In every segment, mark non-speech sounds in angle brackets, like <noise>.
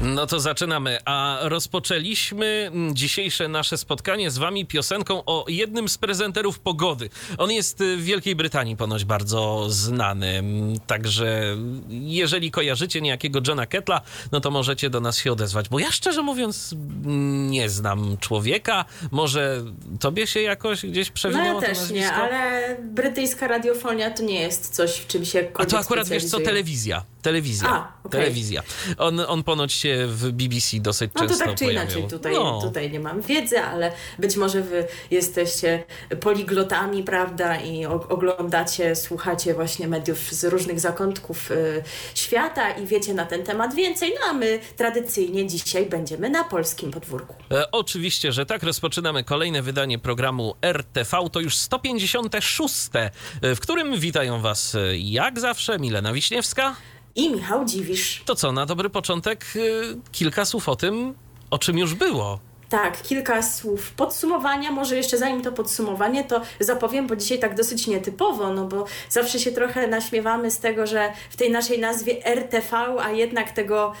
No to zaczynamy. A rozpoczęliśmy dzisiejsze nasze spotkanie z wami piosenką o jednym z prezenterów pogody. On jest w Wielkiej Brytanii ponoć bardzo znany. Także jeżeli kojarzycie niejakiego Johna Kettla, no to możecie do nas się odezwać. Bo ja szczerze mówiąc nie znam człowieka. Może tobie się jakoś gdzieś przewinęło No ja to też nie, nazwisko? ale brytyjska radiofonia to nie jest coś, w czym się A to akurat wiesz co, telewizja. Telewizja. A, okej. Telewizja. On, on ponoć się w BBC dosyć No to często tak czy inaczej, tutaj, No. tutaj nie mam wiedzy, ale być może wy jesteście poliglotami, prawda, i oglądacie, słuchacie właśnie mediów z różnych zakątków y, świata i wiecie na ten temat więcej, no a my tradycyjnie dzisiaj będziemy na polskim podwórku. E, oczywiście, że tak. Rozpoczynamy kolejne wydanie programu RTV. To już 156, e, w którym witają Was e, jak zawsze Milena Wiśniewska. I Michał Dziwisz. To co, na dobry początek e, kilka słów o tym, o czym już było. Tak, kilka słów podsumowania. Może jeszcze zanim to podsumowanie, to zapowiem, bo dzisiaj tak dosyć nietypowo, no bo zawsze się trochę naśmiewamy z tego, że w tej naszej nazwie RTV, a jednak tego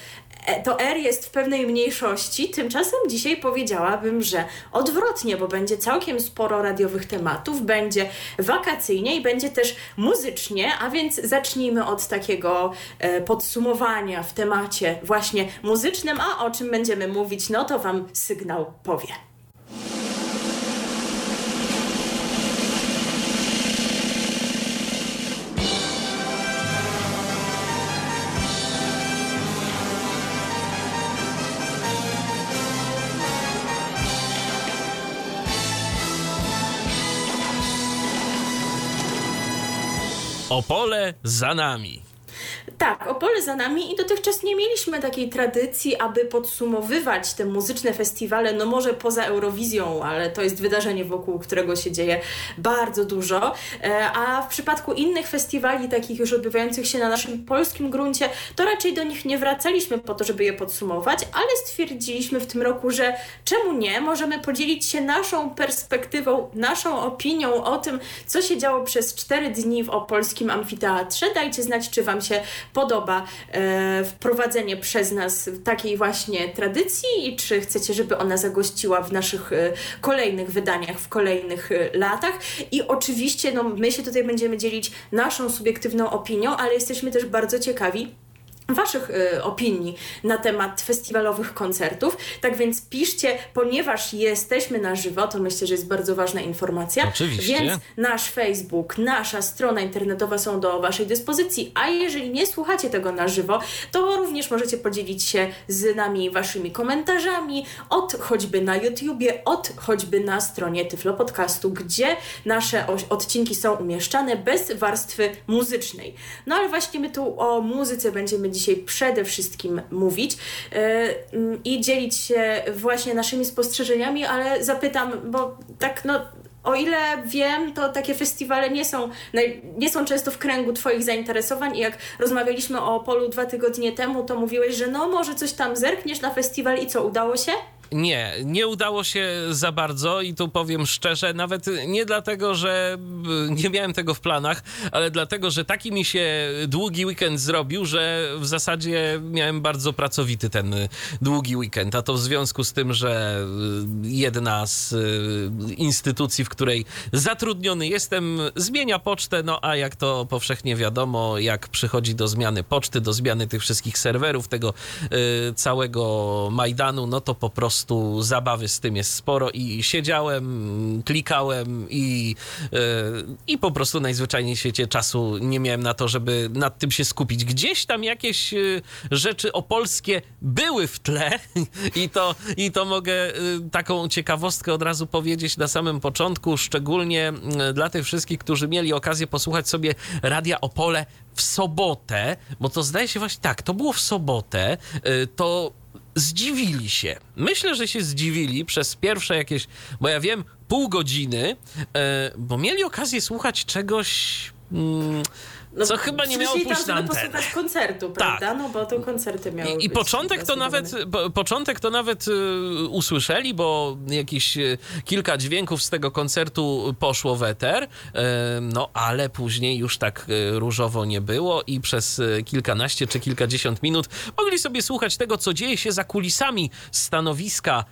to R jest w pewnej mniejszości. Tymczasem dzisiaj powiedziałabym, że odwrotnie, bo będzie całkiem sporo radiowych tematów, będzie wakacyjnie i będzie też muzycznie, a więc zacznijmy od takiego e, podsumowania w temacie właśnie muzycznym, a o czym będziemy mówić, no to Wam sygnał powie. Opole za nami. Tak, Opole za nami i dotychczas nie mieliśmy takiej tradycji, aby podsumowywać te muzyczne festiwale, no może poza Eurowizją, ale to jest wydarzenie, wokół którego się dzieje bardzo dużo. E, A w przypadku innych festiwali, takich już odbywających się na naszym polskim gruncie, to raczej do nich nie wracaliśmy po to, żeby je podsumować, ale stwierdziliśmy w tym roku, że czemu nie? Możemy podzielić się naszą perspektywą, naszą opinią o tym, co się działo przez cztery dni w opolskim amfiteatrze. Dajcie znać, czy Wam się podoba e, wprowadzenie przez nas takiej właśnie tradycji i czy chcecie, żeby ona zagościła w naszych e, kolejnych wydaniach, w kolejnych e, latach. I oczywiście no, my się tutaj będziemy dzielić naszą subiektywną opinią, ale jesteśmy też bardzo ciekawi, Waszych y, opinii na temat festiwalowych koncertów. Tak więc piszcie, ponieważ jesteśmy na żywo, to myślę, że jest bardzo ważna informacja. Oczywiście. Więc nasz Facebook, nasza strona internetowa są do Waszej dyspozycji. A jeżeli nie słuchacie tego na żywo, to również możecie podzielić się z nami Waszymi komentarzami od choćby na YouTubie, od choćby na stronie Tyflo Podcastu, gdzie nasze odcinki są umieszczane bez warstwy muzycznej. No ale właśnie my tu o muzyce będziemy dzisiaj przede wszystkim mówić yy, mm, i dzielić się właśnie naszymi spostrzeżeniami, ale zapytam, bo tak no o ile wiem, to takie festiwale nie są, nie są często w kręgu Twoich zainteresowań i jak rozmawialiśmy o Polu dwa tygodnie temu, to mówiłeś, że no może coś tam zerkniesz na festiwal i co, udało się? Nie, nie udało się za bardzo i tu powiem szczerze, nawet nie dlatego, że y, nie miałem tego w planach, ale dlatego, że taki mi się długi weekend zrobił, że w zasadzie miałem bardzo pracowity ten y, długi weekend. A to w związku z tym, że y, jedna z instytucji, w której zatrudniony jestem, zmienia pocztę, no a jak to powszechnie wiadomo, jak przychodzi do zmiany poczty, do zmiany tych wszystkich serwerów, tego całego Majdanu, no to po prostu zabawy z tym jest sporo i siedziałem, klikałem i, y, i po prostu najzwyczajniej w świecie czasu nie miałem na to, żeby nad tym się skupić. Gdzieś tam jakieś y, rzeczy opolskie były w tle <laughs> i to, i to mogę y, taką ciekawostkę od razu powiedzieć na samym początku, szczególnie dla tych wszystkich, którzy mieli okazję posłuchać sobie Radia Opole w sobotę, bo to zdaje się właśnie tak, to było w sobotę, to zdziwili się. Myślę, że się zdziwili przez pierwsze jakieś, bo ja wiem, pół godziny, e, bo mieli okazję słuchać czegoś. Mm, No, co chyba nie miało pójść tam, na antenę. posłuchać koncertu, prawda? No bo to koncerty miały I, I początek to nawet, po, początek to nawet y, usłyszeli, bo jakieś y, kilka dźwięków z tego koncertu poszło w eter, y, no ale później już tak y, różowo nie było i przez y, kilkanaście czy kilkadziesiąt minut mogli sobie słuchać tego, co dzieje się za kulisami stanowiska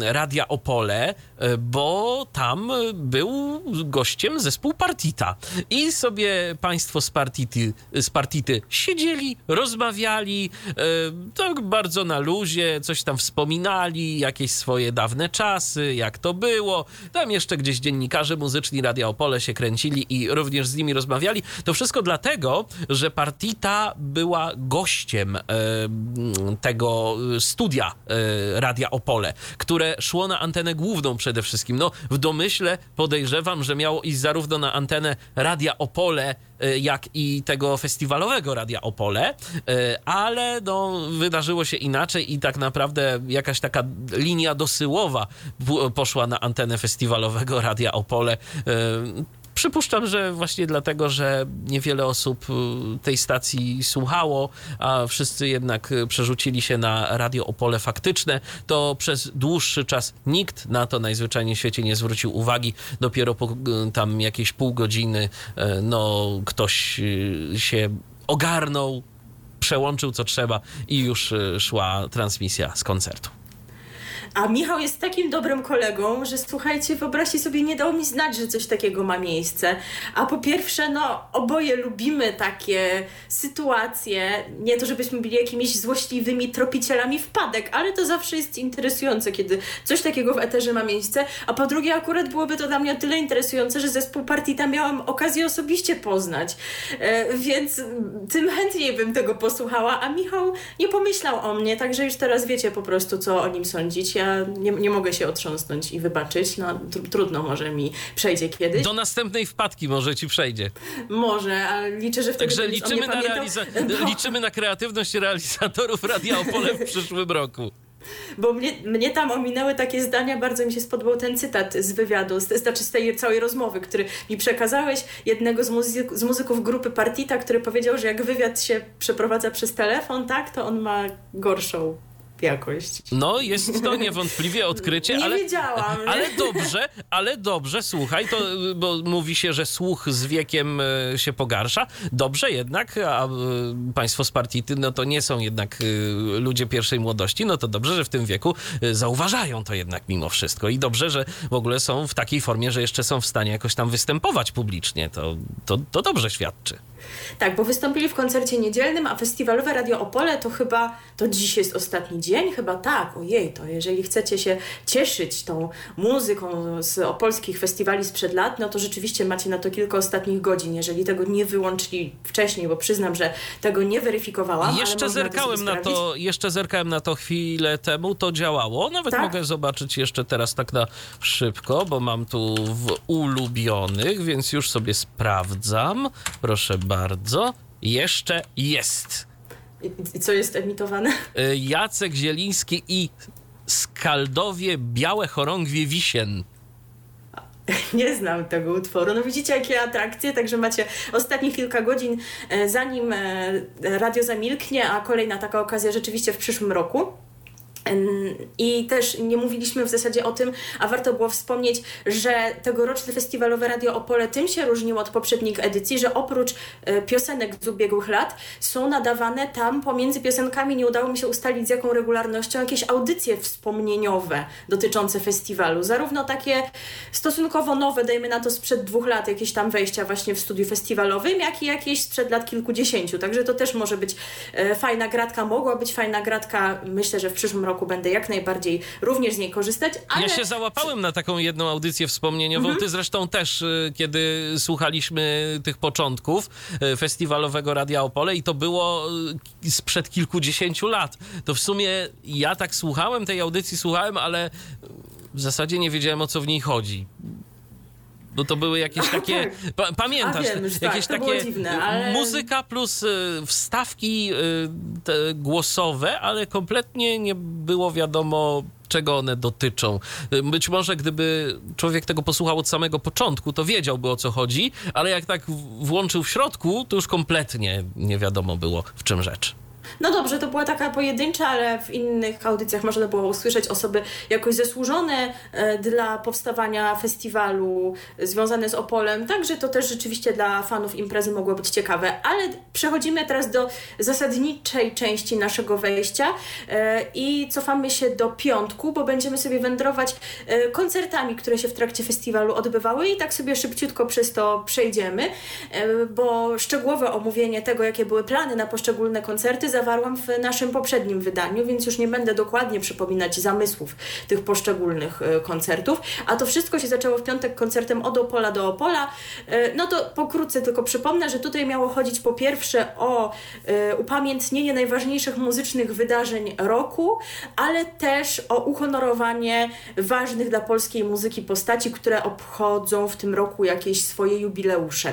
Radia Opole, bo tam był gościem zespół Partita. I sobie państwo z Partity, z Partity siedzieli, rozmawiali, e, tak bardzo na luzie, coś tam wspominali, jakieś swoje dawne czasy, jak to było. Tam jeszcze gdzieś dziennikarze muzyczni Radia Opole się kręcili i również z nimi rozmawiali. To wszystko dlatego, że Partita była gościem e, tego studia e, Radia Opole, które szło na antenę główną przede wszystkim. No, w domyśle podejrzewam, że miało iść zarówno na antenę Radia Opole, e, jak i tego festiwalowego Radia Opole, e, ale no, wydarzyło się inaczej i tak naprawdę jakaś taka linia dosyłowa poszła na antenę festiwalowego Radia Opole. Przypuszczam, że właśnie dlatego, że niewiele osób y, tej stacji słuchało, a wszyscy jednak y, przerzucili się na radio Opole faktyczne, to przez dłuższy czas nikt na to najzwyczajniej w świecie nie zwrócił uwagi. Dopiero po y, tam jakieś pół godziny no, ktoś się ogarnął, przełączył co trzeba i już szła transmisja z koncertu. A Michał jest takim dobrym kolegą, że słuchajcie, wyobraźcie sobie, nie dał mi znać, że coś takiego ma miejsce. A po pierwsze, no, oboje lubimy takie sytuacje. Nie to, żebyśmy byli jakimiś złośliwymi tropicielami wpadek, ale to zawsze jest interesujące, kiedy coś takiego w eterze ma miejsce. A po drugie, akurat byłoby to dla mnie o tyle interesujące, że zespół Partita miałam okazję osobiście poznać. E, więc tym chętniej bym tego posłuchała, a Michał nie pomyślał o mnie, także już teraz wiecie po prostu, co o nim sądzić. Ja nie, nie mogę się otrząsnąć i wybaczyć. No, tr- trudno, może mi przejdzie kiedyś. Do następnej wpadki może ci przejdzie. Może, ale liczę, że wtedy Także liczymy na, realiza- <laughs> liczymy na kreatywność realizatorów Radia Opole w przyszłym roku. Bo mnie, mnie tam ominęły takie zdania, bardzo mi się spodobał ten cytat z wywiadu, z, znaczy z tej całej rozmowy, który mi przekazałeś, jednego z, muzyk, z muzyków grupy Partita, który powiedział, że jak wywiad się przeprowadza przez telefon, tak, to on ma gorszą jakość. No, jest to niewątpliwie odkrycie, Nie ale, wiedziałam. ale dobrze, ale dobrze, słuchaj, to, bo mówi się, że słuch z wiekiem e, się pogarsza. Dobrze jednak, a e, państwo z Partity, no to nie są jednak e, ludzie pierwszej młodości, no to dobrze, że w tym wieku zauważają to jednak mimo wszystko i dobrze, że w ogóle są w takiej formie, że jeszcze są w stanie jakoś tam występować publicznie. To, to, to dobrze świadczy. Tak, bo wystąpili w koncercie niedzielnym, a festiwalowe Radio Opole to chyba, to dziś jest ostatni dzień, chyba tak, ojej, to jeżeli chcecie się cieszyć tą muzyką z opolskich festiwali sprzed lat, no to rzeczywiście macie na to kilka ostatnich godzin, jeżeli tego nie wyłączyli wcześniej, bo przyznam, że tego nie weryfikowałam. Jeszcze zerkałem sobie na to, jeszcze zerkałem na to chwilę temu, to działało. Nawet Tak? mogę zobaczyć jeszcze teraz tak na szybko, bo mam tu w ulubionych, więc już sobie sprawdzam. Proszę bardzo. Jeszcze jest. I, co jest emitowane? Y, Jacek Zieliński i Skaldowie Białe Chorągwie Wisien. Nie znam tego utworu. No widzicie, jakie atrakcje, także macie ostatnich kilka godzin, e, zanim e, radio zamilknie, a kolejna taka okazja rzeczywiście w przyszłym roku. I też nie mówiliśmy w zasadzie o tym, a warto było wspomnieć, że tegoroczne festiwalowe Radio Opole tym się różniło od poprzednich edycji, że oprócz e, piosenek z ubiegłych lat są nadawane tam pomiędzy piosenkami, nie udało mi się ustalić z jaką regularnością, jakieś audycje wspomnieniowe dotyczące festiwalu. Zarówno takie stosunkowo nowe, dajmy na to sprzed dwóch lat, jakieś tam wejścia właśnie w studiu festiwalowym, jak i jakieś sprzed lat kilkudziesięciu. Także to też może być e, fajna gratka, mogła być fajna gratka. Myślę, że w przyszłym roku będę jak najbardziej również z niej korzystać. Ale Ja się załapałem na taką jedną audycję wspomnieniową. Ty zresztą też, y, kiedy słuchaliśmy tych początków y, festiwalowego Radia Opole i to było y, sprzed kilkudziesięciu lat. To w sumie ja tak słuchałem tej audycji, słuchałem, ale w zasadzie nie wiedziałem o co w niej chodzi. Bo to były jakieś <laughs> takie, tak. pa, pamiętasz, wiem, jakieś tak, takie dziwne, ale... muzyka plus y, wstawki y, głosowe, ale kompletnie nie było wiadomo czego one dotyczą. Być może gdyby człowiek tego posłuchał od samego początku, to wiedziałby o co chodzi, ale jak tak włączył w środku, to już kompletnie nie wiadomo było w czym rzecz. No dobrze, to była taka pojedyncza, ale w innych audycjach można było usłyszeć osoby jakoś zasłużone e, dla powstawania festiwalu związane z Opolem, także to też rzeczywiście dla fanów imprezy mogło być ciekawe. Ale przechodzimy teraz do zasadniczej części naszego wejścia e, i cofamy się do piątku, bo będziemy sobie wędrować e, koncertami, które się w trakcie festiwalu odbywały i tak sobie szybciutko przez to przejdziemy, bo szczegółowe omówienie tego, jakie były plany na poszczególne koncerty zawarłam w naszym poprzednim wydaniu, więc już nie będę dokładnie przypominać zamysłów tych poszczególnych e, koncertów. A to wszystko się zaczęło w piątek koncertem od Opola do Opola. E, no to pokrótce tylko przypomnę, że tutaj miało chodzić po pierwsze o e, upamiętnienie najważniejszych muzycznych wydarzeń roku, ale też o uhonorowanie ważnych dla polskiej muzyki postaci, które obchodzą w tym roku jakieś swoje jubileusze.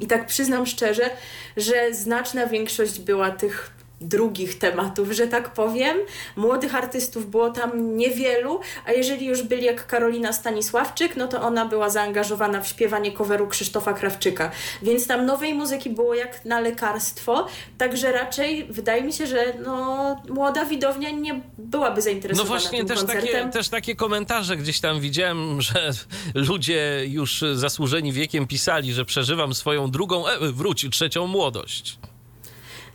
I tak przyznam szczerze, że znaczna większość była tych drugich tematów, że tak powiem. Młodych artystów było tam niewielu, a jeżeli już byli jak Karolina Stanisławczyk, no to ona była zaangażowana w śpiewanie coveru Krzysztofa Krawczyka. Więc tam nowej muzyki było jak na lekarstwo, także raczej wydaje mi się, że no, młoda widownia nie byłaby zainteresowana No właśnie, tym też koncertem. takie, też takie komentarze gdzieś tam widziałem, <laughs> że ludzie już zasłużeni wiekiem pisali, że przeżywam swoją drugą, e, wróć, trzecią młodość.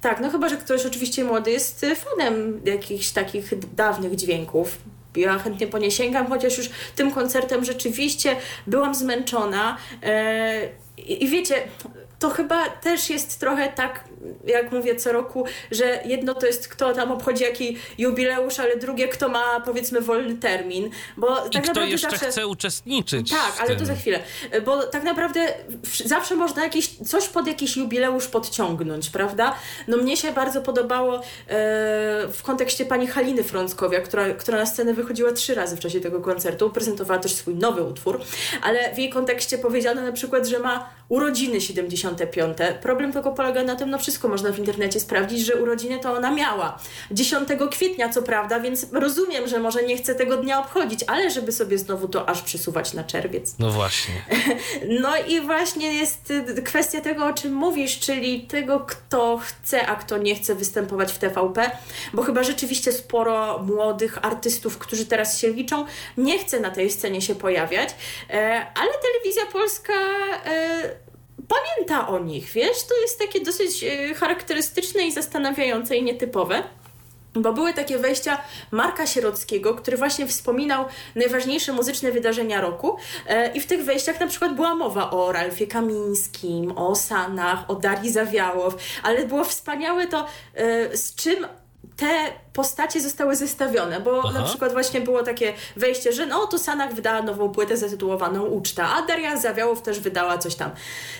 Tak, no chyba, że ktoś oczywiście młody jest fanem jakichś takich dawnych dźwięków. Ja chętnie po nie sięgam, chociaż już tym koncertem rzeczywiście byłam zmęczona. E, I wiecie, to chyba też jest trochę tak, jak mówię co roku, że jedno to jest kto tam obchodzi jaki jubileusz, ale drugie kto ma powiedzmy wolny termin. Bo I tak kto jeszcze zawsze... chce uczestniczyć. Tak, ale to za chwilę. Bo tak naprawdę zawsze można jakieś, coś pod jakiś jubileusz podciągnąć, prawda? No mnie się bardzo podobało e, w kontekście pani Haliny Frąckowia, która, która na scenę wychodziła trzy razy w czasie tego koncertu, prezentowała też swój nowy utwór, ale w jej kontekście powiedziano na przykład, że ma urodziny 75. Problem tylko polega na tym, no wszystko można w internecie sprawdzić, że urodziny to ona miała. 10 kwietnia co prawda, więc rozumiem, że może nie chce tego dnia obchodzić, ale żeby sobie znowu to aż przysuwać na czerwiec. No właśnie. <laughs> No i właśnie jest y, kwestia tego, o czym mówisz, czyli tego, kto chce, a kto nie chce występować w TVP, bo chyba rzeczywiście sporo młodych artystów, którzy teraz się liczą, nie chce na tej scenie się pojawiać, e, ale telewizja polska e, pamięta o nich, wiesz? To jest takie dosyć e, charakterystyczne i zastanawiające i nietypowe. Bo były takie wejścia Marka Sierockiego, który właśnie wspominał najważniejsze muzyczne wydarzenia roku. E, I w tych wejściach na przykład była mowa o Ralfie Kamińskim, o Sanach, o Darii Zawiałow, ale było wspaniałe to, e, z czym te postacie zostały zestawione, bo Aha. na przykład właśnie było takie wejście, że no to Sanach wydała nową płytę zatytułowaną Uczta, a Daria Zawiałow też wydała coś tam.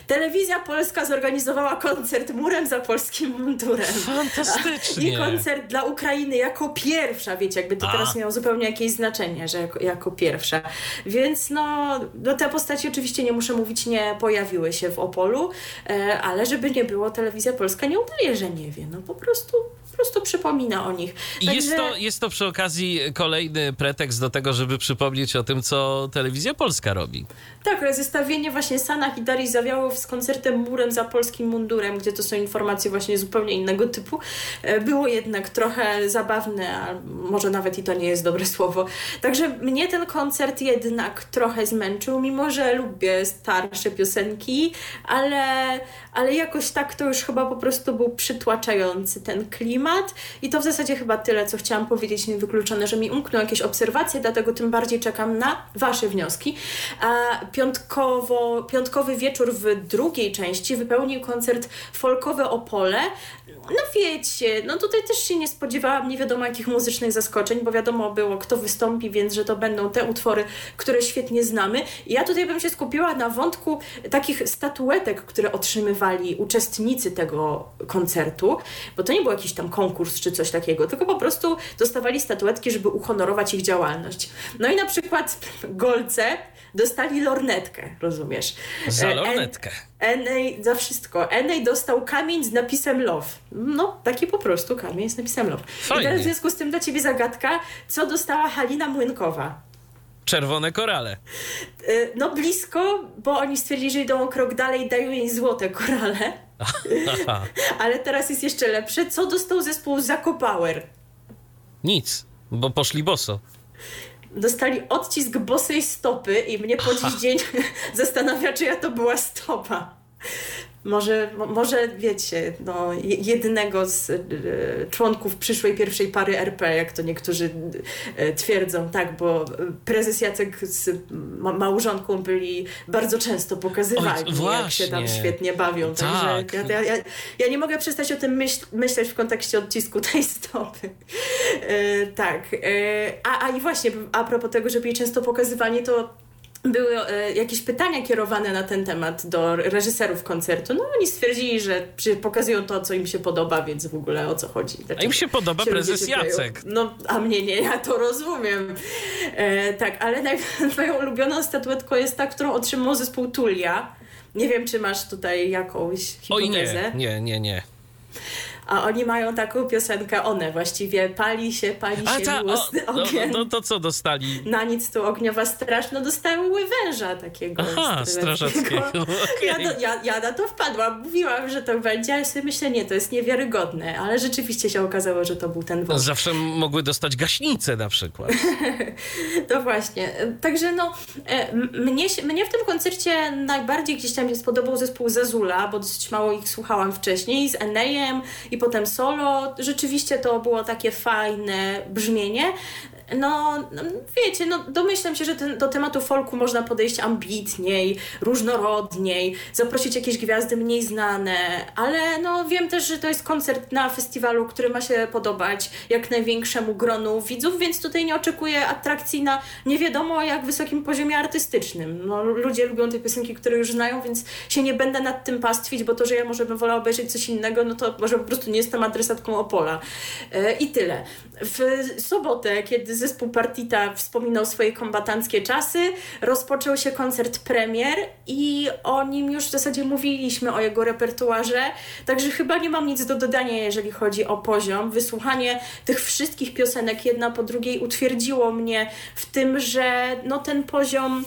Telewizja Polska zorganizowała koncert murem za polskim mundurem. Fantastycznie. I koncert dla Ukrainy jako pierwsza, wiecie, jakby to a. teraz miało zupełnie jakieś znaczenie, że jako, jako pierwsza. Więc no, no te postaci oczywiście nie muszę mówić, nie pojawiły się w Opolu, e, ale żeby nie było, Telewizja Polska nie udaje, że nie wie, no po prostu prostu przypomina o nich. Także... Jest, to, jest to przy okazji kolejny pretekst do tego, żeby przypomnieć o tym, co telewizja polska robi. Tak, zestawienie właśnie Sanach i Darii Zawiałow z koncertem Murem za polskim mundurem, gdzie to są informacje właśnie zupełnie innego typu, e, było jednak trochę zabawne, a może nawet i to nie jest dobre słowo. Także mnie ten koncert jednak trochę zmęczył, mimo że lubię starsze piosenki, ale, ale jakoś tak to już chyba po prostu był przytłaczający ten klimat i to w zasadzie chyba tyle, co chciałam powiedzieć, niewykluczone, że mi umkną jakieś obserwacje, dlatego tym bardziej czekam na Wasze wnioski. A piątkowo, piątkowy wieczór w drugiej części wypełnił koncert folkowy Opole. No wiecie, no tutaj też się nie spodziewałam nie wiadomo jakich muzycznych zaskoczeń, bo wiadomo było kto wystąpi, więc że to będą te utwory, które świetnie znamy. Ja tutaj bym się skupiła na wątku takich statuetek, które otrzymywali dostawali uczestnicy tego koncertu, bo to nie był jakiś tam konkurs czy coś takiego, tylko po prostu dostawali statuetki, żeby uhonorować ich działalność. No i na przykład <laughs> Golce dostali lornetkę, rozumiesz? Za E, lornetkę. Enej za wszystko. Enej dostał kamień z napisem love. No, taki po prostu kamień z napisem love. Fajnie. I teraz w związku z tym dla ciebie zagadka, co dostała Halina Młynkowa? Czerwone korale. Y, No blisko, bo oni stwierdzili, że idą o krok dalej i dają jej złote korale. <laughs> <laughs> Ale teraz jest jeszcze lepsze. Co dostał zespół Zakopower? Nic, bo poszli boso. Dostali odcisk bosej stopy i mnie po <laughs> dziś dzień zastanawia, czyja to była stopa. Może, mo- może wiecie, no, je- jednego z e, członków przyszłej pierwszej pary RP, jak to niektórzy e, twierdzą, tak, bo e, prezes Jacek z ma- małżonką byli bardzo często pokazywani, Oj, jak się tam świetnie bawią. Tak. Także ja, ja, ja, nie mogę przestać o tym myśl, myśleć w kontekście odcisku tej stopy. Tak. A, a i właśnie, a propos tego, że byli często pokazywani, to były e, jakieś pytania kierowane na ten temat do reżyserów koncertu. No oni stwierdzili, że pokazują to, co im się podoba, więc w ogóle o co chodzi. A im się podoba ludzie prezes. Jacek. No, a mnie nie, ja to rozumiem. E, tak, ale naj, <laughs> moją ulubioną statuetką jest ta, którą otrzymał zespół Tulia. Nie wiem, czy masz tutaj jakąś Oj hipotezę. nie, nie, nie, nie. A oni mają taką piosenkę, one właściwie, pali się, pali A się ta, o, miłosny no, ogień. no to co dostali? Na nic tu ogniowa straż, no dostały węża takiego. Aha, strażackiego. <laughs> Ja, okej. do, ja, ja na to wpadłam, mówiłam, że to będzie, ale sobie myślę, nie, to jest niewiarygodne, ale rzeczywiście się okazało, że to był ten wąż. Zawsze mogły dostać gaśnicę na przykład. <laughs> To właśnie. Także no, e, mnie, mnie w tym koncercie najbardziej gdzieś tam się spodobał zespół Zazula, bo dosyć mało ich słuchałam wcześniej, z Enejem i potem solo. Rzeczywiście to było takie fajne brzmienie. No, wiecie, no domyślam się, że ten, do tematu folku można podejść ambitniej, różnorodniej, zaprosić jakieś gwiazdy mniej znane, ale no wiem też, że to jest koncert na festiwalu, który ma się podobać jak największemu gronu widzów, więc tutaj nie oczekuję atrakcji na nie wiadomo jak wysokim poziomie artystycznym. No, ludzie lubią te piosenki, które już znają, więc się nie będę nad tym pastwić, bo to, że ja może bym wolała obejrzeć coś innego, no to może po prostu nie jestem adresatką Opola. E, I tyle. W sobotę, kiedy zespół Partita wspominał swoje kombatanckie czasy, rozpoczął się koncert premier i o nim już w zasadzie mówiliśmy, o jego repertuarze, także chyba nie mam nic do dodania, jeżeli chodzi o poziom. Wysłuchanie tych wszystkich piosenek jedna po drugiej utwierdziło mnie w tym, że no ten poziom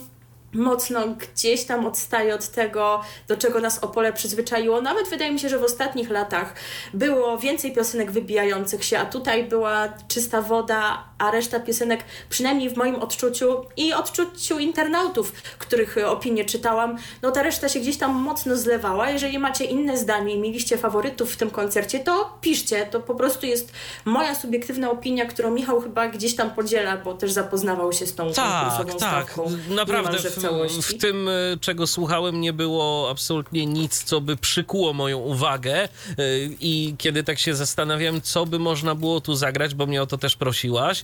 mocno gdzieś tam odstaje od tego, do czego nas Opole przyzwyczaiło. Nawet wydaje mi się, że w ostatnich latach było więcej piosenek wybijających się, a tutaj była czysta woda, a reszta piosenek, przynajmniej w moim odczuciu i odczuciu internautów, których e, opinie czytałam, no ta reszta się gdzieś tam mocno zlewała. Jeżeli macie inne zdanie i mieliście faworytów w tym koncercie, to piszcie. To po prostu jest moja subiektywna opinia, którą Michał chyba gdzieś tam podziela, bo też zapoznawał się z tą Tak, tak. stawką. Naprawdę w, w tym, y, czego słuchałem, nie było absolutnie nic, co by przykuło moją uwagę. Y, I kiedy tak się zastanawiałem, co by można było tu zagrać, bo mnie o to też prosiłaś,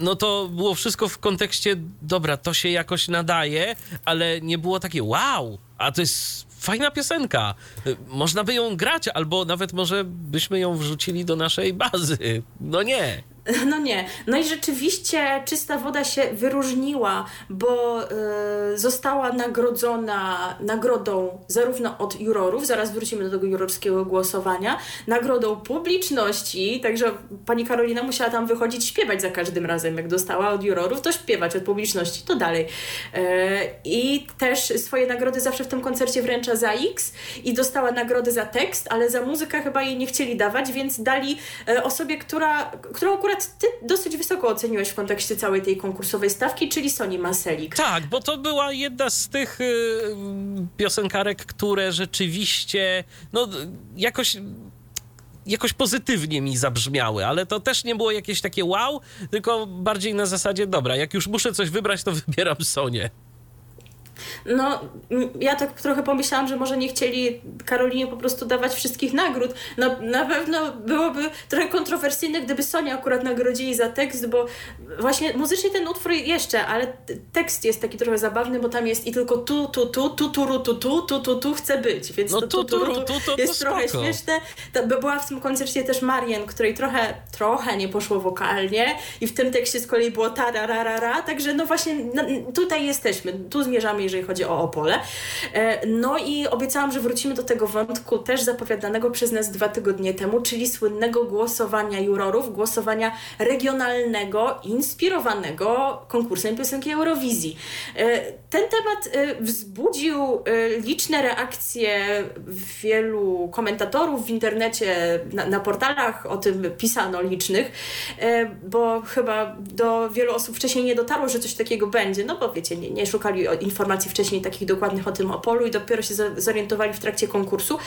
no to było wszystko w kontekście, dobra, to się jakoś nadaje, ale nie było takie wow, a to jest fajna piosenka. Y, Można by ją grać, albo nawet może byśmy ją wrzucili do naszej bazy. No nie. <laughs> No nie. No i rzeczywiście czysta woda się wyróżniła, bo y, została nagrodzona nagrodą zarówno od jurorów, zaraz wrócimy do tego jurorskiego głosowania, nagrodą publiczności, także pani Karolina musiała tam wychodzić śpiewać za każdym razem, jak dostała od jurorów, to śpiewać od publiczności, to dalej. Y, I też swoje nagrody zawsze w tym koncercie wręcza za X i dostała nagrodę za tekst, ale za muzykę chyba jej nie chcieli dawać, więc dali e, osobie, która, którą akurat ty dosyć wysoko oceniłeś w kontekście całej tej konkursowej stawki, czyli Soni Maselik. Tak, bo to była jedna z tych y, piosenkarek, które rzeczywiście no, jakoś, jakoś pozytywnie mi zabrzmiały, ale to też nie było jakieś takie wow, tylko bardziej na zasadzie, dobra, jak już muszę coś wybrać, to wybieram Sonię. No, ja tak trochę pomyślałam, że może nie chcieli Karolinie po prostu dawać wszystkich nagród. No, na pewno byłoby trochę kontrowersyjne, gdyby Sonia akurat nagrodzili za tekst, bo właśnie muzycznie ten utwór jeszcze, ale tekst jest taki trochę zabawny, bo tam jest i tylko tu, tu, tu, tu, tu, tu, tu, tu, tu, tu, tu chcę być, więc no, to tu, tu, tu, tu, to jest trochę śmieszne. To, była w tym koncercie też Marian, której trochę, trochę nie poszło wokalnie i w tym tekście z kolei było tarararara, także no właśnie no, tutaj jesteśmy, tu zmierzamy jeżeli chodzi o Opole. E, no i obiecałam, że wrócimy do tego wątku też zapowiadanego przez nas dwa tygodnie temu, czyli słynnego głosowania jurorów, głosowania regionalnego, inspirowanego konkursem piosenki Eurowizji. E, ten temat e, wzbudził liczne reakcje wielu komentatorów w internecie, na, na portalach o tym pisano licznych, bo chyba do wielu osób wcześniej nie dotarło, że coś takiego będzie, no bo wiecie, nie, nie szukali informacji wcześniej takich dokładnych o tym Opolu i dopiero się zorientowali w trakcie konkursu.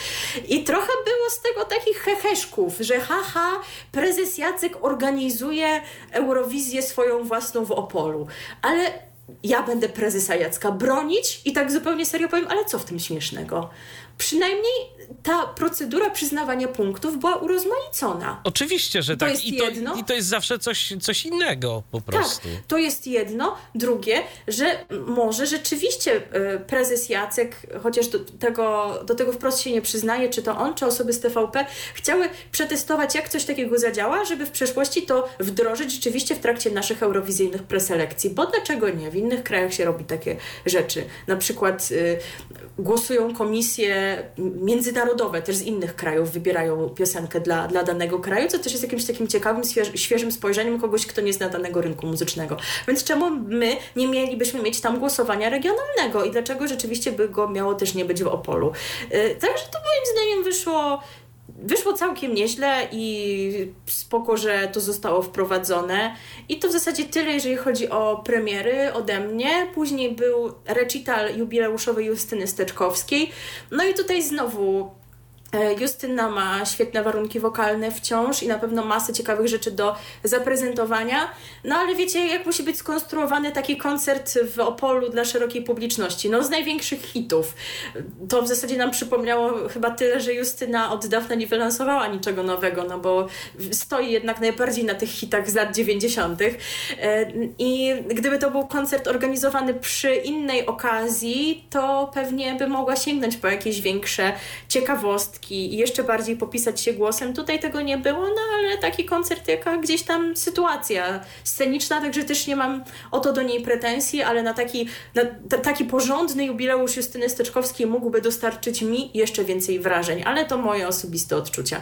I trochę było z tego takich heheszków, że haha, prezes Jacek organizuje Eurowizję swoją własną w Opolu. Ale ja będę prezesa Jacka bronić i tak zupełnie serio powiem, ale co w tym śmiesznego? Przynajmniej ta procedura przyznawania punktów była urozmaicona. Oczywiście, że to tak. I to, jedno. I to jest zawsze coś, coś innego po tak, prostu. Tak, to jest jedno. Drugie, że może rzeczywiście e, prezes Jacek, chociaż do tego, do tego wprost się nie przyznaje, czy to on, czy osoby z TVP, chciały przetestować, jak coś takiego zadziała, żeby w przyszłości to wdrożyć rzeczywiście w trakcie naszych eurowizyjnych preselekcji. Bo dlaczego nie? W innych krajach się robi takie rzeczy. Na przykład y, głosują komisje międzynarodowe, międzynarodowe, też z innych krajów wybierają piosenkę dla, dla danego kraju, co też jest jakimś takim ciekawym, świeżym spojrzeniem kogoś, kto nie zna danego rynku muzycznego. Więc czemu my nie mielibyśmy mieć tam głosowania regionalnego i dlaczego rzeczywiście by go miało też nie być w Opolu? Y, także to moim zdaniem wyszło wyszło całkiem nieźle i spoko, że to zostało wprowadzone. I to w zasadzie tyle, jeżeli chodzi o premiery ode mnie. Później był recital jubileuszowy Justyny Steczkowskiej. No i tutaj znowu Justyna ma świetne warunki wokalne wciąż i na pewno masę ciekawych rzeczy do zaprezentowania. No ale wiecie, jak musi być skonstruowany taki koncert w Opolu dla szerokiej publiczności? No z największych hitów. To w zasadzie nam przypomniało chyba tyle, że Justyna od dawna nie wylansowała niczego nowego, no bo stoi jednak najbardziej na tych hitach z lat 90. E, I gdyby to był koncert organizowany przy innej okazji, to pewnie by mogła sięgnąć po jakieś większe ciekawostki i jeszcze bardziej popisać się głosem. Tutaj tego nie było, no ale taki koncert, jaka gdzieś tam sytuacja sceniczna, także też nie mam o to do niej pretensji, ale na taki, na taki porządny jubileusz Justyny Steczkowskiej mógłby dostarczyć mi jeszcze więcej wrażeń, ale to moje osobiste odczucia.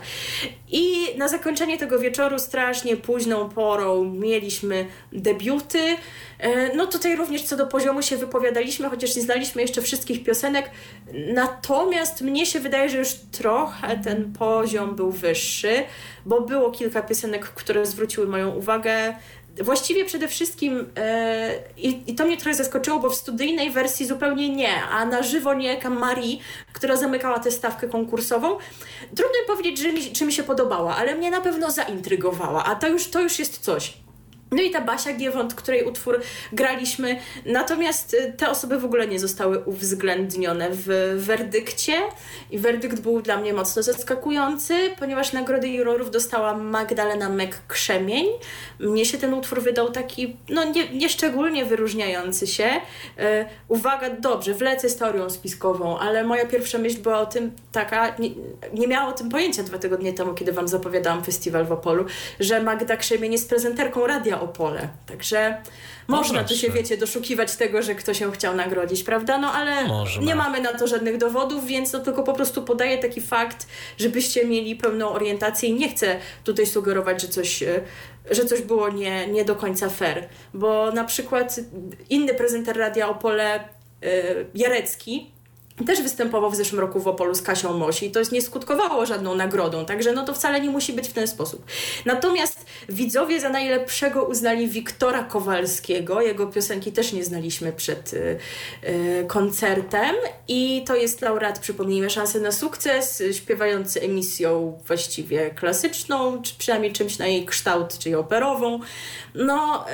I na zakończenie tego wieczoru strasznie późną porą mieliśmy debiuty. E, no tutaj również co do poziomu się wypowiadaliśmy, chociaż nie znaliśmy jeszcze wszystkich piosenek. Natomiast mnie się wydaje, że już trochę ten poziom był wyższy, bo było kilka piosenek, które zwróciły moją uwagę. Właściwie przede wszystkim, e, i, to mnie trochę zaskoczyło, bo w studyjnej wersji zupełnie nie, a na żywo niejaka Marie, która zamykała tę stawkę konkursową. Trudno powiedzieć, że mi, czy mi się podobała, ale mnie na pewno zaintrygowała, a to już, to już jest coś. No i ta Basia Giewont, której utwór graliśmy, natomiast y, te osoby w ogóle nie zostały uwzględnione w werdykcie i werdykt był dla mnie mocno zaskakujący, ponieważ nagrody jurorów dostała Magdalena Mek-Krzemień. Mnie się ten utwór wydał taki, no nie, nieszczególnie wyróżniający się. Yy, uwaga, dobrze, wlecę z teorią spiskową, ale moja pierwsza myśl była o tym taka, nie, nie miała o tym pojęcia dwa tygodnie temu, kiedy Wam zapowiadałam festiwal w Opolu, że Magda Krzemień jest prezenterką radia Opole. Także no można tu się, wiecie, doszukiwać tego, że ktoś się chciał nagrodzić, prawda? No ale Można. nie mamy na to żadnych dowodów, więc to tylko po prostu podaję taki fakt, żebyście mieli pełną orientację i nie chcę tutaj sugerować, że coś, e, że coś było nie, nie do końca fair. Bo na przykład inny prezenter Radia Opole, e, Jarecki, też występował w zeszłym roku w Opolu z Kasią Mosi i to jest nie skutkowało żadną nagrodą, także no to wcale nie musi być w ten sposób. Natomiast widzowie za najlepszego uznali Wiktora Kowalskiego, jego piosenki też nie znaliśmy przed y, y, koncertem i to jest laureat, przypomnijmy, szansy na sukces, śpiewający emisją właściwie klasyczną, czy przynajmniej czymś na jej kształt, czyli operową. No,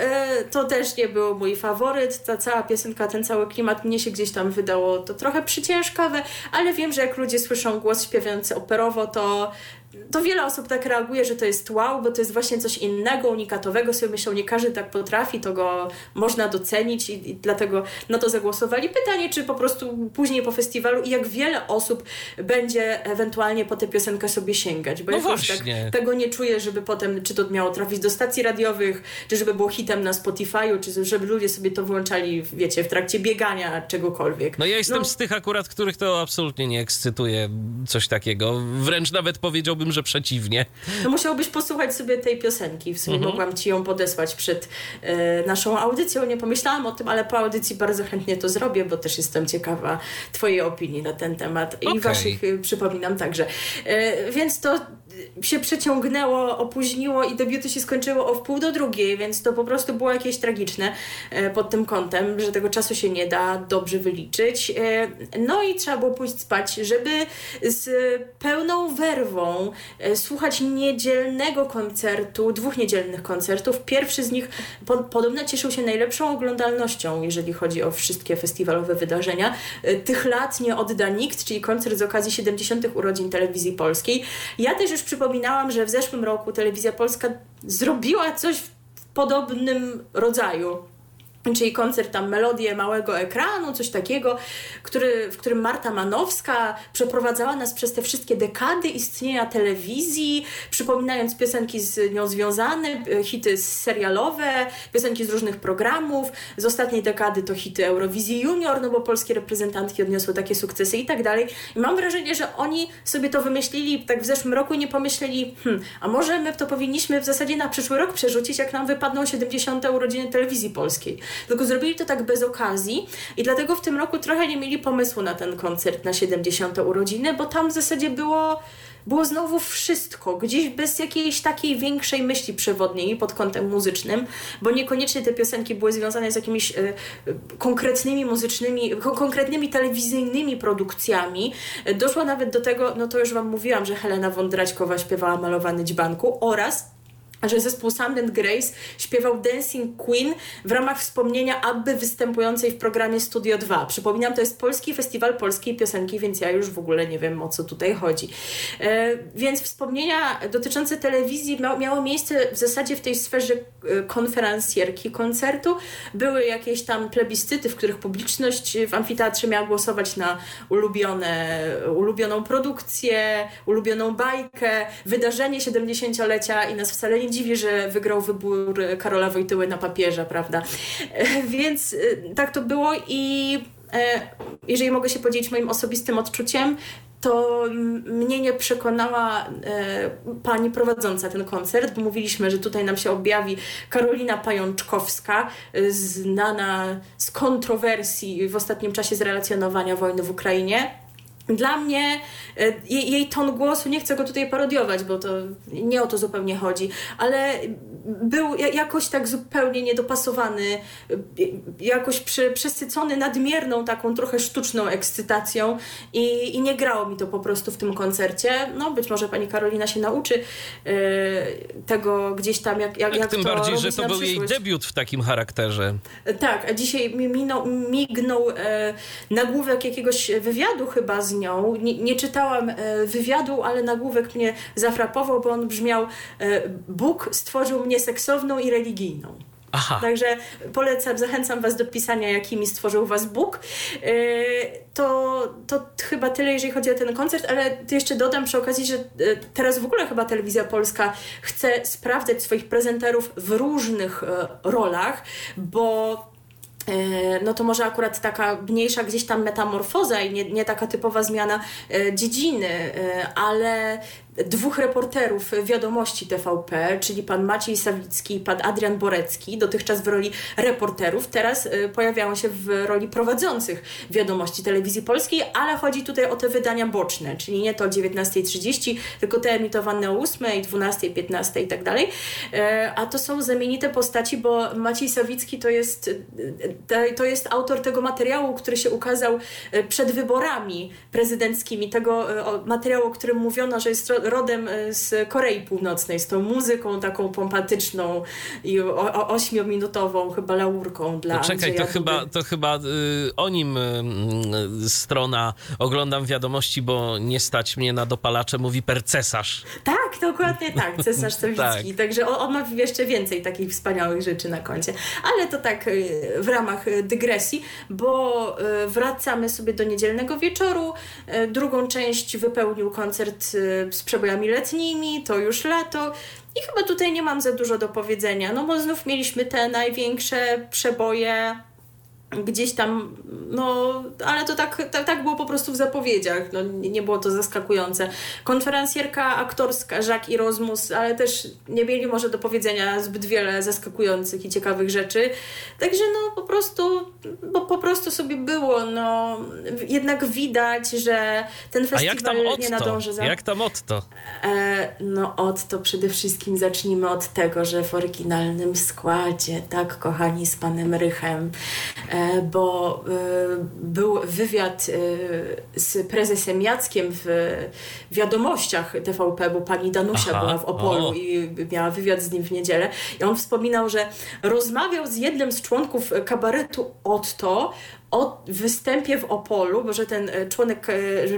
y, to też nie był mój faworyt, ta cała piosenka, ten cały klimat mnie się gdzieś tam wydało to trochę przycięte, ciężkawe, ale wiem, że jak ludzie słyszą głos śpiewający operowo, to to wiele osób tak reaguje, że to jest wow, bo to jest właśnie coś innego, unikatowego. Sobie myślą, nie każdy tak potrafi, to go można docenić i, i dlatego na to zagłosowali. Pytanie, czy po prostu później po festiwalu i jak wiele osób będzie ewentualnie po tę piosenkę sobie sięgać, bo no jakoś tak tego nie czuję, żeby potem, czy to miało trafić do stacji radiowych, czy żeby było hitem na Spotify'u, czy żeby ludzie sobie to wyłączali, wiecie, w trakcie biegania, czegokolwiek. No ja jestem no. z tych akurat, których to absolutnie nie ekscytuje coś takiego. Wręcz nawet powiedziałbym powiedziałbym, że przeciwnie. No musiałbyś posłuchać sobie tej piosenki. W sumie mhm. mogłam ci ją podesłać przed e, naszą audycją. Nie pomyślałam o tym, ale po audycji bardzo chętnie to zrobię, bo też jestem ciekawa twojej opinii na ten temat i okay. waszych e, przypominam także. E, więc to się przeciągnęło, opóźniło i debiuty się skończyło o wpół do drugiej, więc to po prostu było jakieś tragiczne pod tym kątem, że tego czasu się nie da dobrze wyliczyć. No i trzeba było pójść spać, żeby z pełną werwą e, słuchać niedzielnego koncertu, dwóch niedzielnych koncertów. Pierwszy z nich po, podobno cieszył się najlepszą oglądalnością, jeżeli chodzi o wszystkie festiwalowe wydarzenia. Tych lat nie odda nikt, czyli koncert z okazji 70. urodzin telewizji polskiej. Ja też już przypominałam, że w zeszłym roku Telewizja Polska zrobiła coś w podobnym rodzaju czyli koncert tam Melodie Małego Ekranu, coś takiego, który, w którym Marta Manowska przeprowadzała nas przez te wszystkie dekady istnienia telewizji, przypominając piosenki z nią związane, e, hity serialowe, piosenki z różnych programów. Z ostatniej dekady to hity Eurowizji Junior, no bo polskie reprezentantki odniosły takie sukcesy i tak dalej. I mam wrażenie, że oni sobie to wymyślili tak w zeszłym roku i nie pomyśleli, hmm, a może my to powinniśmy w zasadzie na przyszły rok przerzucić, jak nam wypadną 70. urodziny telewizji polskiej tylko zrobili to tak bez okazji i dlatego w tym roku trochę nie mieli pomysłu na ten koncert na 70. urodziny, bo tam w zasadzie było było znowu wszystko, gdzieś bez jakiejś takiej większej myśli przewodniej pod kątem muzycznym, bo niekoniecznie te piosenki były związane z jakimiś y, konkretnymi muzycznymi, konkretnymi telewizyjnymi produkcjami. Doszło nawet do tego, no to już Wam mówiłam, że Helena Wądraćkowa śpiewała Malowany Dźbanku oraz że zespół Sound and Grace śpiewał Dancing Queen w ramach wspomnienia Abby występującej w programie Studio 2. Przypominam, to jest Polski Festiwal Polskiej Piosenki, więc ja już w ogóle nie wiem, o co tutaj chodzi. E, więc wspomnienia dotyczące telewizji mia miało miejsce w zasadzie w tej sferze e, konferencjerki koncertu. Były jakieś tam plebiscyty, w których publiczność w amfiteatrze miała głosować na ulubione, ulubioną produkcję, ulubioną bajkę, wydarzenie 70-lecia i nas wcale nie dziwi, że wygrał wybór Karola Wojtyły na papierze, prawda? Więc y, tak to było i e, jeżeli mogę się podzielić moim osobistym odczuciem, to mnie nie przekonała e, pani prowadząca ten koncert, bo mówiliśmy, że tutaj nam się objawi Karolina Pajączkowska, e, znana z kontrowersji w ostatnim czasie z relacjonowania wojny w Ukrainie. Dla mnie e, jej, jej ton głosu, nie chcę go tutaj parodiować, bo to nie o to zupełnie chodzi, ale był jakoś tak zupełnie niedopasowany, e, jakoś przy, przesycony nadmierną taką trochę sztuczną ekscytacją i, i nie grało mi to po prostu w tym koncercie. No być może pani Karolina się nauczy e, tego gdzieś tam, jak, jak, jak Tym bardziej, że to był jej debiut w takim charakterze. Tak, a dzisiaj mi minął, mignął e, nagłówek jakiegoś wywiadu chyba z nią. Nie, nie czytałam e, wywiadu, ale nagłówek mnie zafrapował, bo on brzmiał e, Bóg stworzył mnie seksowną i religijną. Aha. Także polecam, zachęcam Was do pisania, jakimi stworzył Was Bóg. E, to, to chyba tyle, jeżeli chodzi o ten koncert, ale to jeszcze dodam przy okazji, że teraz w ogóle chyba Telewizja Polska chce sprawdzać swoich prezenterów w różnych rolach, bo no to może akurat taka mniejsza gdzieś tam metamorfoza i nie, nie taka typowa zmiana e, dziedziny, e, ale dwóch reporterów wiadomości TVP, czyli pan Maciej Sawicki i pan Adrian Borecki, dotychczas w roli reporterów, teraz y, pojawiają się w roli prowadzących wiadomości telewizji polskiej, ale chodzi tutaj o te wydania boczne, czyli nie to o 19.30, tylko te emitowane o 8, 12, 15 i tak dalej. E, a to są zamienite postaci, bo Maciej Sawicki to jest, to jest autor tego materiału, który się ukazał e, przed wyborami prezydenckimi, tego e, materiału, o którym mówiono, że jest rodem z Korei Północnej, z tą muzyką taką pompatyczną i ośmiominutową chyba laurką dla no Czekaj, Andrzeja to chyba, to chyba y, o nim y, strona oglądam wiadomości, bo nie stać mnie na dopalacze, mówi percesarz. Tak, dokładnie tak, cesarz <laughs> Sawicki. tak. Także on, on, ma jeszcze więcej takich wspaniałych rzeczy na koncie. Ale to tak y, w ramach dygresji, bo y, wracamy sobie do niedzielnego wieczoru. Y, drugą część wypełnił koncert z przebojami letnimi, to już lato. I chyba tutaj nie mam za dużo do powiedzenia, no bo znów mieliśmy te największe przeboje gdzieś tam, no, ale to tak, tak, tak było po prostu w zapowiedziach, no, nie, było to zaskakujące. Konferencjerka aktorska Jacques i Rozmus, ale też nie mieli może do powiedzenia zbyt wiele zaskakujących i ciekawych rzeczy, także no po prostu, bo po prostu sobie było, no, jednak widać, że ten festiwal nie nadąży za... Jak tam Otto? E, no Otto przede wszystkim zacznijmy od tego, że w oryginalnym składzie, tak kochani z panem Rychem, e, bo e, był wywiad e, z prezesem Jackiem w wiadomościach TVP, bo pani Danusia Aha, była w Opolu o. i miała wywiad z nim w niedzielę. I on wspominał, że rozmawiał z jednym z członków kabaretu Otto o występie w Opolu, bo że ten e, członek,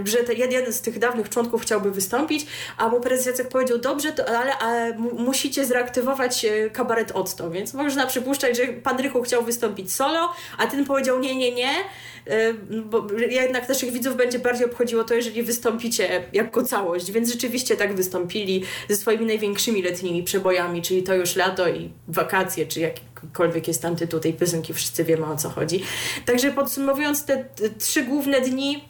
że ten jeden z tych dawnych członków chciałby wystąpić, a mu prezes Jacek powiedział, dobrze, to, ale, ale musicie zreaktywować kabaret Otto, więc można przypuszczać, że pan Rychu chciał wystąpić solo, a ten powiedział nie, nie, nie, e, bo jednak naszych widzów będzie bardziej obchodziło to, jeżeli wystąpicie jako całość, więc rzeczywiście tak wystąpili ze swoimi największymi letnimi przebojami, czyli to już lato i wakacje, czy jakikolwiek jest tam tytuł tej piosenki, wszyscy wiemy o co chodzi. Także podsumowując te trzy główne dni,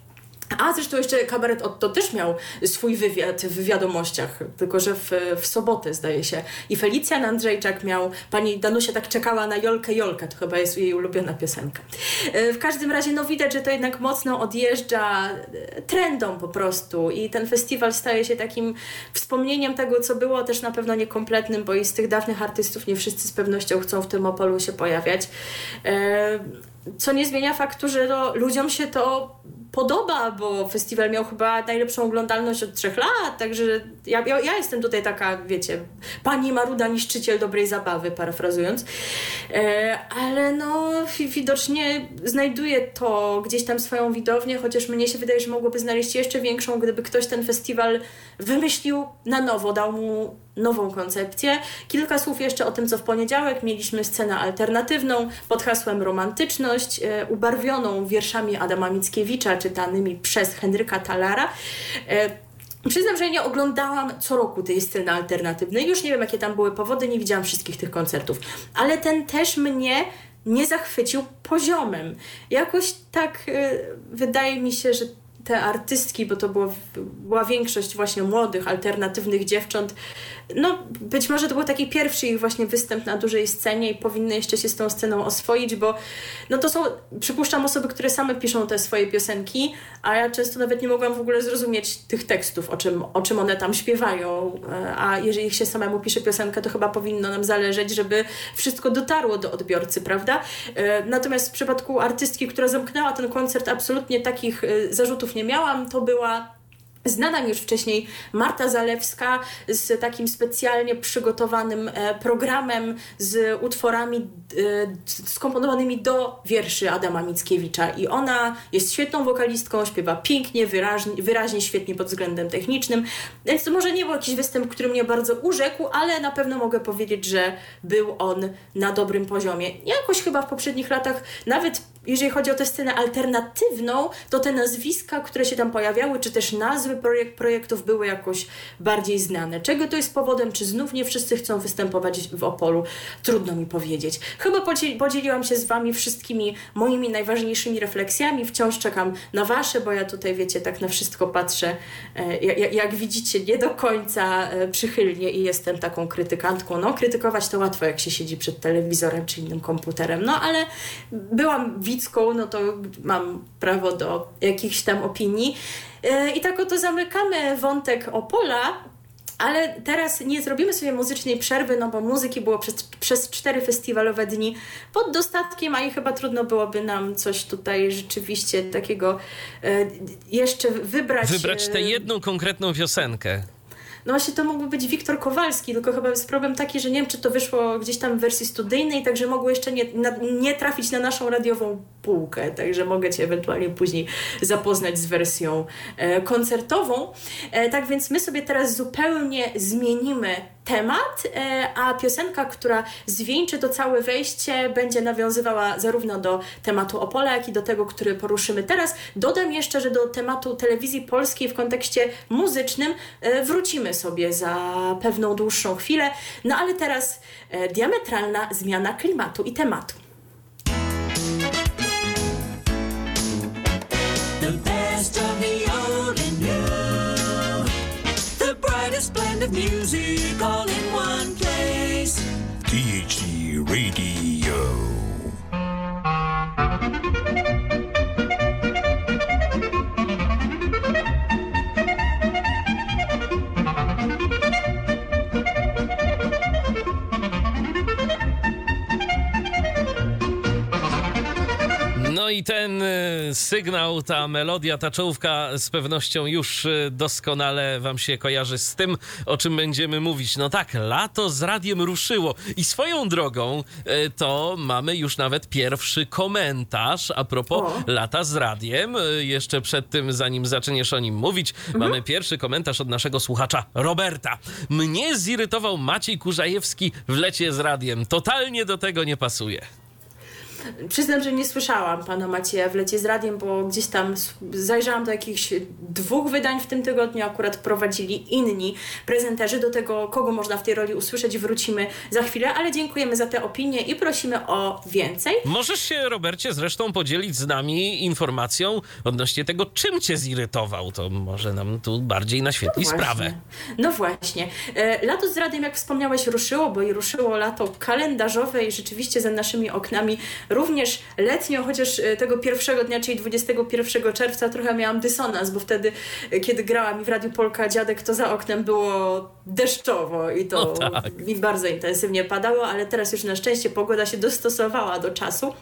a zresztą jeszcze kabaret Otto też miał swój wywiad w wiadomościach, tylko że w, w sobotę zdaje się. I Felicjan Andrzejczak miał, pani Danusia tak czekała na Jolkę Jolkę, to chyba jest jej ulubiona piosenka. E, w każdym razie no widać, że to jednak mocno odjeżdża e, trendom po prostu i ten festiwal staje się takim wspomnieniem tego, co było też na pewno niekompletnym, bo i z tych dawnych artystów nie wszyscy z pewnością chcą w tym Opolu się pojawiać. Co nie zmienia faktu, że no, ludziom się to podoba, bo festiwal miał chyba najlepszą oglądalność od trzech lat, także ja, ja, ja jestem tutaj taka, wiecie, pani Maruda, niszczyciel dobrej zabawy, parafrazując. E, ale no, widocznie znajduje to gdzieś tam swoją widownię, chociaż mnie się wydaje, że mogłoby znaleźć jeszcze większą, gdyby ktoś ten festiwal wymyślił na nowo, dał mu nową koncepcję. Kilka słów jeszcze o tym, co w poniedziałek mieliśmy scenę alternatywną pod hasłem romantyczność, e, ubarwioną wierszami Adama Mickiewicza, czytanymi przez Henryka Talara. E, Przyznam, że nie oglądałam co roku tej sceny alternatywnej. Już nie wiem, jakie tam były powody, nie widziałam wszystkich tych koncertów. Ale ten też mnie nie zachwycił poziomem. Jakoś tak y, wydaje mi się, że te artystki, bo to było, była większość właśnie młodych, alternatywnych dziewcząt, no być może to był taki pierwszy ich właśnie występ na dużej scenie i powinny jeszcze się z tą sceną oswoić, bo no to są, przypuszczam, osoby, które same piszą te swoje piosenki, a ja często nawet nie mogłam w ogóle zrozumieć tych tekstów, o czym, o czym one tam śpiewają, e, a jeżeli się samemu pisze piosenkę, to chyba powinno nam zależeć, żeby wszystko dotarło do odbiorcy, prawda? E, natomiast w przypadku artystki, która zamknęła ten koncert, absolutnie takich e, zarzutów nie miałam, to była Znana już wcześniej Marta Zalewska z takim specjalnie przygotowanym e, programem z utworami e, skomponowanymi do wierszy Adama Mickiewicza. I ona jest świetną wokalistką, śpiewa pięknie, wyraźnie, wyraźnie świetnie pod względem technicznym. Więc to może nie był jakiś występ, który mnie bardzo urzekł, ale na pewno mogę powiedzieć, że był on na dobrym poziomie. Jakoś chyba w poprzednich latach nawet jeżeli chodzi o tę scenę alternatywną, to te nazwiska, które się tam pojawiały, czy też nazwy projekt, projektów były jakoś bardziej znane. Czego to jest powodem? Czy znów nie wszyscy chcą występować w Opolu? Trudno mi powiedzieć. Chyba podzieliłam się z Wami wszystkimi moimi najważniejszymi refleksjami. Wciąż czekam na Wasze, bo ja tutaj, wiecie, tak na wszystko patrzę, e, jak, widzicie, nie do końca e, przychylnie i jestem taką krytykantką. No, krytykować to łatwo, jak się siedzi przed telewizorem czy innym komputerem, no ale byłam no to mam prawo do jakichś tam opinii. E, I tak oto zamykamy wątek Opola, ale teraz nie zrobimy sobie muzycznej przerwy, no bo muzyki było przez, przez cztery festiwalowe dni pod dostatkiem, a i chyba trudno byłoby nam coś tutaj rzeczywiście takiego e, jeszcze wybrać. Wybrać tę e, jedną konkretną piosenkę. No właśnie to mógłby być Wiktor Kowalski, tylko chyba jest problem taki, że nie wiem, czy to wyszło gdzieś tam w wersji studyjnej, także mogło jeszcze nie, na, nie trafić na naszą radiową półkę, także mogę Cię ewentualnie później zapoznać z wersją e, koncertową. E, tak więc my sobie teraz zupełnie zmienimy temat, e, a piosenka, która zwieńczy to całe wejście, będzie nawiązywała zarówno do tematu Opola, jak i do tego, który poruszymy teraz. Dodam jeszcze, że do tematu telewizji polskiej w kontekście muzycznym e, wrócimy sobie za pewną dłuższą chwilę. No ale teraz e, diametralna zmiana klimatu i tematu. The best of the. The blend of music all in one place. THC Radio. I ten y, sygnał, ta melodia, ta czołówka z pewnością już y, doskonale wam się kojarzy z tym, o czym będziemy mówić. No tak, lato z radiem ruszyło i swoją drogą y, to mamy już nawet pierwszy komentarz a propos o. lata z radiem. Jeszcze przed tym, zanim zaczniesz o nim mówić, mhm. mamy pierwszy komentarz od naszego słuchacza Roberta. Mnie zirytował Maciej Kurzajewski w lecie z radiem. Totalnie do tego nie pasuje. Przyznam, że nie słyszałam pana Macieja w lecie z radiem, bo gdzieś tam zajrzałam do jakichś dwóch wydań w tym tygodniu, akurat prowadzili inni prezenterzy. Do tego, kogo można w tej roli usłyszeć, wrócimy za chwilę, ale dziękujemy za te opinie i prosimy o więcej. Możesz się, Robercie, zresztą podzielić z nami informacją odnośnie tego, czym cię zirytował. To może nam tu bardziej naświetli no sprawę. No właśnie. E, lato z radiem, jak wspomniałeś, ruszyło, bo i ruszyło lato kalendarzowe i rzeczywiście za naszymi oknami Również letnio, chociaż e, tego pierwszego dnia, czyli 21 czerwca, trochę miałam dysonans, bo wtedy, e, kiedy grała mi w Radiu Polka Dziadek, to za oknem było deszczowo i to no tak. mi bardzo intensywnie padało, ale teraz już na szczęście pogoda się dostosowała do czasu.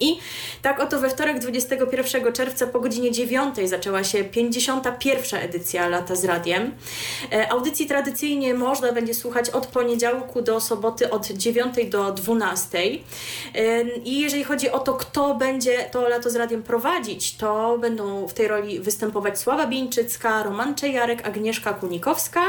I tak oto we wtorek 21 czerwca po godzinie 9 zaczęła się 51. edycja Lata z Radiem. E, audycji tradycyjnie można będzie słuchać od poniedziałku do soboty od 9 do 12. E, I jeżeli chodzi o to, kto będzie to Lato z Radiem prowadzić, to będą w tej roli występować Sława Bieńczycka, Roman Czejarek, Agnieszka Kunikowska,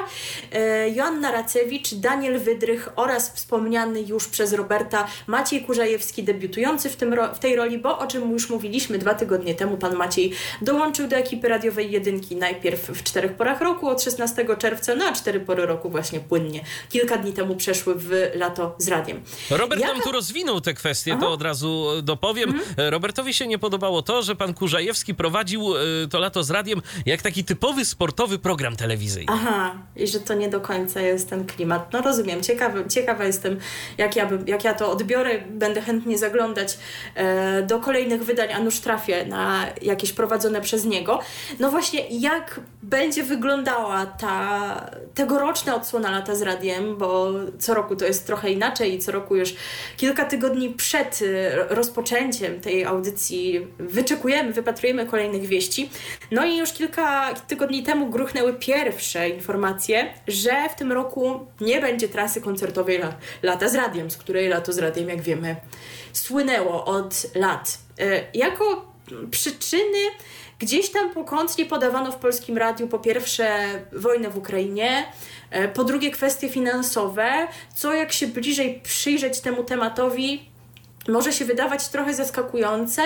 e, Joanna Racewicz, Daniel Wydrych oraz wspomniany już przez Roberta Maciej Kurzajewski, debiutujący w tym w tej roli, bo o czym już mówiliśmy dwa tygodnie temu, pan Maciej dołączył do ekipy radiowej jedynki najpierw w czterech porach roku od 16 czerwca, no a cztery pory roku właśnie płynnie. Kilka dni temu przeszły w lato z radiem. Robert nam tu rozwinął te kwestie, Aha. to od razu dopowiem. Mhm. Robertowi się nie podobało to, że pan Kurzajewski prowadził e, to lato z radiem jak taki typowy sportowy program telewizyjny. Aha, i że to nie do końca jest ten klimat. No rozumiem, ciekawy, ciekawa jestem, jak ja, jak ja to odbiorę. Będę chętnie zaglądać E, do kolejnych wydań, a nuż trafię na jakieś prowadzone przez niego. No właśnie, jak będzie wyglądała ta tegoroczna odsłona lata z radiem, bo co roku to jest trochę inaczej i co roku już kilka tygodni przed e, rozpoczęciem tej audycji wyczekujemy, wypatrujemy kolejnych wieści. No i już kilka tygodni temu gruchnęły pierwsze informacje, że w tym roku nie będzie trasy koncertowej Lata z Radiem, z której Lato z Radiem, jak wiemy, słynęło od lat. E, jako przyczyny gdzieś tam pokątnie podawano w polskim radiu po pierwsze wojnę w Ukrainie, e, po drugie kwestie finansowe, co jak się bliżej przyjrzeć temu tematowi, może się wydawać trochę zaskakujące,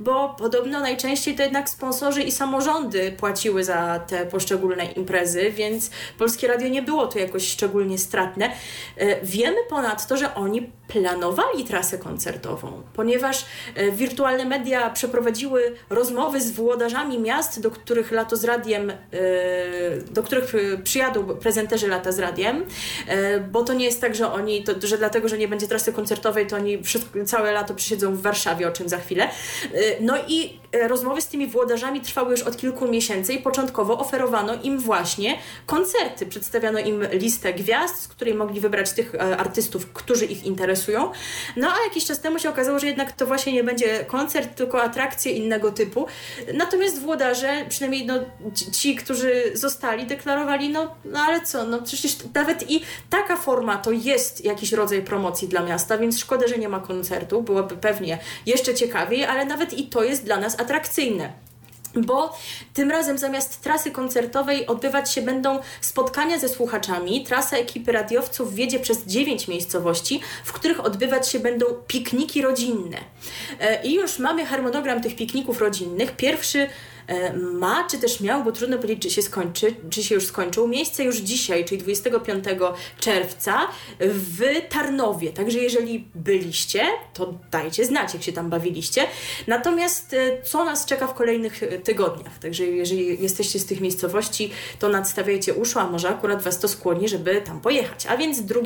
bo podobno najczęściej to jednak sponsorzy i samorządy płaciły za te poszczególne imprezy, więc Polskie Radio nie było tu jakoś szczególnie stratne. E, wiemy ponadto, że oni planowali trasę koncertową, ponieważ e, wirtualne media przeprowadziły rozmowy z włodarzami miast, do których lato z radiem, e, do których przyjadą prezenterzy lata z radiem, bo to nie jest tak, że oni, to, że dlatego, że nie będzie trasy koncertowej, to oni wszystko, całe lato przysiedzą w Warszawie, o czym za chwilę. Y, no i rozmowy z tymi włodarzami trwały już od kilku miesięcy i początkowo oferowano im właśnie koncerty. Przedstawiano im listę gwiazd, z której mogli wybrać tych e, artystów, którzy ich interesują. No a jakiś czas temu się okazało, że jednak to właśnie nie będzie koncert, tylko atrakcje innego typu. Natomiast włodarze, przynajmniej no, ci, którzy zostali, deklarowali, no, no ale co, no przecież nawet i taka forma to jest jakiś rodzaj promocji dla miasta, więc szkoda, że nie ma koncertu byłoby pewnie jeszcze ciekawiej, ale nawet i to jest dla nas atrakcyjne bo tym razem zamiast trasy koncertowej odbywać się będą spotkania ze słuchaczami. Trasa ekipy radiowców wiedzie przez dziewięć miejscowości, w których odbywać się będą pikniki rodzinne. E, I już mamy harmonogram tych pikników rodzinnych. Pierwszy ma, czy też miał, bo trudno powiedzieć, czy się skończy, czy się już skończył, miejsce już dzisiaj, czyli 25 czerwca w Tarnowie. Także jeżeli byliście, to dajcie znać, jak się tam bawiliście. Natomiast e, co nas czeka w kolejnych e, tygodniach? Także jeżeli jesteście z tych miejscowości, to nadstawiajcie uszu, a może akurat Was to skłoni, żeby tam pojechać. A więc 2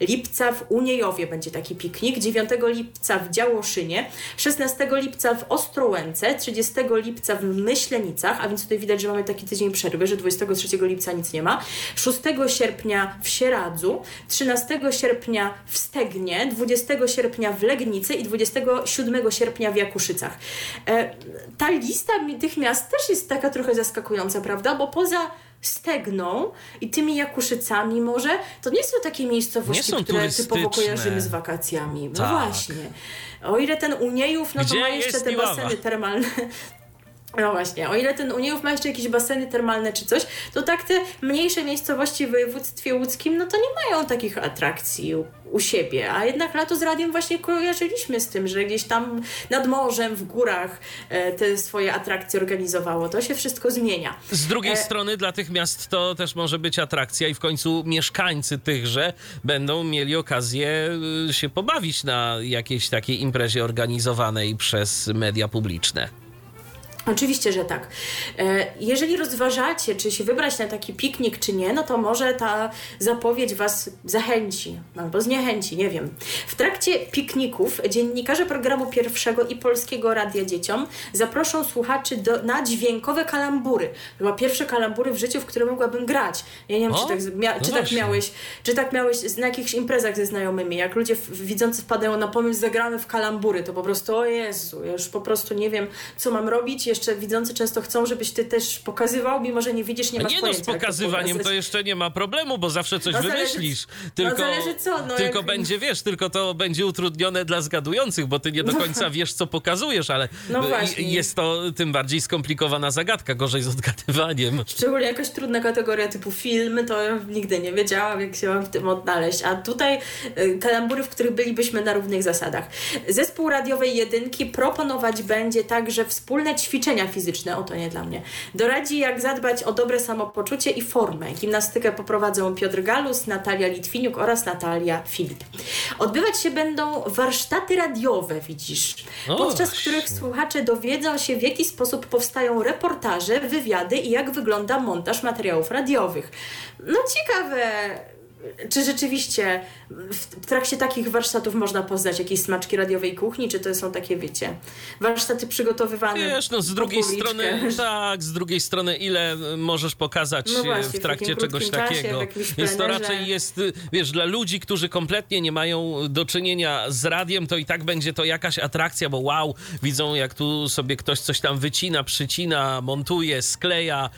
lipca w Uniejowie będzie taki piknik, 9 lipca w Działoszynie, 16 lipca w Ostrołęce, 30 lipca w Myślenicach, a więc tutaj widać, że mamy taki tydzień przerwy, że 23 lipca nic nie ma. 6 sierpnia w Sieradzu, 13 sierpnia w Stegnie, 20 sierpnia w Legnicy i 27 sierpnia w Jakuszycach. E, ta lista tych miast też jest taka trochę zaskakująca, prawda? Bo poza Stegną i tymi Jakuszycami może, to nie są takie miejscowości, są które typowo kojarzymy z wakacjami. No tak. właśnie. O ile ten Uniejów, no Gdzie to ma jeszcze te baseny termalne. No właśnie, o ile ten Uniów ma jeszcze jakieś baseny termalne czy coś, to tak te mniejsze miejscowości w województwie łódzkim, no to nie mają takich atrakcji u, u siebie, a jednak lato z radiem właśnie kojarzyliśmy z tym, że gdzieś tam nad morzem, w górach e, te swoje atrakcje organizowało. To się wszystko zmienia. Z drugiej E, strony dla tych miast to też może być atrakcja i w końcu mieszkańcy tychże będą mieli okazję y, się pobawić na jakiejś takiej imprezie organizowanej przez media publiczne. Oczywiście, że tak. E, Jeżeli rozważacie, czy się wybrać na taki piknik, czy nie, no to może ta zapowiedź Was zachęci albo zniechęci, nie wiem. W trakcie pikników dziennikarze programu pierwszego i polskiego radia dzieciom zaproszą słuchaczy do, na dźwiękowe kalambury. Chyba pierwsze kalambury w życiu, w które mogłabym grać. Ja nie wiem, O, czy, tak, mia- no czy tak miałeś, czy tak miałeś na jakichś imprezach ze znajomymi, jak ludzie w, widzący wpadają na pomysł, zagramy w kalambury, to po prostu, o Jezu, ja już po prostu nie wiem, co mam robić. Jeszcze widzący często chcą, żebyś ty też pokazywał, mimo że nie widzisz, nie masz nie no, z pojęcia, jak to pokazywaniem to jeszcze nie ma problemu, bo zawsze coś No zależy- wymyślisz. no Tylko, zależy co, no tylko jak- będzie, wiesz, tylko to będzie utrudnione dla zgadujących, bo ty nie do <laughs> końca wiesz, co pokazujesz, ale No jest to tym bardziej skomplikowana zagadka, gorzej z odgadywaniem. Szczególnie jakaś trudna kategoria typu filmy, to ja nigdy nie wiedziałam, jak się mam w tym odnaleźć. A tutaj y, kalambury, w których bylibyśmy na równych zasadach. Zespół radiowej jedynki proponować będzie także wspólne ćwiczenia fizyczne, o to nie dla mnie. Doradzi, jak zadbać o dobre samopoczucie i formę. Gimnastykę poprowadzą Piotr Galus, Natalia Litwiniuk oraz Natalia Filip. Odbywać się będą warsztaty radiowe, widzisz, O, podczas których słuchacze dowiedzą się, w jaki sposób powstają reportaże, wywiady i jak wygląda montaż materiałów radiowych. No ciekawe, czy rzeczywiście w trakcie takich warsztatów można poznać jakieś smaczki radiowej kuchni, czy to są takie, wiecie, warsztaty przygotowywane Wiesz, no z drugiej strony, tak, z drugiej strony, ile y, możesz pokazać No y, właśnie, w w trakcie takim czegoś czasie, takiego. w jakimś Więc to raczej jest, y, wiesz, dla ludzi, którzy kompletnie nie mają do czynienia z radiem, to i tak będzie to jakaś atrakcja, bo wow, widzą jak tu sobie ktoś coś tam wycina, przycina, montuje, skleja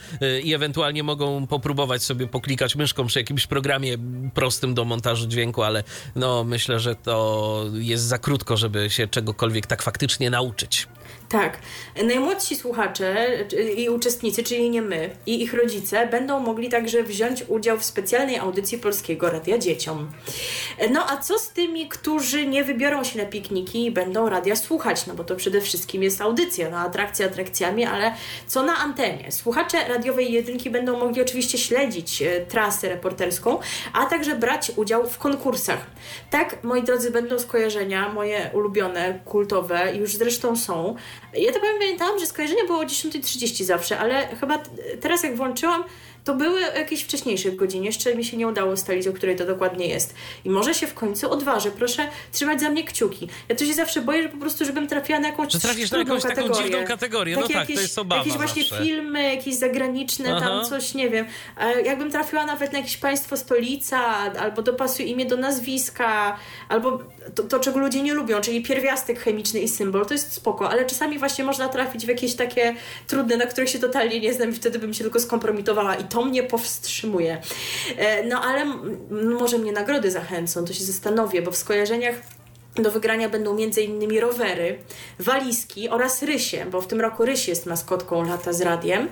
i ewentualnie mogą popróbować sobie poklikać myszką przy jakimś programie prostym do montażu dźwięku, ale no myślę, że to jest za krótko, żeby się czegokolwiek tak faktycznie nauczyć. Tak. Najmłodsi słuchacze i uczestnicy, czyli nie my, i ich rodzice, będą mogli także wziąć udział w specjalnej audycji Polskiego Radia Dzieciom. No a co z tymi, którzy nie wybiorą się na pikniki i będą radia słuchać? No bo to przede wszystkim jest audycja, no atrakcje atrakcjami, ale co na antenie? Słuchacze radiowej jedynki będą mogli oczywiście śledzić e, trasę reporterską, a także brać udział w konkursach. Tak, moi drodzy, będą skojarzenia, moje ulubione, kultowe, już zresztą są. Ja to pamiętam, że skojarzenie było o 10.30 zawsze, ale chyba teraz jak włączyłam, to były jakieś wcześniejsze godziny. Jeszcze mi się nie udało ustalić, o której to dokładnie jest. I może się w końcu odważę. Proszę trzymać za mnie kciuki. Ja to się zawsze boję, że po prostu, żebym trafiła na jakąś Że trafisz na jakąś kategorię. taką dziwną kategorię. No tak, jakieś, to jest obawa Jakieś właśnie zawsze. filmy, jakieś zagraniczne, Aha. tam coś, nie wiem. Jakbym trafiła nawet na jakieś państwo stolica, albo dopasuj imię do nazwiska, albo to, to, czego ludzie nie lubią, czyli pierwiastek chemiczny i symbol, to jest spoko, ale czasami właśnie można trafić w jakieś takie trudne, na których się totalnie nie znam i wtedy bym się tylko skompromitowała i to mnie powstrzymuje. E, no ale może mnie nagrody zachęcą, to się zastanowię, bo w skojarzeniach do wygrania będą m.in. rowery, walizki oraz rysie, bo w tym roku ryś jest maskotką Lata z Radiem.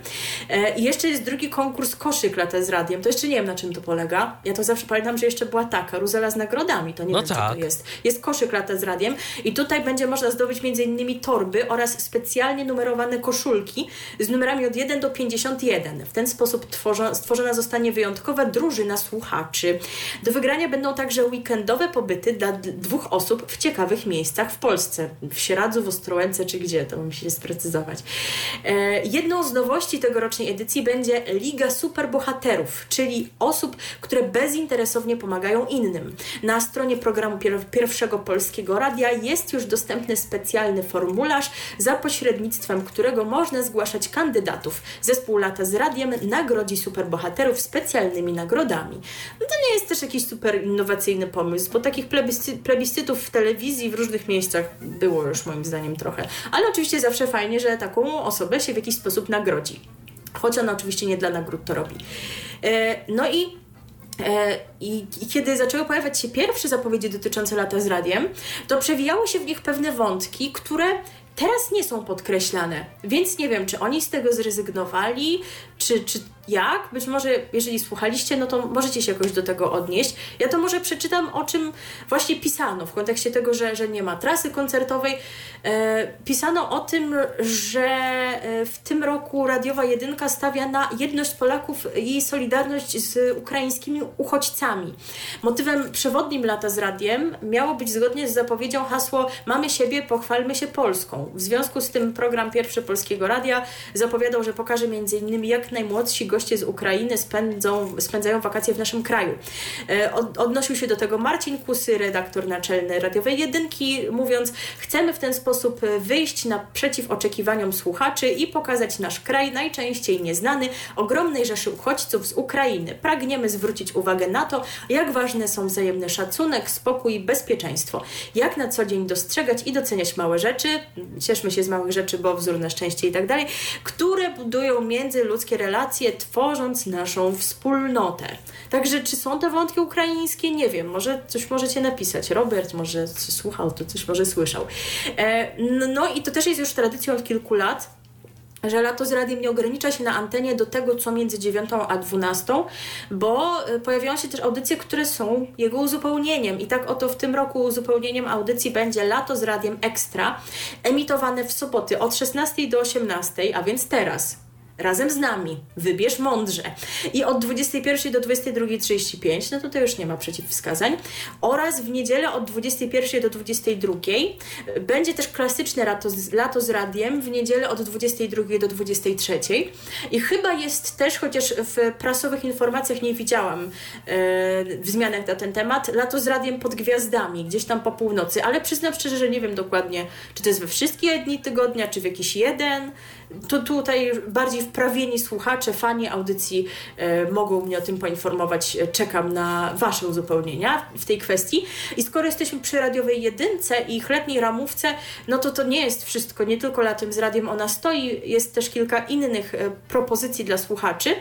E, I jeszcze jest drugi konkurs koszyk Lata z Radiem. To jeszcze nie wiem, na czym to polega. Ja to zawsze pamiętam, że jeszcze była taka, karuzela z nagrodami. To nie no wiem, tak. co to tak. jest. Jest koszyk Lata z Radiem i tutaj będzie można zdobyć m.in. torby oraz specjalnie numerowane koszulki z numerami od 1 do 51. W ten sposób tworzona, stworzona zostanie wyjątkowa drużyna słuchaczy. Do wygrania będą także weekendowe pobyty dla dwóch osób w ciekawych miejscach w Polsce. W Sieradzu, w Ostrołęce czy gdzie, to musi się sprecyzować. E, jedną z nowości tegorocznej edycji będzie Liga Superbohaterów, czyli osób, które bezinteresownie pomagają innym. Na stronie programu Pierwszego Polskiego Radia jest już dostępny specjalny formularz, za pośrednictwem którego można zgłaszać kandydatów. Zespół Lata z Radiem nagrodzi superbohaterów specjalnymi nagrodami. No to nie jest też jakiś super innowacyjny pomysł, bo takich plebiscytów w telewizji w różnych miejscach było już moim zdaniem trochę. Ale oczywiście zawsze fajnie, że taką osobę się w jakiś sposób nagrodzi. Choć ona oczywiście nie dla nagród to robi. E, no i e, i, I, kiedy zaczęły pojawiać się pierwsze zapowiedzi dotyczące lata z radiem, to przewijały się w nich pewne wątki, które teraz nie są podkreślane. Więc nie wiem, czy oni z tego zrezygnowali, czy, czy jak? Być może, jeżeli słuchaliście, no to możecie się jakoś do tego odnieść. Ja to może przeczytam, o czym właśnie pisano w kontekście tego, że, że nie ma trasy koncertowej. E, pisano o tym, że e, w tym roku Radiowa Jedynka stawia na jedność Polaków i solidarność z ukraińskimi uchodźcami. Motywem przewodnim lata z radiem miało być zgodnie z zapowiedzią hasło Mamy siebie, pochwalmy się Polską. W związku z tym program Pierwszy Polskiego Radia zapowiadał, że pokaże m.in. jak najmłodsi goście z Ukrainy spędzą, spędzają wakacje w naszym kraju. E, od, odnosił się do tego Marcin Kusy, redaktor naczelny Radiowej Jedynki, mówiąc, chcemy w ten sposób wyjść naprzeciw oczekiwaniom słuchaczy i pokazać nasz kraj, najczęściej nieznany, ogromnej rzeszy uchodźców z Ukrainy. Pragniemy zwrócić uwagę na to, jak ważne są wzajemny szacunek, spokój i bezpieczeństwo. Jak na co dzień dostrzegać i doceniać małe rzeczy, cieszmy się z małych rzeczy, bo wzór na szczęście i tak dalej, które budują międzyludzkie relacje, tworząc naszą wspólnotę. Także czy są te wątki ukraińskie? Nie wiem, może coś możecie napisać. Robert może słuchał, to coś może słyszał. E, no i to też jest już tradycją od kilku lat że lato z radiem nie ogranicza się na antenie do tego, co między 9 a 12, bo e, pojawiają się też audycje, które są jego uzupełnieniem. I tak oto w tym roku uzupełnieniem audycji będzie Lato z radiem Ekstra, emitowane w soboty od 16 do 18, a więc teraz razem z nami. Wybierz mądrze. I od 21 do 22.35, no to to już nie ma przeciwwskazań. Oraz w niedzielę od 21 do 22 będzie też klasyczne lato z, lato z radiem w niedzielę od 22 do 23. I chyba jest też, chociaż w prasowych informacjach nie widziałam yy, w zmianach na ten temat, lato z radiem pod gwiazdami, gdzieś tam po północy, ale przyznam szczerze, że nie wiem dokładnie, czy to jest we wszystkie dni tygodnia, czy w jakiś jeden to tutaj bardziej wprawieni słuchacze, fani audycji e, mogą mnie o tym poinformować. Czekam na Wasze uzupełnienia w tej kwestii. I skoro jesteśmy przy radiowej jedynce i ich letniej ramówce, no to to nie jest wszystko. Nie tylko latem z radiem ona stoi, jest też kilka innych e, propozycji dla słuchaczy.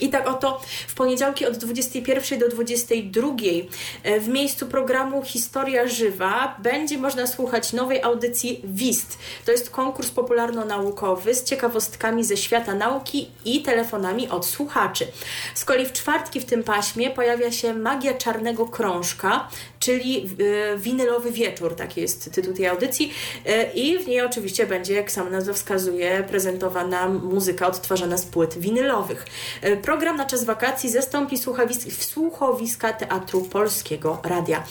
I tak oto w poniedziałki od 21 do 22 e, w miejscu programu Historia Żywa będzie można słuchać nowej audycji WIST. To jest konkurs popularno-naukowy z ciekawostkami ze świata nauki i telefonami od słuchaczy. Z kolei w czwartki w tym paśmie pojawia się Magia Czarnego Krążka, czyli e, winylowy wieczór, taki jest tytuł tej audycji e, i w niej oczywiście będzie, jak sam nazwa wskazuje, prezentowana muzyka odtwarzana z płyt winylowych. Program na czas wakacji zastąpi słuchowis słuchowiska Teatru Polskiego Radia.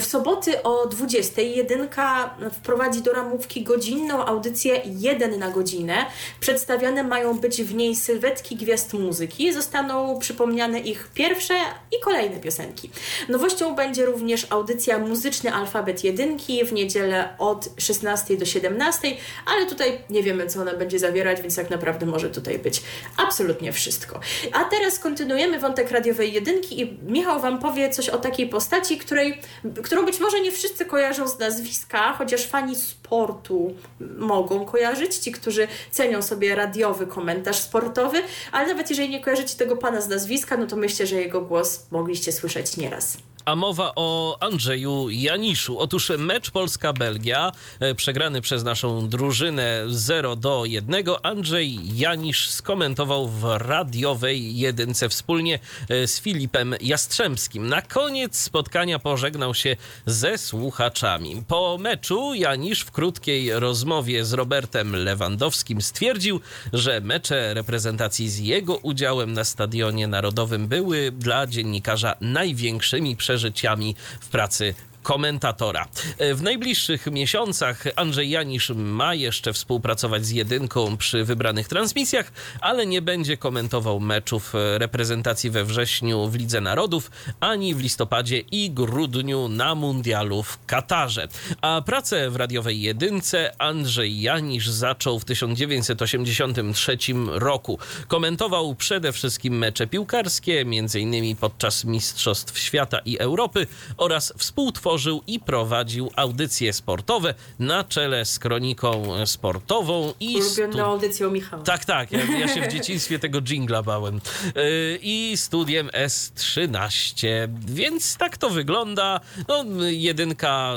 W soboty o 20 jedynka wprowadzi do ramówki godzinną audycję jeden na godzinę. Przedstawiane mają być w niej sylwetki gwiazd muzyki. Zostaną przypomniane ich pierwsze i kolejne piosenki. Nowością będzie również audycja Muzyczny Alfabet Jedynki w niedzielę od 16 do 17, ale tutaj nie wiemy, co ona będzie zawierać, więc tak naprawdę może tutaj być absolutnie wszystko. A teraz kontynuujemy wątek radiowej jedynki i Michał Wam powie coś o takiej postaci, której, którą być może nie wszyscy kojarzą z nazwiska, chociaż fani sportu mogą kojarzyć, ci, którzy cenią sobie radiowy komentarz sportowy, ale nawet jeżeli nie kojarzycie tego pana z nazwiska, no to myślę, że jego głos mogliście słyszeć nieraz a mowa o Andrzeju Janiszu. Otóż mecz Polska-Belgia, e, przegrany przez naszą drużynę 0 do 1. Andrzej Janisz skomentował w radiowej jedynce wspólnie e, z Filipem Jastrzębskim. Na koniec spotkania pożegnał się ze słuchaczami. Po meczu Janisz w krótkiej rozmowie z Robertem Lewandowskim stwierdził, że mecze reprezentacji z jego udziałem na Stadionie Narodowym były dla dziennikarza największymi przeżyciami przeżyciami w pracy komentatora. W najbliższych miesiącach Andrzej Janisz ma jeszcze współpracować z jedynką przy wybranych transmisjach, ale nie będzie komentował meczów reprezentacji we wrześniu w Lidze Narodów, ani w listopadzie i grudniu na mundialu w Katarze. A pracę w radiowej jedynce Andrzej Janisz zaczął w 1983 roku. Komentował przede wszystkim mecze piłkarskie, m.in. podczas Mistrzostw Świata i Europy oraz współtworzył tworzył i prowadził audycje sportowe na czele z kroniką sportową i... Ulubioną stu... audycją Michała. Tak, tak. Ja, ja się w <laughs> dzieciństwie tego jingla bałem. Yy, I studiem S13. Więc tak to wygląda. No, jedynka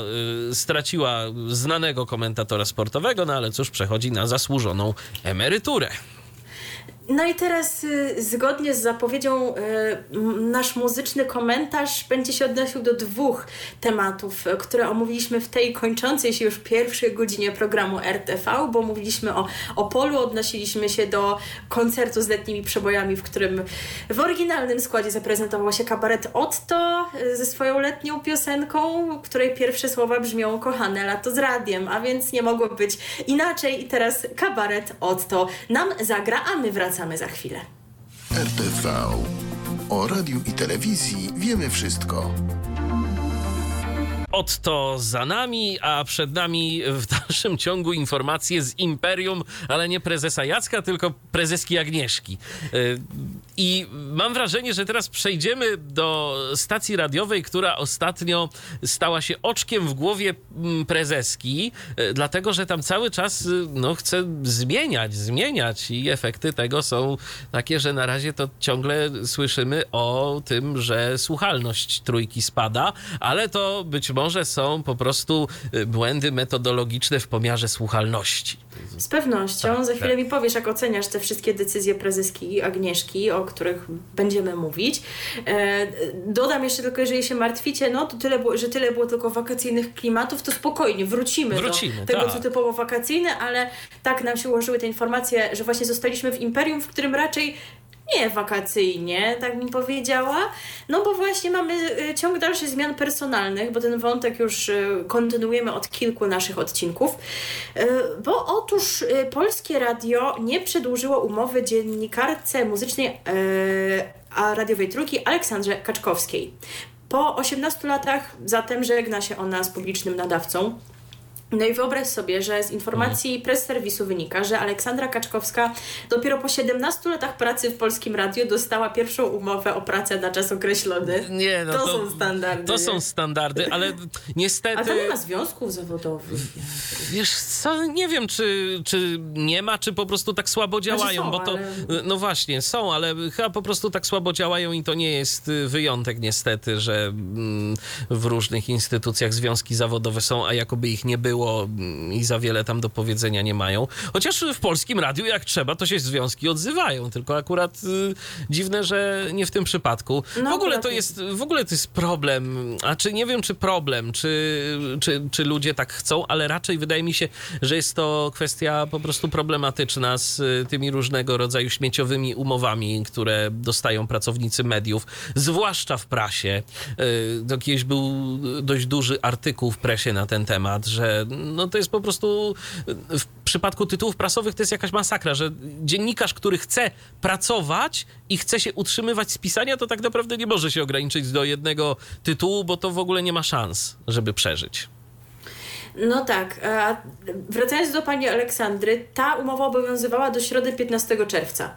yy, straciła znanego komentatora sportowego, no ale cóż, przechodzi na zasłużoną emeryturę. No i teraz y, zgodnie z zapowiedzią y, nasz muzyczny komentarz będzie się odnosił do dwóch tematów, które omówiliśmy w tej kończącej się już pierwszej godzinie programu RTV, bo mówiliśmy o Opolu, odnosiliśmy się do koncertu z letnimi przebojami, w którym w oryginalnym składzie zaprezentował się kabaret Otto y, ze swoją letnią piosenką, której pierwsze słowa brzmią kochane lato z radiem, a więc nie mogło być inaczej i teraz kabaret Otto nam zagra, a my wracamy Wracamy za chwilę. RTV. O radiu i telewizji wiemy wszystko. Otto za nami, a przed nami w dalszym ciągu informacje z Imperium, ale nie prezesa Jacka, tylko prezeski Agnieszki. I mam wrażenie, że teraz przejdziemy do stacji radiowej, która ostatnio stała się oczkiem w głowie mm, prezeski, y, dlatego że tam cały czas y, no, chce zmieniać, zmieniać i efekty tego są takie, że na razie to ciągle słyszymy o tym, że słuchalność trójki spada, ale to być może są po prostu y, błędy metodologiczne w pomiarze słuchalności. Z pewnością. Tak, Za chwilę tak. mi powiesz, jak oceniasz te wszystkie decyzje prezeski Agnieszki, o których będziemy mówić. E, dodam jeszcze tylko, jeżeli się martwicie, no to tyle było, że tyle było tylko wakacyjnych klimatów, to spokojnie, wrócimy, wrócimy do tego, tak. co typowo wakacyjne, ale tak nam się ułożyły te informacje, że właśnie zostaliśmy w imperium, w którym raczej nie wakacyjnie, tak bym powiedziała. No bo właśnie mamy y, ciąg dalszych zmian personalnych, bo ten wątek już y, kontynuujemy od kilku naszych odcinków. Y, bo otóż Polskie Radio nie przedłużyło umowy dziennikarce muzycznej a radiowej trójki Aleksandrze Kaczkowskiej. Po 18 latach zatem żegna się ona z publicznym nadawcą. No i wyobraź sobie, że z informacji Mhm. press serwisu wynika, że Aleksandra Kaczkowska dopiero po 17 latach pracy w Polskim Radiu dostała pierwszą umowę o pracę na czas określony. Nie, no to, to, są standardy. To nie? są standardy, ale A tam niestety. nie ma związków zawodowych. Wiesz co, nie wiem, czy, czy nie ma, czy po prostu tak słabo działają, są, bo to. ale- No właśnie, są, ale chyba po prostu tak słabo działają i to nie jest y, wyjątek, niestety, że mm, w różnych instytucjach związki zawodowe są, a jakoby ich nie było mm, i za wiele tam do powiedzenia nie mają. Chociaż w polskim radiu, jak trzeba, to się związki odzywają, tylko akurat y, dziwne, że nie w tym przypadku. No, w ogóle to jest w ogóle to jest problem, a czy nie wiem, czy problem, czy, czy, czy ludzie tak chcą, ale raczej wydaje mi się, że jest to kwestia po prostu problematyczna z y, tymi różnego rodzaju śmieciowymi umowami, które dostają pracownicy mediów, zwłaszcza w prasie. Y, kiedyś był dość duży artykuł w presie na ten temat, że no to jest po prostu w przypadku tytułów prasowych to jest jakaś masakra, że dziennikarz, który chce pracować i chce się utrzymywać z pisania, to tak naprawdę nie może się ograniczyć do jednego tytułu, bo to w ogóle nie ma szans, żeby przeżyć. No tak. A wracając do pani Aleksandry, ta umowa obowiązywała do środy 15 czerwca.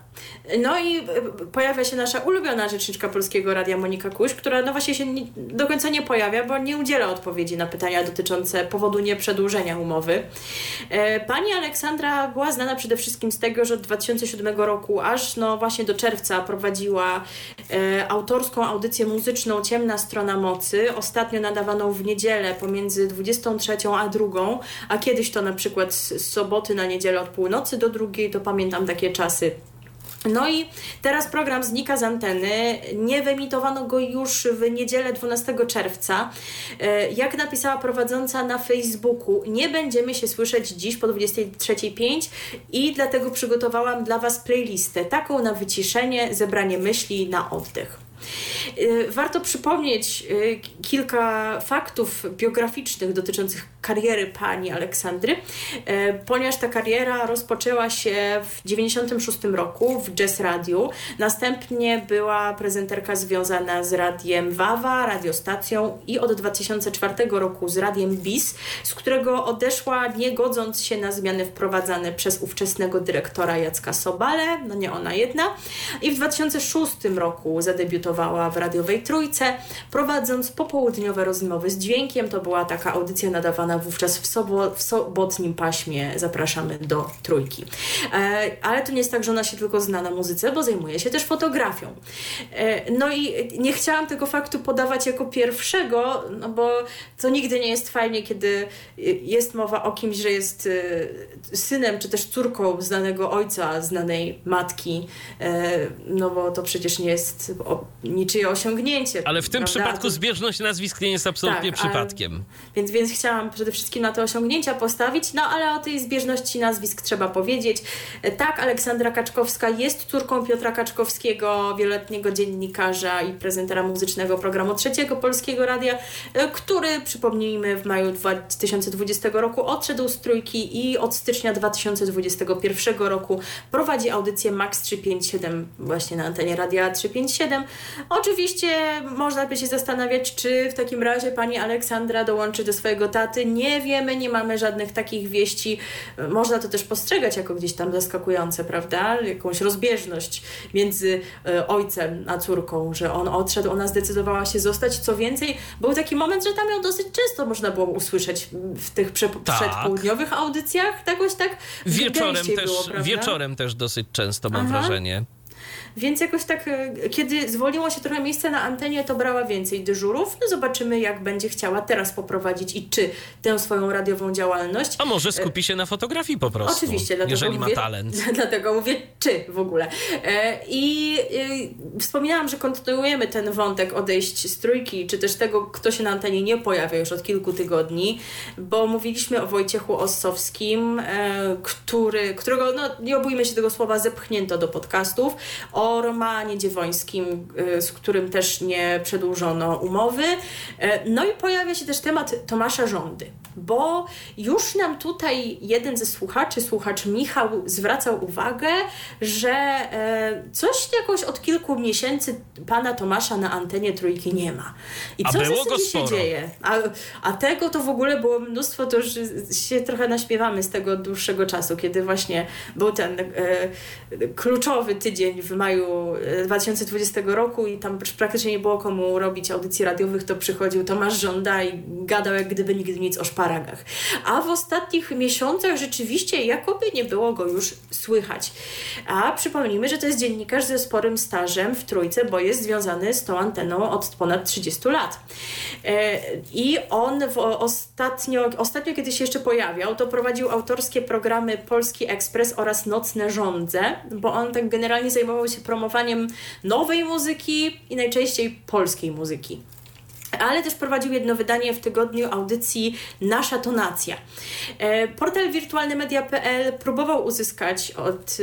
No i e, pojawia się nasza ulubiona rzeczniczka Polskiego Radia Monika Kuś, która no właśnie się nie, do końca nie pojawia, bo nie udziela odpowiedzi na pytania dotyczące powodu nieprzedłużenia umowy. E, Pani Aleksandra była znana przede wszystkim z tego, że od 2007 roku aż no właśnie do czerwca prowadziła e, autorską audycję muzyczną Ciemna Strona Mocy, ostatnio nadawaną w niedzielę pomiędzy 23 a 2, a kiedyś to na przykład z z soboty na niedzielę od północy do drugiej, to pamiętam takie czasy. No i teraz program znika z anteny. Nie wyemitowano go już w niedzielę 12 czerwca. E, Jak napisała prowadząca na Facebooku, nie będziemy się słyszeć dziś po 23.05 i dlatego przygotowałam dla Was playlistę, taką na wyciszenie, zebranie myśli, na oddech. Y, Warto przypomnieć y, kilka faktów biograficznych dotyczących kariery pani Aleksandry, y, ponieważ ta kariera rozpoczęła się w 96 roku w Jazz Radio. Następnie była prezenterka związana z radiem Wawa, radiostacją i od 2004 roku z radiem BIS, z którego odeszła nie godząc się na zmiany wprowadzane przez ówczesnego dyrektora Jacka Sobale, no nie ona jedna. I w 2006 roku zadebiutowała w radiowej Trójce, prowadząc popołudniowe rozmowy z dźwiękiem. To była taka audycja nadawana wówczas w, sobo- w sobotnim paśmie Zapraszamy do Trójki. E, ale to nie jest tak, że ona się tylko zna na muzyce, bo zajmuje się też fotografią. E, no i nie chciałam tego faktu podawać jako pierwszego, no bo to nigdy nie jest fajnie, kiedy jest mowa o kimś, że jest e, synem czy też córką znanego ojca, znanej matki, e, no bo to przecież nie jest niczyje osiągnięcie. Ale w tym prawda? przypadku zbieżność nazwisk nie jest absolutnie Tak, ale- przypadkiem. więc, więc chciałam przede wszystkim na te osiągnięcia postawić, no ale o tej zbieżności nazwisk trzeba powiedzieć. Tak, Aleksandra Kaczkowska jest córką Piotra Kaczkowskiego, wieloletniego dziennikarza i prezentera muzycznego programu Trzeciego Polskiego Radia, e, który, przypomnijmy, w maju 2020 roku odszedł z trójki i od stycznia 2021 roku prowadzi audycję Max 357 właśnie na antenie Radia 357. Oczywiście można by się zastanawiać, czy w takim razie pani Aleksandra dołączy do swojego taty. Nie wiemy, nie mamy żadnych takich wieści. Można to też postrzegać jako gdzieś tam zaskakujące, prawda? Jakąś rozbieżność między e, ojcem a córką, że on odszedł, ona zdecydowała się zostać. Co więcej, był taki moment, że tam ją dosyć często można było usłyszeć w tych prze- Tak. przedpołudniowych audycjach. Tak, jakoś tak Wieczorem też, było, wieczorem też dosyć często mam Aha. wrażenie. Więc jakoś tak, e, kiedy zwolniło się trochę miejsca na antenie, to brała więcej dyżurów. No zobaczymy, jak będzie chciała teraz poprowadzić i czy tę swoją radiową działalność. A może skupi się na fotografii po prostu. Oczywiście, dlatego jeżeli mówię, ma talent. <laughs> Dlatego mówię, czy w ogóle. E, I e, wspominałam, że kontynuujemy ten wątek odejść z trójki, czy też tego, kto się na antenie nie pojawia już od kilku tygodni, bo mówiliśmy o Wojciechu Ossowskim, e, który, którego, no nie obójmy się tego słowa, zepchnięto do podcastów, o Romanie Dziewońskim, e, z którym też nie przedłużono umowy. E, no i pojawia się też temat Tomasza Żądy. Bo już nam tutaj jeden ze słuchaczy, słuchacz Michał, zwracał uwagę, że e, coś jakoś od kilku miesięcy pana Tomasza na antenie trójki nie ma. I co go zasadzie się dzieje? A, a tego to w ogóle było mnóstwo, to już się trochę naśmiewamy z tego dłuższego czasu, kiedy właśnie był ten e, kluczowy tydzień w maju e, 2020 roku i tam praktycznie nie było komu robić audycji radiowych, to przychodził Tomasz Żąda i gadał jak gdyby nigdy nic o szparagach. A w ostatnich miesiącach rzeczywiście jakoby nie było go już słychać. A przypomnijmy, że to jest dziennikarz ze sporym stażem w Trójce, bo jest związany z tą anteną od ponad 30 lat. E, I on ostatnio, ostatnio, kiedy się jeszcze pojawiał, to prowadził autorskie programy Polski Ekspres oraz Nocne Rządze, bo on tak generalnie zajmował się promowaniem nowej muzyki i najczęściej polskiej muzyki ale też prowadził jedno wydanie w tygodniu audycji Nasza Tonacja. E, Portal wirtualnymedia.pl próbował uzyskać od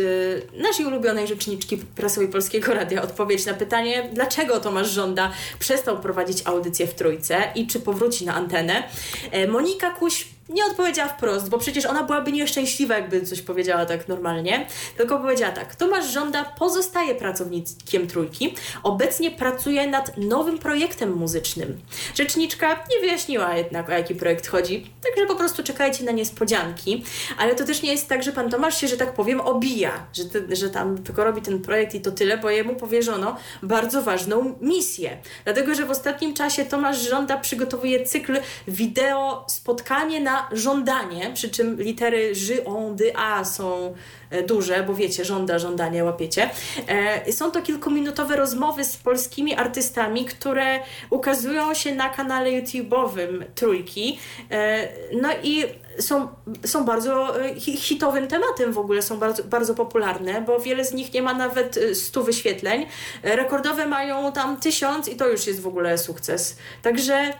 e, naszej ulubionej rzeczniczki prasowej Polskiego Radia odpowiedź na pytanie, dlaczego Tomasz Żąda przestał prowadzić audycję w Trójce i czy powróci na antenę. E, Monika Kuś nie odpowiedziała wprost, bo przecież ona byłaby nieszczęśliwa, jakby coś powiedziała tak normalnie, tylko powiedziała tak, Tomasz Żąda pozostaje pracownikiem Trójki, obecnie pracuje nad nowym projektem muzycznym. Rzeczniczka nie wyjaśniła jednak, o jaki projekt chodzi, także po prostu czekajcie na niespodzianki, ale to też nie jest tak, że pan Tomasz się, że tak powiem, obija, że, że tam tylko robi ten projekt i to tyle, bo jemu powierzono bardzo ważną misję. Dlatego, że w ostatnim czasie Tomasz Żąda przygotowuje cykl wideo spotkanie na żądanie, przy czym litery ży, on, dy, a są e, duże, bo wiecie, żąda, żądanie, łapiecie. E, są to kilkuminutowe rozmowy z polskimi artystami, które ukazują się na kanale YouTube'owym Trójki. E, no i są, są bardzo hi- hitowym tematem w ogóle, są bardzo, bardzo popularne, bo wiele z nich nie ma nawet e, 100 wyświetleń. Rekordowe mają tam tysiąc i to już jest w ogóle sukces. Także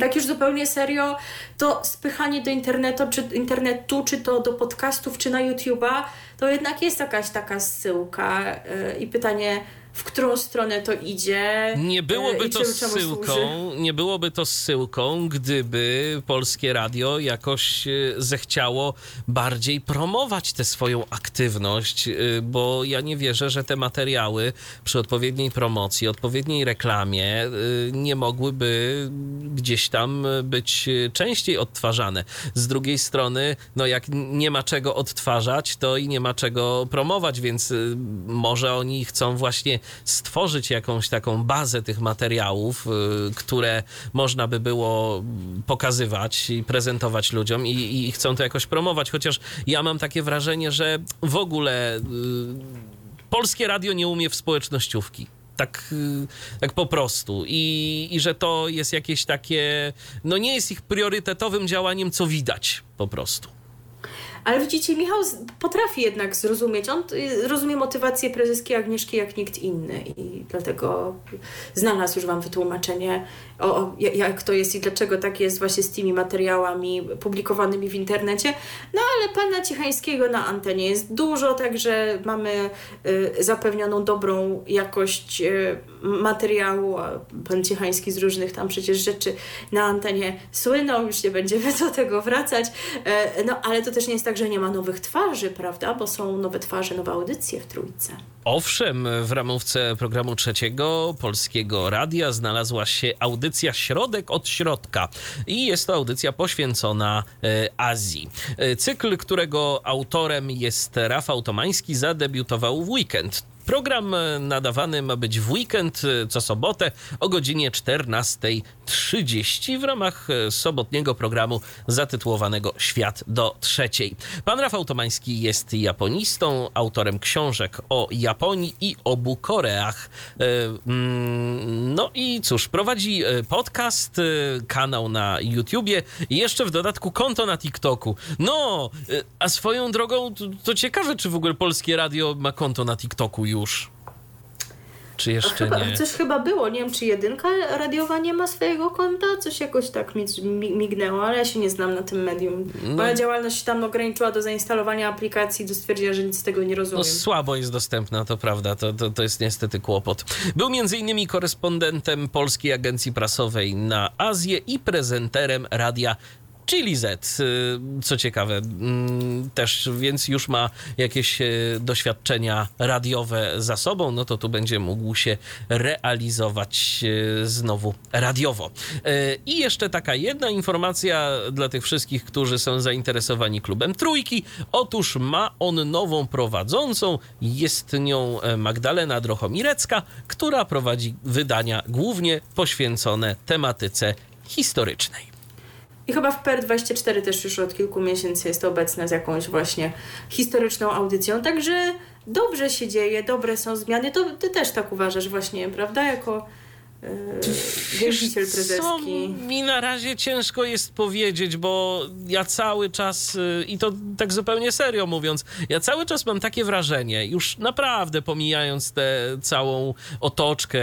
tak już zupełnie serio, to spychanie do internetu, czy, internetu, czy to do podcastów, czy na YouTube'a, to jednak jest jakaś taka zsyłka yy, i pytanie, w którą stronę to idzie. Nie byłoby i to służy. nie byłoby to zsyłką, gdyby polskie radio jakoś e, zechciało bardziej promować tę swoją aktywność, e, bo ja nie wierzę, że te materiały przy odpowiedniej promocji, odpowiedniej reklamie e, nie mogłyby gdzieś tam być e, częściej odtwarzane. Z drugiej strony, no jak nie ma czego odtwarzać, to i nie ma czego promować, więc może oni chcą właśnie stworzyć jakąś taką bazę tych materiałów, y, które można by było pokazywać i prezentować ludziom i, i chcą to jakoś promować, chociaż ja mam takie wrażenie, że w ogóle y, polskie radio nie umie w społecznościówki. Tak, y, tak po prostu. I, I że to jest jakieś takie. No nie jest ich priorytetowym działaniem, co widać po prostu. Ale widzicie, Michał potrafi jednak zrozumieć. On y, rozumie motywację prezeski Agnieszki jak nikt inny i dlatego znalazł już Wam wytłumaczenie, o, o, ja- jak to jest i dlaczego tak jest właśnie z tymi materiałami publikowanymi w internecie. No ale Pana Cichańskiego na antenie jest dużo, także mamy y, zapewnioną dobrą jakość y, materiału. a Pan Ciechański z różnych tam przecież rzeczy na antenie słynął, już nie będziemy do tego wracać. E, No ale to też nie jest tak, że nie ma nowych twarzy, prawda? Bo są nowe twarze, nowe audycje w Trójce. Owszem, w ramówce programu trzeciego Polskiego Radia znalazła się audycja Środek od Środka i jest to audycja poświęcona e, Azji. E, Cykl, którego autorem jest Rafał Tomański, zadebiutował w weekend. Program e, nadawany ma być w weekend, e, co sobotę o godzinie 14.30 w ramach e, sobotniego programu zatytułowanego Świat do trzeciej. Pan Rafał Tomański jest japonistą, autorem książek o Japonii i obu Koreach. Mm, No i cóż, prowadzi podcast, kanał na YouTubie i jeszcze w dodatku konto na TikToku. No, a swoją drogą to, to ciekawe, czy w ogóle polskie radio ma konto na TikToku już. Czy A jeszcze chyba, nie? coś chyba było, nie wiem czy jedynka radiowa nie ma swojego konta, coś jakoś tak mi mi- mignęło, ale ja się nie znam na tym medium. No. Moja działalność się tam ograniczyła do zainstalowania aplikacji, do stwierdzenia, że nic z tego nie No rozumiem. słabo jest dostępna, to prawda, to, to, to jest niestety kłopot. Był m.in. korespondentem Polskiej Agencji Prasowej na Azję i prezenterem radia Chili Z, co ciekawe, mm, też więc już ma jakieś doświadczenia radiowe za sobą, no to tu będzie mógł się realizować znowu radiowo. I jeszcze taka jedna informacja dla tych wszystkich, którzy są zainteresowani klubem Trójki. Otóż ma on nową prowadzącą, jest nią Magdalena Drochomirecka, która prowadzi wydania głównie poświęcone tematyce historycznej. I chyba w PER24 też już od kilku miesięcy jest obecna z jakąś właśnie historyczną audycją. Także dobrze się dzieje, dobre są zmiany. To ty też tak uważasz właśnie, prawda? Jako wielbiciel prezeski. Co mi na razie ciężko jest powiedzieć, bo ja cały czas, y, i to tak zupełnie serio mówiąc, ja cały czas mam takie wrażenie, już naprawdę pomijając tę całą otoczkę,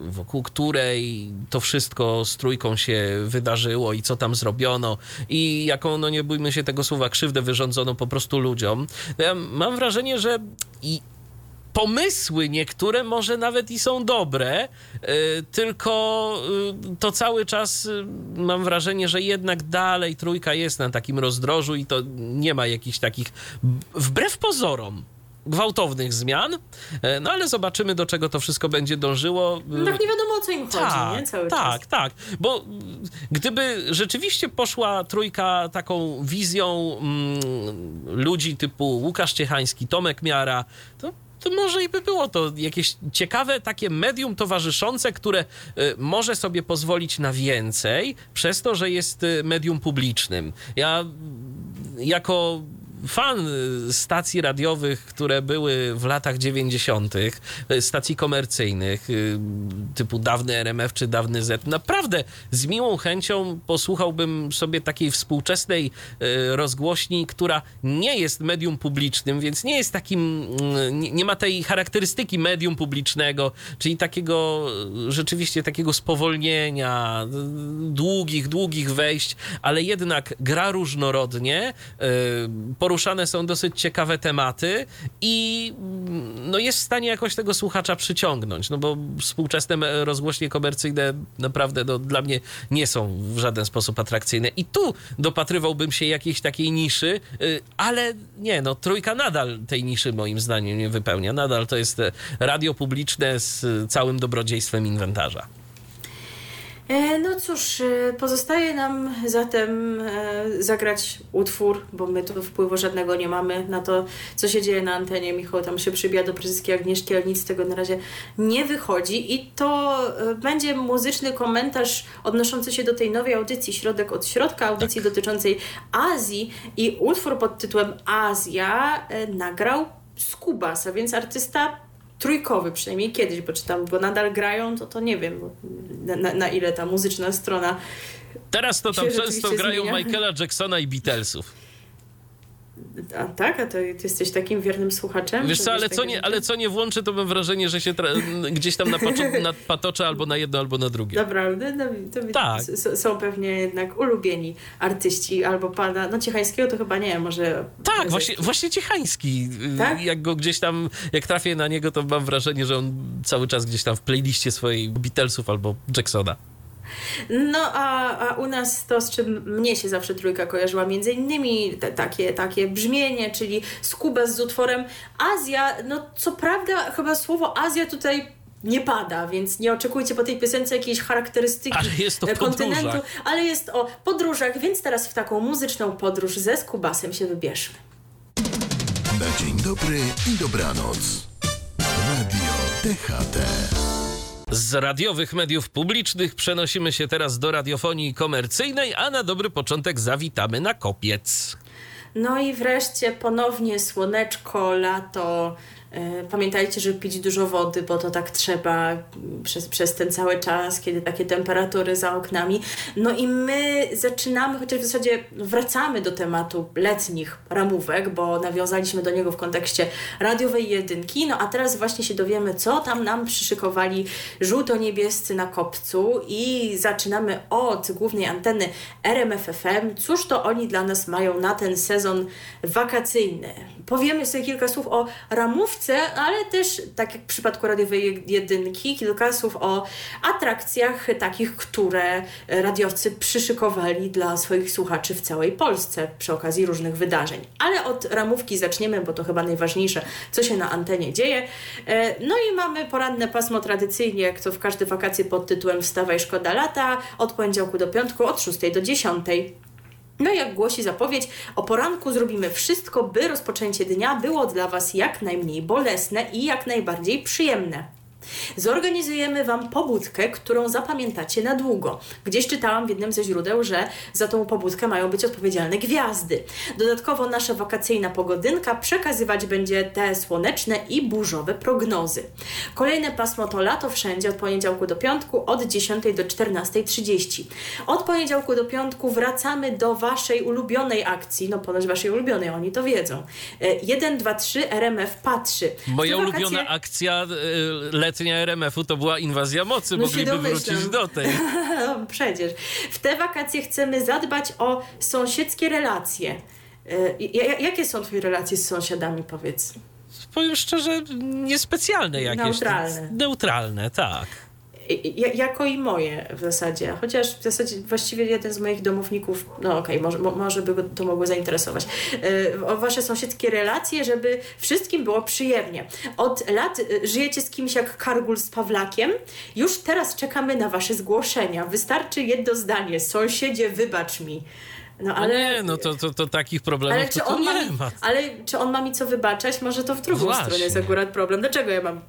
wokół której to wszystko z trójką się wydarzyło i co tam zrobiono i jaką, no nie bójmy się tego słowa, krzywdę wyrządzono po prostu ludziom, ja mam wrażenie, że i pomysły niektóre może nawet i są dobre, y, tylko y, to cały czas y, mam wrażenie, że jednak dalej trójka jest na takim rozdrożu i to nie ma jakichś takich wbrew pozorom gwałtownych zmian, no ale zobaczymy, do czego to wszystko będzie dążyło. No tak nie wiadomo, o co im chodzi, tak, nie? Cały tak, czas. tak, bo gdyby rzeczywiście poszła trójka taką wizją mm, ludzi typu Łukasz Ciechański, Tomek Miara, to to może i by było to jakieś ciekawe takie medium towarzyszące, które y, może sobie pozwolić na więcej, przez to, że jest y, medium publicznym. Ja jako fan stacji radiowych, które były w latach 90., stacji komercyjnych, y, typu dawny RMF czy dawny Z, naprawdę z miłą chęcią posłuchałbym sobie takiej współczesnej y, rozgłośni, która nie jest medium publicznym, więc nie jest takim, nie ma tej charakterystyki medium publicznego, czyli takiego rzeczywiście takiego spowolnienia, długich, długich wejść, ale jednak gra różnorodnie, y, poruszane są dosyć ciekawe tematy i no jest w stanie jakoś tego słuchacza przyciągnąć, no bo współczesne rozgłośnie komercyjne naprawdę no, dla mnie nie są w żaden sposób atrakcyjne. I tu dopatrywałbym się jakiejś takiej niszy, y, ale nie, no trójka nadal tej niszy moim zdaniem nie wypełnia. Nadal to jest radio publiczne z całym dobrodziejstwem inwentarza. E, no cóż, e, pozostaje nam zatem e, zagrać utwór, bo my tu wpływu żadnego nie mamy na to, co się dzieje na antenie. Michał tam się przybija do prezyski Agnieszki, ale nic z tego na razie nie wychodzi. I to będzie muzyczny komentarz odnoszący się do tej nowej audycji Środek od Środka, audycji tak. dotyczącej Azji. I utwór pod tytułem Azja nagrał Skubas, a więc artysta trójkowy, przynajmniej kiedyś, bo czy tam go nadal grają, to to nie wiem na, na ile ta muzyczna strona. Teraz to tam często grają zmienia. Michaela Jacksona i Beatlesów. A tak? A to ty jesteś takim wiernym słuchaczem? Wiesz co, ale co, nie, ale co nie włączy, to mam wrażenie, że się gdzieś tam napatoczę <laughs> albo na jedno, albo na drugie. Naprawdę? No, to tak. Są pewnie jednak ulubieni artyści albo pana, no Ciechańskiego to chyba nie, może... Tak, właśnie, właśnie Ciechański. Tak? Jak go gdzieś tam, jak trafię na niego, to mam wrażenie, że on cały czas gdzieś tam w playliście swojej Beatlesów albo Jacksona. No a, a u nas to, z czym mnie się zawsze trójka kojarzyła, między innymi te, takie, takie brzmienie, czyli skuba z utworem Azja. No co prawda chyba słowo Azja tutaj nie pada, więc nie oczekujcie po tej piosence jakiejś charakterystyki ale jest to kontynentu, podróżach. ale jest o podróżach, więc teraz w taką muzyczną podróż ze Skubasem się wybierzmy. Na dzień dobry i dobranoc. Radio DHT. Z radiowych mediów publicznych przenosimy się teraz do radiofonii komercyjnej, a na dobry początek zawitamy na kopiec. No i wreszcie ponownie słoneczko, lato, pamiętajcie, żeby pić dużo wody, bo to tak trzeba przez, przez ten cały czas, kiedy takie temperatury za oknami. No i my zaczynamy, chociaż w zasadzie wracamy do tematu letnich ramówek, bo nawiązaliśmy do niego w kontekście radiowej jedynki. No a teraz właśnie się dowiemy, co tam nam przyszykowali żółto-niebiescy na kopcu i zaczynamy od głównej anteny RMFFM. Cóż to oni dla nas mają na ten sezon wakacyjny? Powiemy sobie kilka słów o ramówce ale też, tak jak w przypadku radiowej jedynki, kilka słów o atrakcjach takich, które radiowcy przyszykowali dla swoich słuchaczy w całej Polsce przy okazji różnych wydarzeń. Ale od ramówki zaczniemy, bo to chyba najważniejsze, co się na antenie dzieje. E, no i mamy poranne pasmo tradycyjnie, jak to w każde wakacje pod tytułem Wstawaj Szkoda Lata, od poniedziałku do piątku, od 6 do 10. No jak głosi zapowiedź, o poranku zrobimy wszystko, by rozpoczęcie dnia było dla Was jak najmniej bolesne i jak najbardziej przyjemne. Zorganizujemy Wam pobudkę, którą zapamiętacie na długo. Gdzieś czytałam w jednym ze źródeł, że za tą pobudkę mają być odpowiedzialne gwiazdy. Dodatkowo nasza wakacyjna pogodynka przekazywać będzie te słoneczne i burzowe prognozy. Kolejne pasmo to lato wszędzie od poniedziałku do piątku od 10 do 14.30. Od poniedziałku do piątku wracamy do Waszej ulubionej akcji, no ponoć Waszej ulubionej, oni to wiedzą. 1, 2, 3 RMF patrzy. Moja wakacje... ulubiona akcja y, letnia RMF-u to była inwazja mocy, no mogliby wrócić do tej. <laughs> no, przecież. W te wakacje chcemy zadbać o sąsiedzkie relacje. Y, jakie są twoje relacje z sąsiadami, powiedz? Powiem szczerze, niespecjalne jakieś. Neutralne. Neutralne, tak jako i moje w zasadzie, chociaż w zasadzie właściwie jeden z moich domowników, no okej, okay, może, może by go to mogło zainteresować, e, o wasze sąsiedzkie relacje, żeby wszystkim było przyjemnie. Od lat e, żyjecie z kimś jak Kargul z Pawlakiem, już teraz czekamy na wasze zgłoszenia. Wystarczy jedno zdanie, sąsiedzie wybacz mi. No, ale nie, no to, to, to takich problemów ale czy on ma, mi, Ale czy on ma mi co wybaczać? Może to w drugą Właśnie. stronę jest akurat problem. Dlaczego ja mam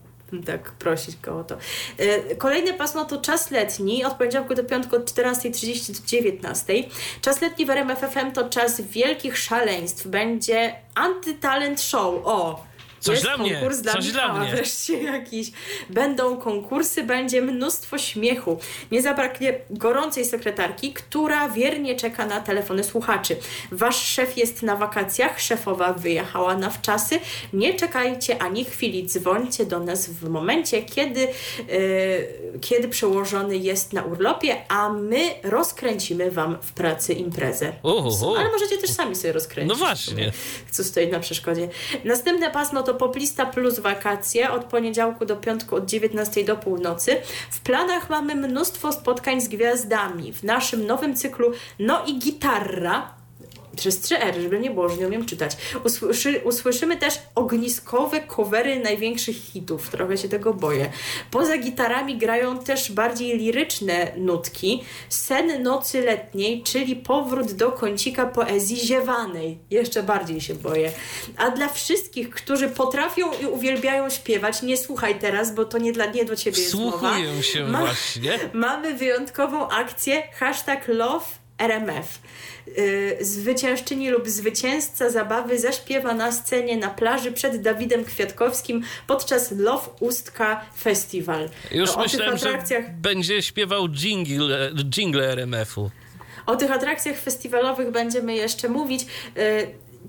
tak prosić go o to. E, kolejne pasmo to czas letni, od poniedziałku do piątku od 14.30 do 19.00. Czas letni w RMF FM to czas wielkich szaleństw. Będzie antytalent show. O! Coś jest dla konkurs mnie, dla coś Michała, dla mnie. wreszcie jakiś. Będą konkursy, będzie mnóstwo śmiechu. Nie zabraknie gorącej sekretarki, która wiernie czeka na telefony słuchaczy. Wasz szef jest na wakacjach, szefowa wyjechała na wczasy. Nie czekajcie ani chwili, dzwońcie do nas w momencie, kiedy, yy, kiedy przełożony jest na urlopie, a my rozkręcimy Wam w pracy imprezę. Ale możecie też sami sobie rozkręcić. No właśnie. Co stoi na przeszkodzie. Następne pasmo to Poplista plus wakacje od poniedziałku do piątku od 19 do północy. W planach mamy mnóstwo spotkań z gwiazdami. W naszym nowym cyklu No i gitarra przez 3R, żeby nie było, że nie umiem czytać. Usłyszy, usłyszymy też ogniskowe covery największych hitów. Trochę się tego boję. Poza gitarami grają też bardziej liryczne nutki. Sen nocy letniej, czyli powrót do kącika poezji ziewanej. Jeszcze bardziej się boję. A dla wszystkich, którzy potrafią i uwielbiają śpiewać, nie słuchaj teraz, bo to nie dla nie do ciebie jest Słuchuję mowa. się Ma, właśnie. Mamy wyjątkową akcję hashtag love RMF. Y, zwyciężczyni lub zwycięzca zabawy zaśpiewa na scenie na plaży przed Dawidem Kwiatkowskim podczas Love Ustka Festival. Już no, myślałem, atrakcjach... że będzie śpiewał jingle, jingle RMF-u. O tych atrakcjach festiwalowych będziemy jeszcze mówić.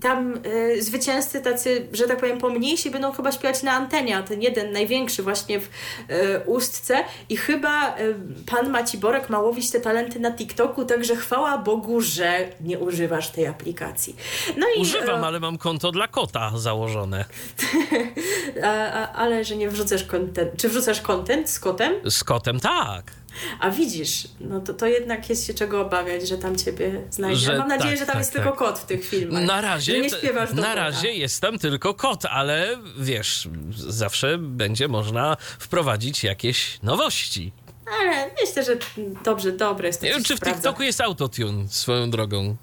Tam y, zwycięzcy tacy, że tak powiem, pomniejsi będą chyba śpiewać na antenie, a ten jeden największy właśnie w y, Ustce i chyba y, pan Maciborek ma łowić te talenty na TikToku, także chwała Bogu, że nie używasz tej aplikacji. No i, Używam, ale mam konto dla kota założone. <laughs> a, a, ale że nie wrzucasz kontent. Czy wrzucasz kontent z kotem? Z kotem tak. A widzisz, no to, to jednak jest się czego obawiać, że tam ciebie znajdzie. Że, mam nadzieję, tak, że tam tak, jest tak. tylko kot w tych filmach. Na razie, nie śpiewasz na razie jest tam tylko kot, ale wiesz, zawsze będzie można wprowadzić jakieś nowości. Ale myślę, że dobrze, dobre jest to. Nie wiem, czy w sprawdza. TikToku jest autotune swoją drogą.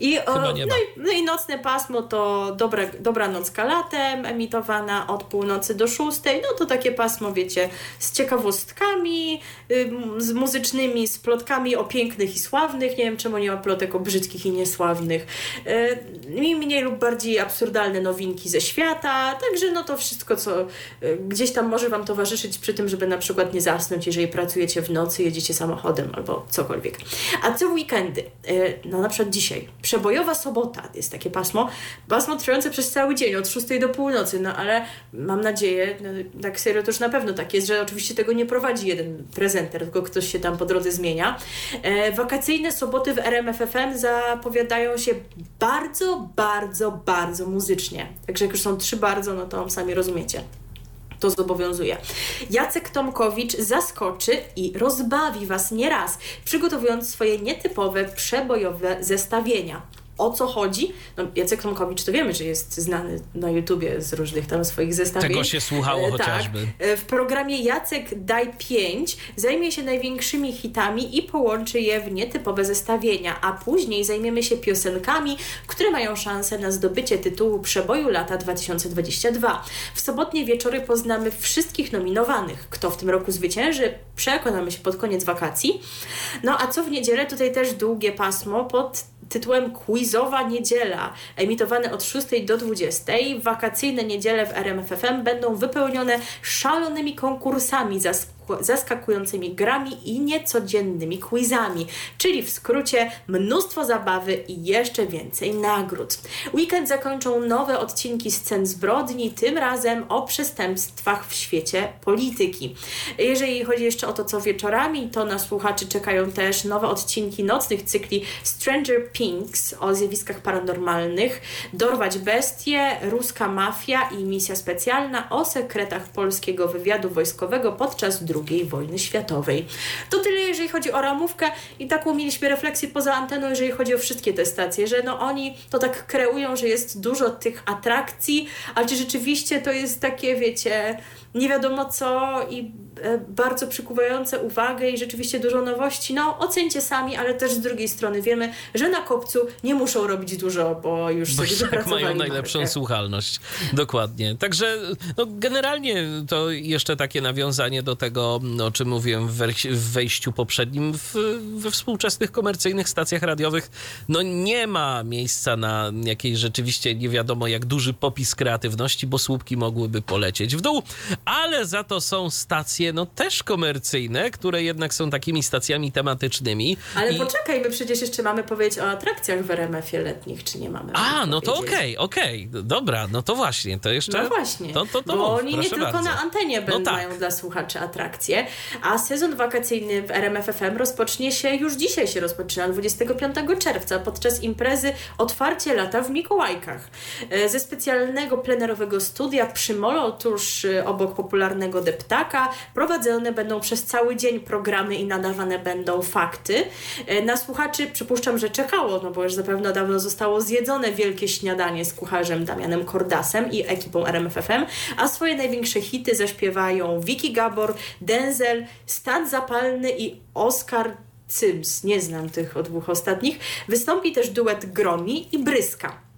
I, o, no, i, no, i, nocne pasmo to dobra, dobra nocka latem, emitowana od północy do szóstej. No to takie pasmo, wiecie, z ciekawostkami, z muzycznymi, z plotkami o pięknych i sławnych. Nie wiem, czemu nie ma plotek o brzydkich i niesławnych. Y, mniej lub bardziej absurdalne nowinki ze świata. Także no to wszystko, co y, gdzieś tam może Wam towarzyszyć przy tym, żeby na przykład nie zasnąć, jeżeli pracujecie w nocy, jedziecie samochodem albo cokolwiek. A co weekendy? Y, no na przykład dzisiaj Przebojowa sobota jest takie pasmo, pasmo trwające przez cały dzień, od 6 do północy, no ale mam nadzieję, no, tak serio to już na pewno tak jest, że oczywiście tego nie prowadzi jeden prezenter, tylko ktoś się tam po drodze zmienia. E, wakacyjne soboty w RMFFM zapowiadają się bardzo, bardzo, bardzo muzycznie. Także jak już są trzy bardzo, no to sami rozumiecie to zobowiązuje. Jacek Tomkowicz zaskoczy i rozbawi Was nieraz, przygotowując swoje nietypowe, przebojowe zestawienia o co chodzi. No, Jacek Tomkowicz to wiemy, że jest znany na YouTubie z różnych tam swoich zestawień. Tego się słuchało e, chociażby. Tak. E, w programie Jacek Daj 5 zajmie się największymi hitami i połączy je w nietypowe zestawienia, a później zajmiemy się piosenkami, które mają szansę na zdobycie tytułu przeboju lata 2022. W sobotnie wieczory poznamy wszystkich nominowanych. Kto w tym roku zwycięży, przekonamy się pod koniec wakacji. No a co w niedzielę? Tutaj też długie pasmo pod tytułem Quizowa Niedziela, emitowane od 6 do 20. Wakacyjne niedziele w RMFFM będą wypełnione szalonymi konkursami za zaskakującymi grami i niecodziennymi quizami, czyli w skrócie mnóstwo zabawy i jeszcze więcej nagród. Weekend zakończą nowe odcinki scen zbrodni, tym razem o przestępstwach w świecie polityki. Jeżeli chodzi jeszcze o to, co wieczorami, to na słuchaczy czekają też nowe odcinki nocnych cykli Stranger Pinks o zjawiskach paranormalnych, Dorwać bestie, Ruska mafia i misja specjalna o sekretach polskiego wywiadu wojskowego podczas wojny światowej. To tyle, jeżeli chodzi o ramówkę i taką mieliśmy refleksję poza anteną, jeżeli chodzi o wszystkie te stacje, że no oni to tak kreują, że jest dużo tych atrakcji, ale czy rzeczywiście to jest takie, wiecie, nie wiadomo co i e, bardzo przykuwające uwagę i rzeczywiście dużo nowości. No, ocencie sami, ale też z drugiej strony wiemy, że na kopcu nie muszą robić dużo, bo już bo sobie <laughs> tak mają najlepszą markę. słuchalność. Dokładnie. Także no, generalnie to jeszcze takie nawiązanie do tego, o czym mówiłem w wejściu poprzednim w, we współczesnych komercyjnych stacjach radiowych. No nie ma miejsca na jakiejś rzeczywiście nie wiadomo jak duży popis kreatywności, bo słupki mogłyby polecieć w dół, ale za to są stacje no też komercyjne, które jednak są takimi stacjami tematycznymi. Ale I- poczekaj, my przecież jeszcze mamy powiedzieć o atrakcjach w RMF-ie letnich, czy nie mamy? A, no to okej, okej, dobra, no to właśnie, to jeszcze... No właśnie, To, to, to bo mów, oni nie tylko bardzo. na antenie No będą tak. mają dla słuchaczy atrakcje, a sezon wakacyjny w RMFFM rozpocznie się już dzisiaj się rozpoczyna, 25 czerwca, podczas imprezy Otwarcie Lata w Mikołajkach. E, Ze specjalnego plenerowego studia przy Molo, tuż e, obok popularnego Deptaka, prowadzone będą przez cały dzień programy i nadawane będą fakty. E, Na słuchaczy przypuszczam, że czekało, no bo już zapewne dawno zostało zjedzone wielkie śniadanie z kucharzem Damianem Kordasem i ekipą RMFFM, a swoje największe hity zaśpiewają Vicky Gabor, Denzel, Stan Zapalny i Oscar Cyms. Nie znam tych dwóch ostatnich. Wystąpi też duet Gromi i Bryska.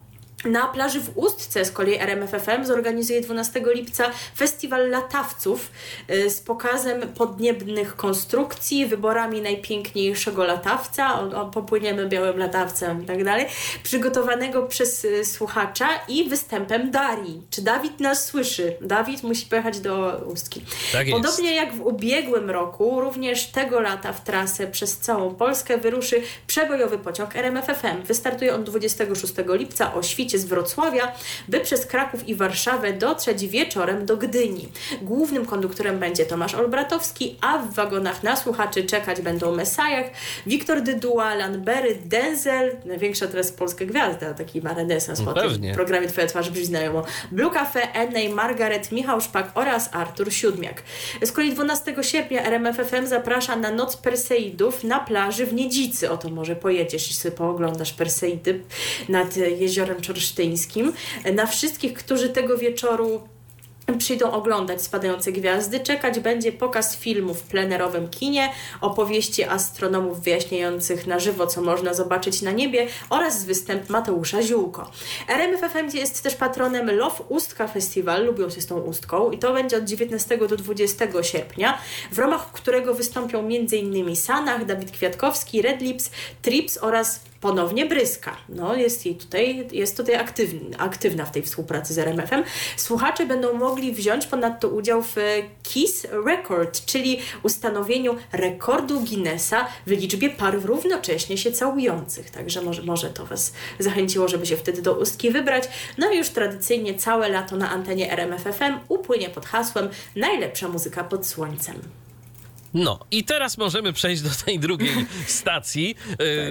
Na plaży w Ustce z kolei RMFFM zorganizuje 12 lipca festiwal latawców y, z pokazem podniebnych konstrukcji, wyborami najpiękniejszego latawca, o, o, popłyniemy białym latawcem i tak dalej, przygotowanego przez y, słuchacza i występem Darii. Czy Dawid nas słyszy? Dawid musi pojechać do Ustki. Tak jest. Podobnie jak w ubiegłym roku, również tego lata w trasę przez całą Polskę wyruszy przebojowy pociąg RMFFM. Wystartuje on 26 lipca o świcie z Wrocławia, by przez Kraków i Warszawę dotrzeć wieczorem do Gdyni. Głównym konduktorem będzie Tomasz Olbratowski, a w wagonach na słuchaczy czekać będą Mesajach, Wiktor Dyduła, Lanbery, Denzel, największa teraz polska gwiazda, taki ma renesans No po tym programie Twoja twarz brzmi znajomo. Blue Cafe, Ennej, Margaret, Michał Szpak oraz Artur Siódmiak. Z kolei 12 sierpnia RMFFM zaprasza na Noc Perseidów na plaży w Niedzicy. Oto może pojedziesz i sobie pooglądasz Perseidy nad jeziorem czorsztyńskim. Na wszystkich, którzy tego wieczoru przyjdą oglądać spadające gwiazdy. Czekać będzie pokaz filmu w plenerowym kinie, opowieści astronomów wyjaśniających na żywo, co można zobaczyć na niebie oraz występ Mateusza Ziółko. RMFFM jest też patronem Love Ustka Festival, lubią się z tą ustką i to będzie od 19 do 20 sierpnia, w ramach którego wystąpią m.in. Sanach, Dawid Kwiatkowski, Red Lips, Trips oraz ponownie Bryska. No, jest jej tutaj, jest tutaj aktywna, aktywna w tej współpracy z RMF-em. Słuchacze będą mogli wziąć ponadto udział w Kiss Record, czyli ustanowieniu rekordu Guinnessa w liczbie par równocześnie się całujących. Także może, może to Was zachęciło, żeby się wtedy do ustki wybrać. No i już tradycyjnie całe lato na antenie RMFFM upłynie pod hasłem Najlepsza muzyka pod słońcem. No i teraz możemy przejść do tej drugiej <laughs> stacji,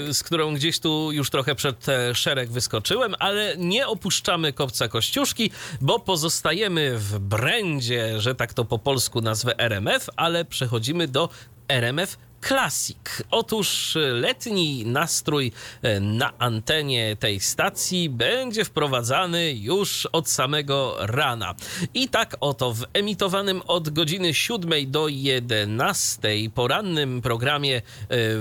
y, z którą gdzieś tu już trochę przed e, szereg wyskoczyłem, ale nie opuszczamy kopca Kościuszki, bo pozostajemy w brędzie, że tak to po polsku nazwę RMF, ale przechodzimy do RMF Classic. Otóż letni nastrój e, na antenie tej stacji będzie wprowadzany już od samego rana. I tak oto w emitowanym od godziny 7 do 11 porannym programie e,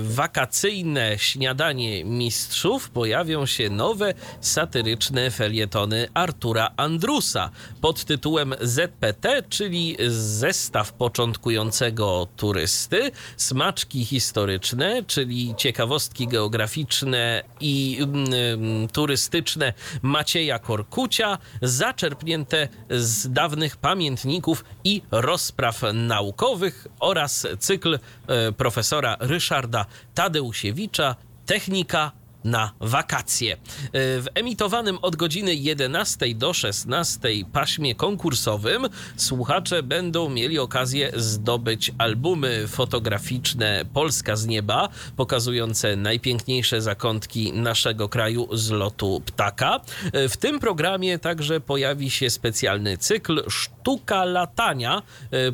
Wakacyjne Śniadanie Mistrzów pojawią się nowe satyryczne felietony Artura Andrusa pod tytułem ZPT, czyli Zestaw Początkującego Turysty, Smaczki historyczne, czyli ciekawostki geograficzne i y, turystyczne Macieja Korkucia, zaczerpnięte z dawnych pamiętników i rozpraw naukowych oraz cykl y, profesora Ryszarda Tadeusiewicza Technika na wakacje. E, w emitowanym od godziny 11 do 16 paśmie konkursowym słuchacze będą mieli okazję zdobyć albumy fotograficzne Polska z nieba, pokazujące najpiękniejsze zakątki naszego kraju z lotu ptaka. E, w tym programie także pojawi się specjalny cykl Sztuka latania, e,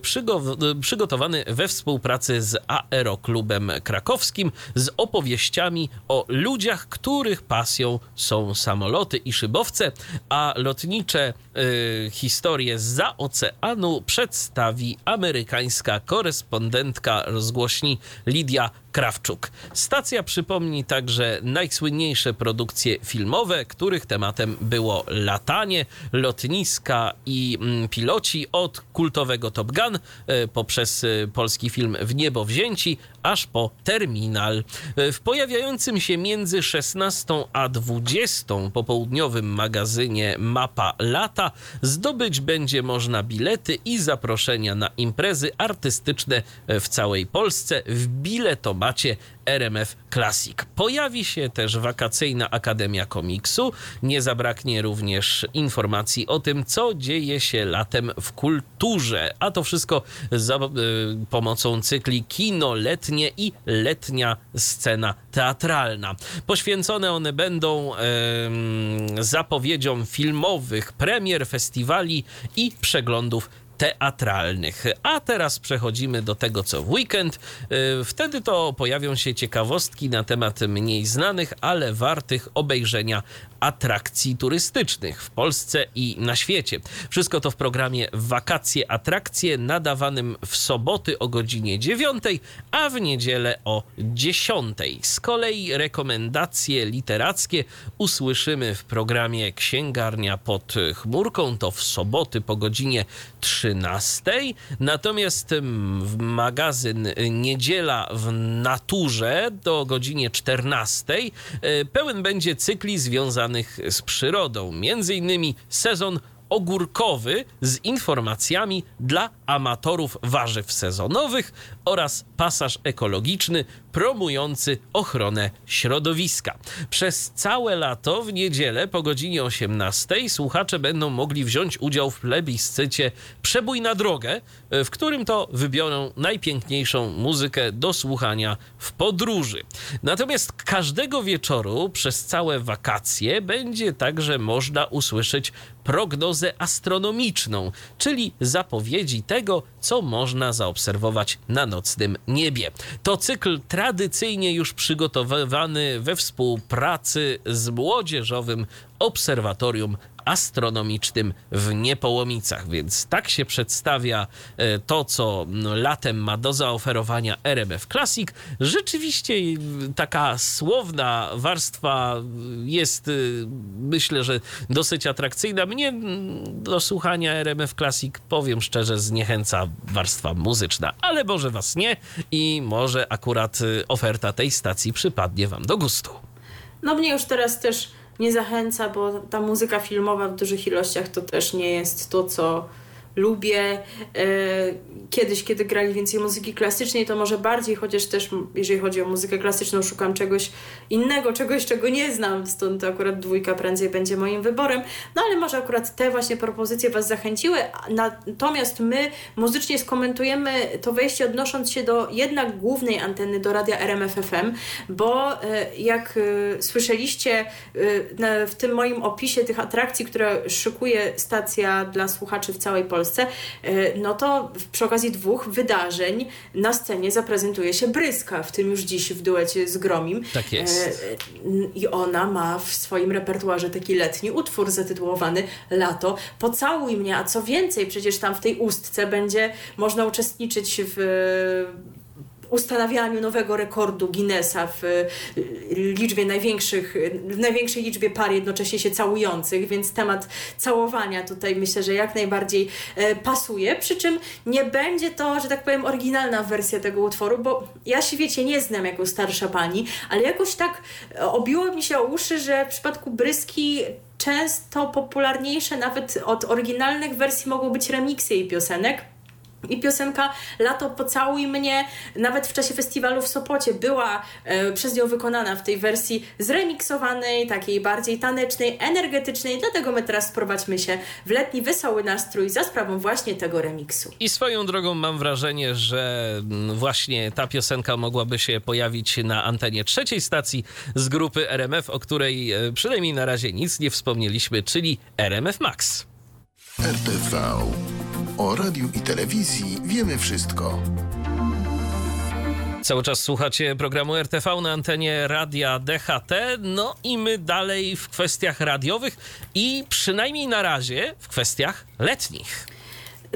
przygotowany we współpracy z Aeroklubem Krakowskim z opowieściami o ludziach, których pasją są samoloty i szybowce, a lotnicze y, historie za oceanu przedstawi amerykańska korespondentka rozgłośni Lidia Krawczuk. Stacja przypomni także najsłynniejsze produkcje filmowe, których tematem było latanie, lotniska i mm, piloci od kultowego Top Gun y, poprzez y, polski film W niebo wzięci, aż po terminal. W pojawiającym się między 16 a 20 popołudniowym magazynie Mapa Lata zdobyć będzie można bilety i zaproszenia na imprezy artystyczne w całej Polsce w RMF Classic. Pojawi się też wakacyjna Akademia Komiksu. Nie zabraknie również informacji o tym, co dzieje się latem w kulturze. A to wszystko za y, pomocą cykli Kino Letnie i Letnia Scena Teatralna. Poświęcone one będą y, zapowiedziom filmowych, premier, festiwali i przeglądów teatralnych. A teraz przechodzimy do tego, co w weekend. Y, wtedy to pojawią się ciekawostki na temat mniej znanych, ale wartych obejrzenia atrakcji turystycznych w Polsce i na świecie. Wszystko to w programie Wakacje Atrakcje nadawanym w soboty o godzinie 9, a w niedzielę o 10. Z kolei rekomendacje literackie usłyszymy w programie Księgarnia pod chmurką, to w soboty po godzinie 13. Natomiast w magazyn Niedziela w Naturze do godzinie 14 e, pełen będzie cykli związanych z przyrodą, między innymi sezon ogórkowy z informacjami dla amatorów warzyw sezonowych oraz pasaż ekologiczny promujący ochronę środowiska. Przez całe lato w niedzielę po godzinie 18 słuchacze będą mogli wziąć udział w plebiscycie Przebój na drogę, w którym to wybiorą najpiękniejszą muzykę do słuchania w podróży. Natomiast każdego wieczoru przez całe wakacje będzie także można usłyszeć prognozę astronomiczną, czyli zapowiedzi tego, co można zaobserwować na nocnym niebie. To cykl tradycyjnie już przygotowywany we współpracy z Młodzieżowym Obserwatorium astronomicznym w Niepołomicach. Więc tak się przedstawia e, to, co latem ma do zaoferowania RMF Classic. Rzeczywiście taka słowna warstwa jest, e, myślę, że dosyć atrakcyjna. Mnie do słuchania RMF Classic, powiem szczerze, zniechęca warstwa muzyczna, ale może was nie i może akurat e, oferta tej stacji przypadnie wam do gustu. No mnie już teraz też nie zachęca, bo ta muzyka filmowa w dużych ilościach to też nie jest to, co lubię. E, kiedyś, kiedy grali więcej muzyki klasycznej, to może bardziej, chociaż też jeżeli chodzi o muzykę klasyczną, szukam czegoś innego, czegoś, czego nie znam, stąd akurat dwójka prędzej będzie moim wyborem. No ale może akurat te właśnie propozycje Was zachęciły. Natomiast my muzycznie skomentujemy to wejście odnosząc się do jednak głównej anteny, do radia RMFFM, bo e, jak e, słyszeliście w tym moim opisie tych atrakcji, które szykuje stacja dla słuchaczy w całej Polsce, Polsce, e, no to przy okazji dwóch wydarzeń na scenie zaprezentuje się Bryska, w tym już dziś w duecie z Gromim. Tak jest. E, I ona ma w swoim repertuarze taki letni utwór zatytułowany Lato. Pocałuj mnie, a co więcej, przecież tam w tej ustce będzie można uczestniczyć w ustanawianiu nowego rekordu Guinnessa w y, liczbie największych, w największej liczbie par jednocześnie się całujących, więc temat całowania tutaj myślę, że jak najbardziej e, pasuje. Przy czym nie będzie to, że tak powiem, oryginalna wersja tego utworu, bo ja się wiecie, nie znam jako starsza pani, ale jakoś tak e, obiło mi się o uszy, że w przypadku Bryski często popularniejsze nawet od oryginalnych wersji mogą być remiksy jej piosenek. I piosenka Lato pocałuj mnie nawet w czasie festiwalu w Sopocie była e, przez nią wykonana w tej wersji zremiksowanej, takiej bardziej tanecznej, energetycznej, dlatego my teraz sprowadźmy się w letni wesoły nastrój za sprawą właśnie tego remiksu. I swoją drogą mam wrażenie, że mm, właśnie ta piosenka mogłaby się pojawić na antenie trzeciej stacji z grupy RMF, o której e, przynajmniej na razie nic nie wspomnieliśmy, czyli RMF Max. RTV o radiu i telewizji wiemy wszystko. Cały czas słuchacie programu RTV na antenie radia DHT. No i my dalej w kwestiach radiowych i przynajmniej na razie w kwestiach letnich.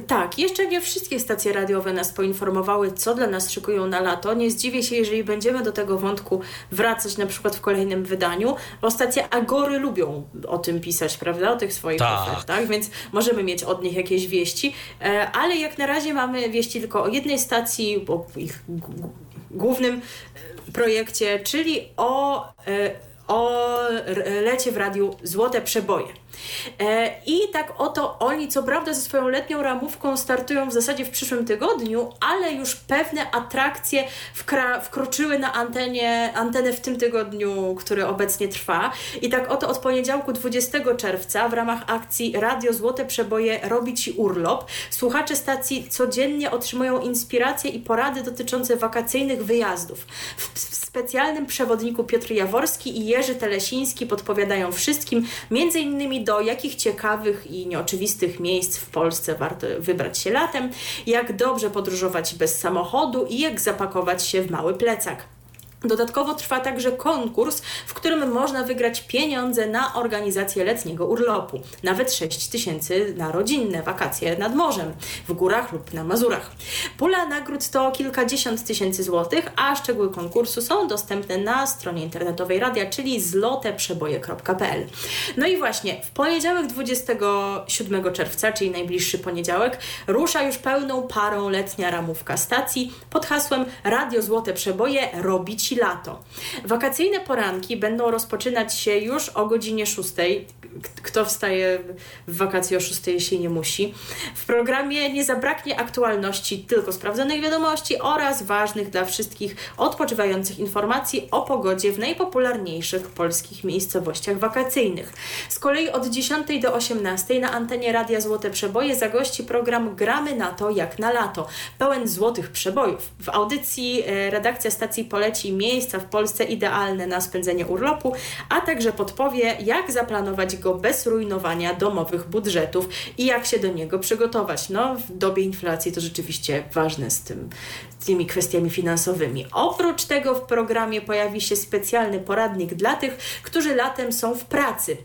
Tak, jeszcze nie wszystkie stacje radiowe nas poinformowały, co dla nas szykują na lato. Nie zdziwię się, jeżeli będziemy do tego wątku wracać na przykład w kolejnym wydaniu, bo stacje Agory lubią o tym pisać, prawda? O tych swoich tak. ofertach, więc możemy mieć od nich jakieś wieści. E, ale jak na razie mamy wieści tylko o jednej stacji, o ich głównym e, projekcie, czyli o, e, o lecie w radiu Złote Przeboje. E, I tak oto oni, co prawda, ze swoją letnią ramówką startują w zasadzie w przyszłym tygodniu, ale już pewne atrakcje wkroczyły na antenie, antenę w tym tygodniu, który obecnie trwa. I tak oto od poniedziałku 20 czerwca w ramach akcji Radio Złote Przeboje Robi Ci Urlop słuchacze stacji codziennie otrzymują inspiracje i porady dotyczące wakacyjnych wyjazdów. W, w specjalnym przewodniku Piotr Jaworski i Jerzy Telesiński podpowiadają wszystkim, między innymi do jakich ciekawych i nieoczywistych miejsc w Polsce warto wybrać się latem, jak dobrze podróżować bez samochodu i jak zapakować się w mały plecak. Dodatkowo trwa także konkurs, w którym można wygrać pieniądze na organizację letniego urlopu. Nawet 6 tysięcy na rodzinne wakacje nad morzem, w górach lub na Mazurach. Pula nagród to kilkadziesiąt tysięcy złotych, a szczegóły konkursu są dostępne na stronie internetowej radia, czyli zloteprzeboje.pl. No i właśnie, w poniedziałek 27 czerwca, czyli najbliższy poniedziałek, rusza już pełną parą letnia ramówka stacji pod hasłem Radio Złote Przeboje robić lato. Wakacyjne poranki będą rozpoczynać się już o godzinie 6. Kto wstaje w wakacje o 6, jeśli nie musi. W programie nie zabraknie aktualności, tylko sprawdzonych wiadomości oraz ważnych dla wszystkich odpoczywających informacji o pogodzie w najpopularniejszych polskich miejscowościach wakacyjnych. Z kolei od 10 do 18 na antenie Radia Złote Przeboje zagości program Gramy na to jak na lato, pełen złotych przebojów. W audycji e, redakcja stacji poleci miejsca w Polsce idealne na spędzenie urlopu, a także podpowie, jak zaplanować go bez rujnowania domowych budżetów i jak się do niego przygotować. No, w dobie inflacji to rzeczywiście ważne z tym, z tymi kwestiami finansowymi. Oprócz tego w programie pojawi się specjalny poradnik dla tych, którzy latem są w pracy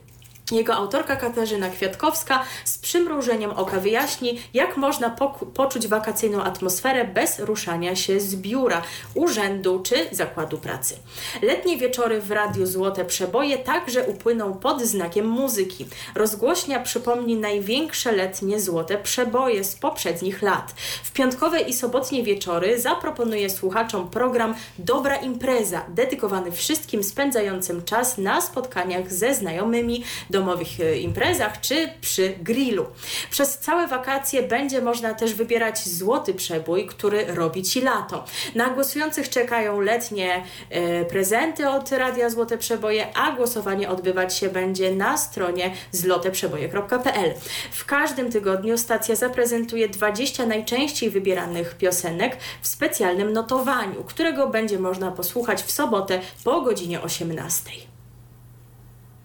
Jego autorka Katarzyna Kwiatkowska z przymrużeniem oka wyjaśni, jak można poczuć wakacyjną atmosferę bez ruszania się z biura, urzędu czy zakładu pracy. Letnie wieczory w Radiu Złote Przeboje także upłyną pod znakiem muzyki. Rozgłośnia przypomni największe letnie złote przeboje z poprzednich lat. W piątkowe i sobotnie wieczory zaproponuje słuchaczom program Dobra Impreza, dedykowany wszystkim spędzającym czas na spotkaniach ze znajomymi, domowych e, imprezach czy przy grillu. Przez całe wakacje będzie można też wybierać złoty przebój, który robi Ci lato. Na głosujących czekają letnie e, prezenty od Radia Złote Przeboje, a głosowanie odbywać się będzie na stronie zloteprzeboje.pl. W każdym tygodniu stacja zaprezentuje 20 najczęściej wybieranych piosenek w specjalnym notowaniu, którego będzie można posłuchać w sobotę po godzinie 18.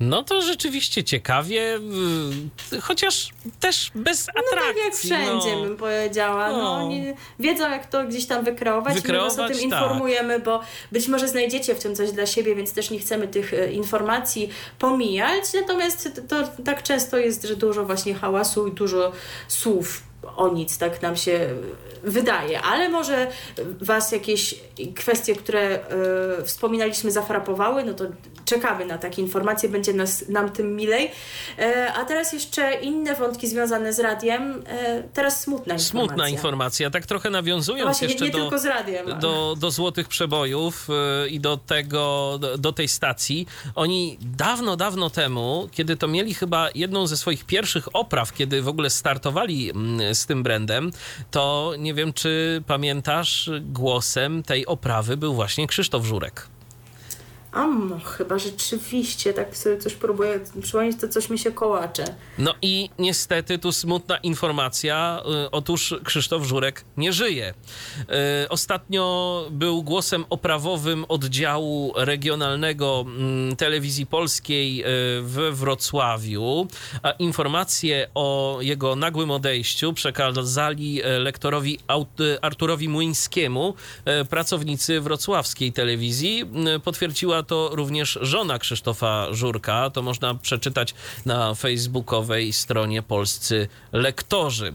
No to rzeczywiście ciekawie, y, chociaż też bez atrakcji. No tak jak wszędzie no. bym powiedziała. No. no. oni wiedzą jak to gdzieś tam wykreować, wykreować my was o tym tak. informujemy, bo być może znajdziecie w tym coś dla siebie, więc też nie chcemy tych e, informacji pomijać. Natomiast to tak często jest, że dużo właśnie hałasu i dużo słów o nic, tak nam się wydaje, ale może Was jakieś kwestie, które y, wspominaliśmy, zafrapowały, no to czekamy na takie informacje, będzie nas, nam tym milej. E, a teraz jeszcze inne wątki związane z radiem. E, teraz smutna informacja. Smutna informacja, tak trochę nawiązując Właśnie, jeszcze nie, nie do, radiem, do, do Złotych Przebojów e, i do tego, do, do tej stacji. Oni dawno, dawno temu, kiedy to mieli chyba jedną ze swoich pierwszych opraw, kiedy w ogóle startowali mm, z tym brandem, to nie wiem, czy pamiętasz, głosem tej oprawy był właśnie Krzysztof Żurek. Ammo, chyba rzeczywiście, tak sobie coś próbuję przypomnieć, to coś mi się kołacze. No i niestety tu smutna informacja. Y, otóż Krzysztof Żurek nie żyje. Y, ostatnio był głosem oprawowym oddziału regionalnego mm, telewizji polskiej y, w Wrocławiu, a informacje o jego nagłym odejściu przekazali lektorowi Arturowi Młyńskiemu, pracownicy wrocławskiej telewizji. Potwierdziła to również żona Krzysztofa Żurka. To można przeczytać na facebookowej stronie Polscy Lektorzy.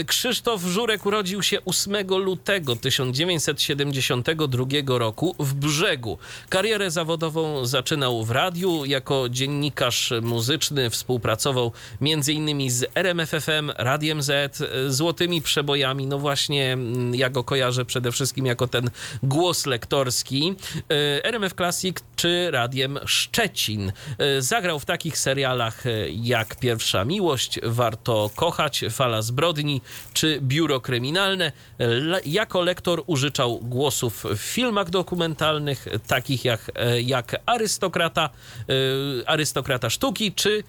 Y, Krzysztof Żurek urodził się 8 lutego 1972 roku w Brzegu. Karierę zawodową zaczynał w radiu. Jako dziennikarz muzyczny współpracował m.in. z RMFFM, Radiem Z, Złotymi Przebojami. No właśnie, mm, ja go kojarzę przede wszystkim jako ten głos lektorski. Y, RMF Classic czy Radiem Szczecin. E, zagrał w takich serialach e, jak Pierwsza Miłość, Warto Kochać, Fala Zbrodni czy Biuro Kryminalne. Jako lektor użyczał głosów w filmach dokumentalnych, takich jak, e, jak Arystokrata, Arystokrata Sztuki czy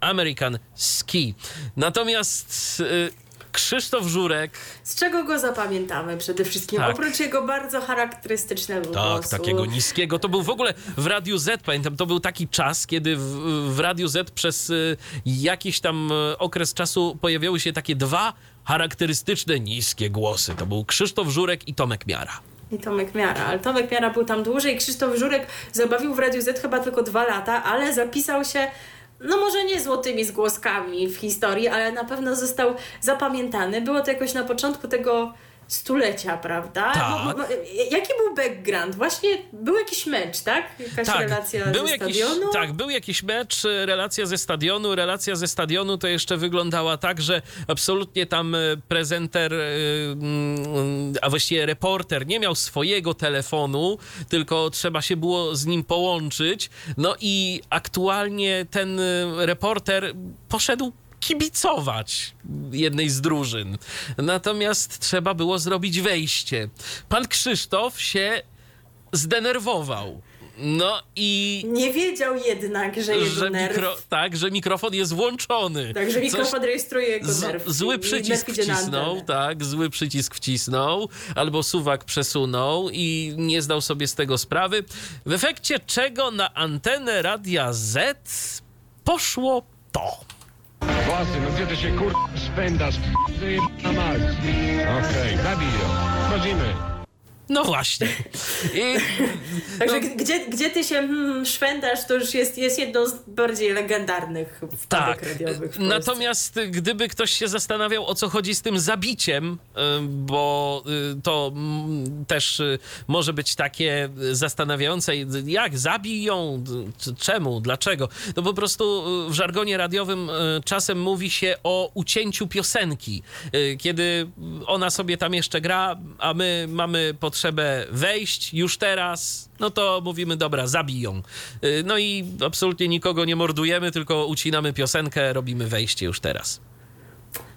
American Ski. Natomiast Krzysztof Żurek. Z czego go zapamiętamy przede wszystkim? Tak. Oprócz jego bardzo charakterystycznego tak, głosu. Tak, takiego niskiego. To był w ogóle w Radiu Z, pamiętam, to był taki czas, kiedy w, w Radiu Z przez y, jakiś tam y, okres czasu pojawiały się takie dwa charakterystyczne niskie głosy. To był Krzysztof Żurek i Tomek Miara. I Tomek Miara, ale Tomek Miara był tam dłużej. Krzysztof Żurek zabawił w Radiu Z chyba tylko dwa lata, ale zapisał się no może nie złotymi zgłoskami w historii, ale na pewno został zapamiętany. Było to jakoś na początku tego stulecia, prawda? Tak. jaki był background? Właśnie był jakiś mecz, tak? Jakaś tak, relacja był ze jakiś, stadionu? Tak, był jakiś mecz, relacja ze stadionu. Relacja ze stadionu to jeszcze wyglądała tak, że absolutnie tam e, prezenter, e, mm, a właściwie reporter nie miał swojego telefonu, tylko trzeba się było z nim połączyć. No i aktualnie ten e, reporter poszedł kibicować jednej z drużyn. Natomiast trzeba było zrobić wejście. Pan Krzysztof się zdenerwował. No i. Nie wiedział jednak, że jest że nerw. Mikro, tak, że mikrofon jest włączony. Tak, że mikrofon Coś, rejestruje jego nerw. zły przycisk wcisnął, tak, zły przycisk wcisnął, albo suwak przesunął i nie zdał sobie z tego sprawy. W efekcie czego na antenę Radia Z poszło to. Własy, no gdzie ty się kur... spędasz? na mać. Okej, okay, Wchodzimy. No właśnie. I, <laughs> Także no, gdzie, gdzie ty się hmm, szwędasz, to już jest, jest jedną z bardziej legendarnych tak. radiowych. Natomiast gdyby ktoś się zastanawiał, o co chodzi z tym zabiciem, y, bo y, to mm, też y, może być takie zastanawiające, jak zabiją, czemu, dlaczego. No po prostu w żargonie radiowym czasem mówi się o ucięciu piosenki, kiedy ona sobie tam jeszcze gra, a my mamy potrzebę wejść już teraz, no to mówimy, dobra, zabiją. Y, no i absolutnie nikogo nie mordujemy, tylko ucinamy piosenkę, robimy wejście już teraz.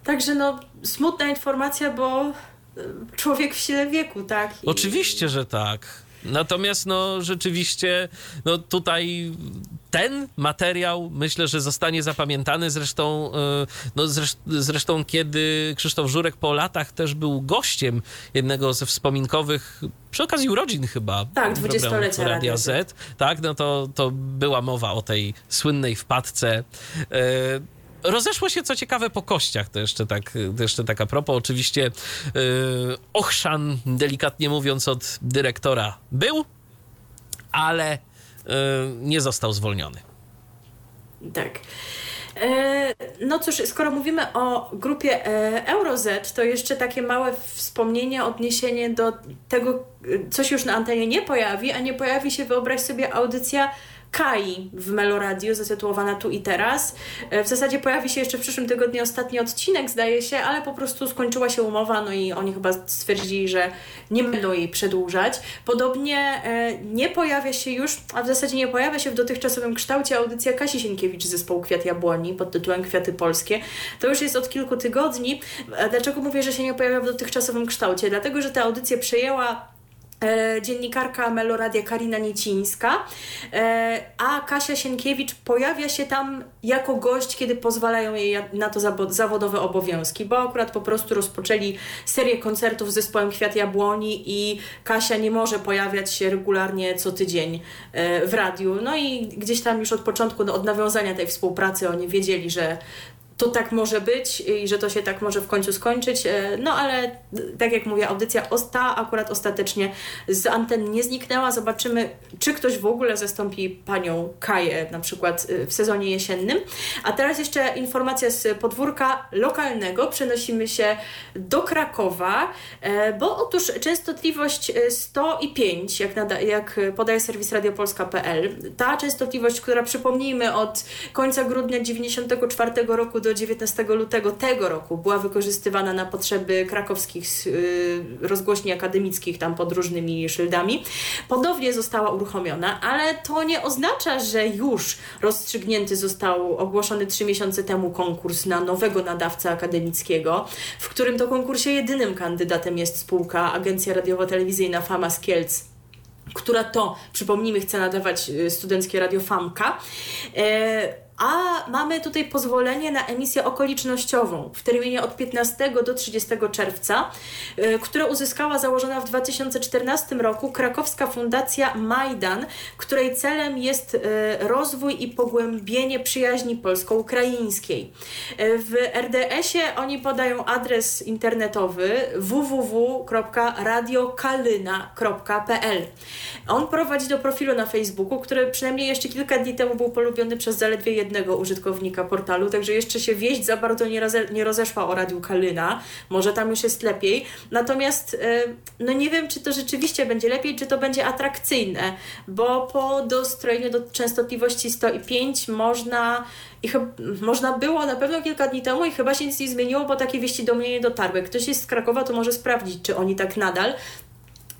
Także no, smutna informacja, bo y, człowiek w sile wieku, tak? I... Oczywiście, że tak. Natomiast no rzeczywiście no tutaj ten materiał myślę, że zostanie zapamiętany. Zresztą, e, no zresztą, kiedy Krzysztof Żurek po latach też był gościem jednego ze wspominkowych, przy okazji urodzin chyba. Tak, 20-lecia Radia Z. Tak, no to, to była mowa o tej słynnej wpadce. E, rozeszło się, co ciekawe, po kościach. To jeszcze tak, to jeszcze tak a propos. Oczywiście yy, delikatnie mówiąc, od dyrektora był, ale yy, nie został zwolniony. Tak. E, no cóż, skoro mówimy o grupie e, EuroZ, to jeszcze takie małe wspomnienie, odniesienie do tego, coś już na antenie nie pojawi, a nie pojawi się, wyobraź sobie, audycja Kai w Meloradio, zatytułowana Tu i Teraz. E, w zasadzie pojawi się jeszcze w przyszłym tygodniu ostatni odcinek, zdaje się, ale po prostu skończyła się umowa, no i oni chyba stwierdzili, że nie będą jej przedłużać. Podobnie e, nie pojawia się już, a w zasadzie nie pojawia się w dotychczasowym kształcie audycja Kasi Sienkiewicz z zespołu Kwiat Jabłoni pod tytułem Kwiaty Polskie. To już jest od kilku tygodni. Dlaczego mówię, że się nie pojawia w dotychczasowym kształcie? Dlatego, że ta audycja przejęła E, dziennikarka Meloradia Karina Niecińska, e, a Kasia Sienkiewicz pojawia się tam jako gość, kiedy pozwalają jej na to zawodowe obowiązki, bo akurat po prostu rozpoczęli serię koncertów z zespołem Kwiat Jabłoni i Kasia nie może pojawiać się regularnie co tydzień e, w radiu. No i gdzieś tam już od początku, no, od nawiązania tej współpracy oni wiedzieli, że to tak może być i że to się tak może w końcu skończyć. E, no ale tak jak mówię, audycja ta akurat ostatecznie z anten nie zniknęła. Zobaczymy, czy ktoś w ogóle zastąpi panią Kaję na przykład e, w sezonie jesiennym. A teraz jeszcze informacja z podwórka lokalnego. Przenosimy się do Krakowa, e, bo otóż częstotliwość 105, jak, nada, jak podaje serwis radiopolska.pl, ta częstotliwość, która przypomnijmy od końca grudnia 94 roku do 19 lutego tego roku była wykorzystywana na potrzeby krakowskich y, rozgłośni akademickich tam pod różnymi szyldami. Ponownie została uruchomiona, ale to nie oznacza, że już rozstrzygnięty został ogłoszony trzy miesiące temu konkurs na nowego nadawcę akademickiego, w którym to konkursie jedynym kandydatem jest spółka Agencja Radiowo-Telewizyjna Fama z Kielc która to, przypomnijmy, chce nadawać y, studenckie radio Famka. E, a mamy tutaj pozwolenie na emisję okolicznościową w terminie od 15 do 30 czerwca, y, które uzyskała założona w 2014 roku krakowska fundacja Majdan, której celem jest y, rozwój i pogłębienie przyjaźni polsko-ukraińskiej. Y, w RDS-ie oni podają adres internetowy www.radiokalyna.pl. On prowadzi do profilu na Facebooku, który przynajmniej jeszcze kilka dni temu był polubiony przez zaledwie jednego użytkownika portalu, także jeszcze się wieść za bardzo nie, roze, nie rozeszła o Radiu Kalyna. Może tam już jest lepiej. Natomiast e, no nie wiem, czy to rzeczywiście będzie lepiej, czy to będzie atrakcyjne, bo po dostrojeniu do częstotliwości 105 można i chyba, można było na pewno kilka dni temu i chyba się nic nie zmieniło, bo takie wieści do mnie nie dotarły. Ktoś jest z Krakowa, to może sprawdzić, czy oni tak nadal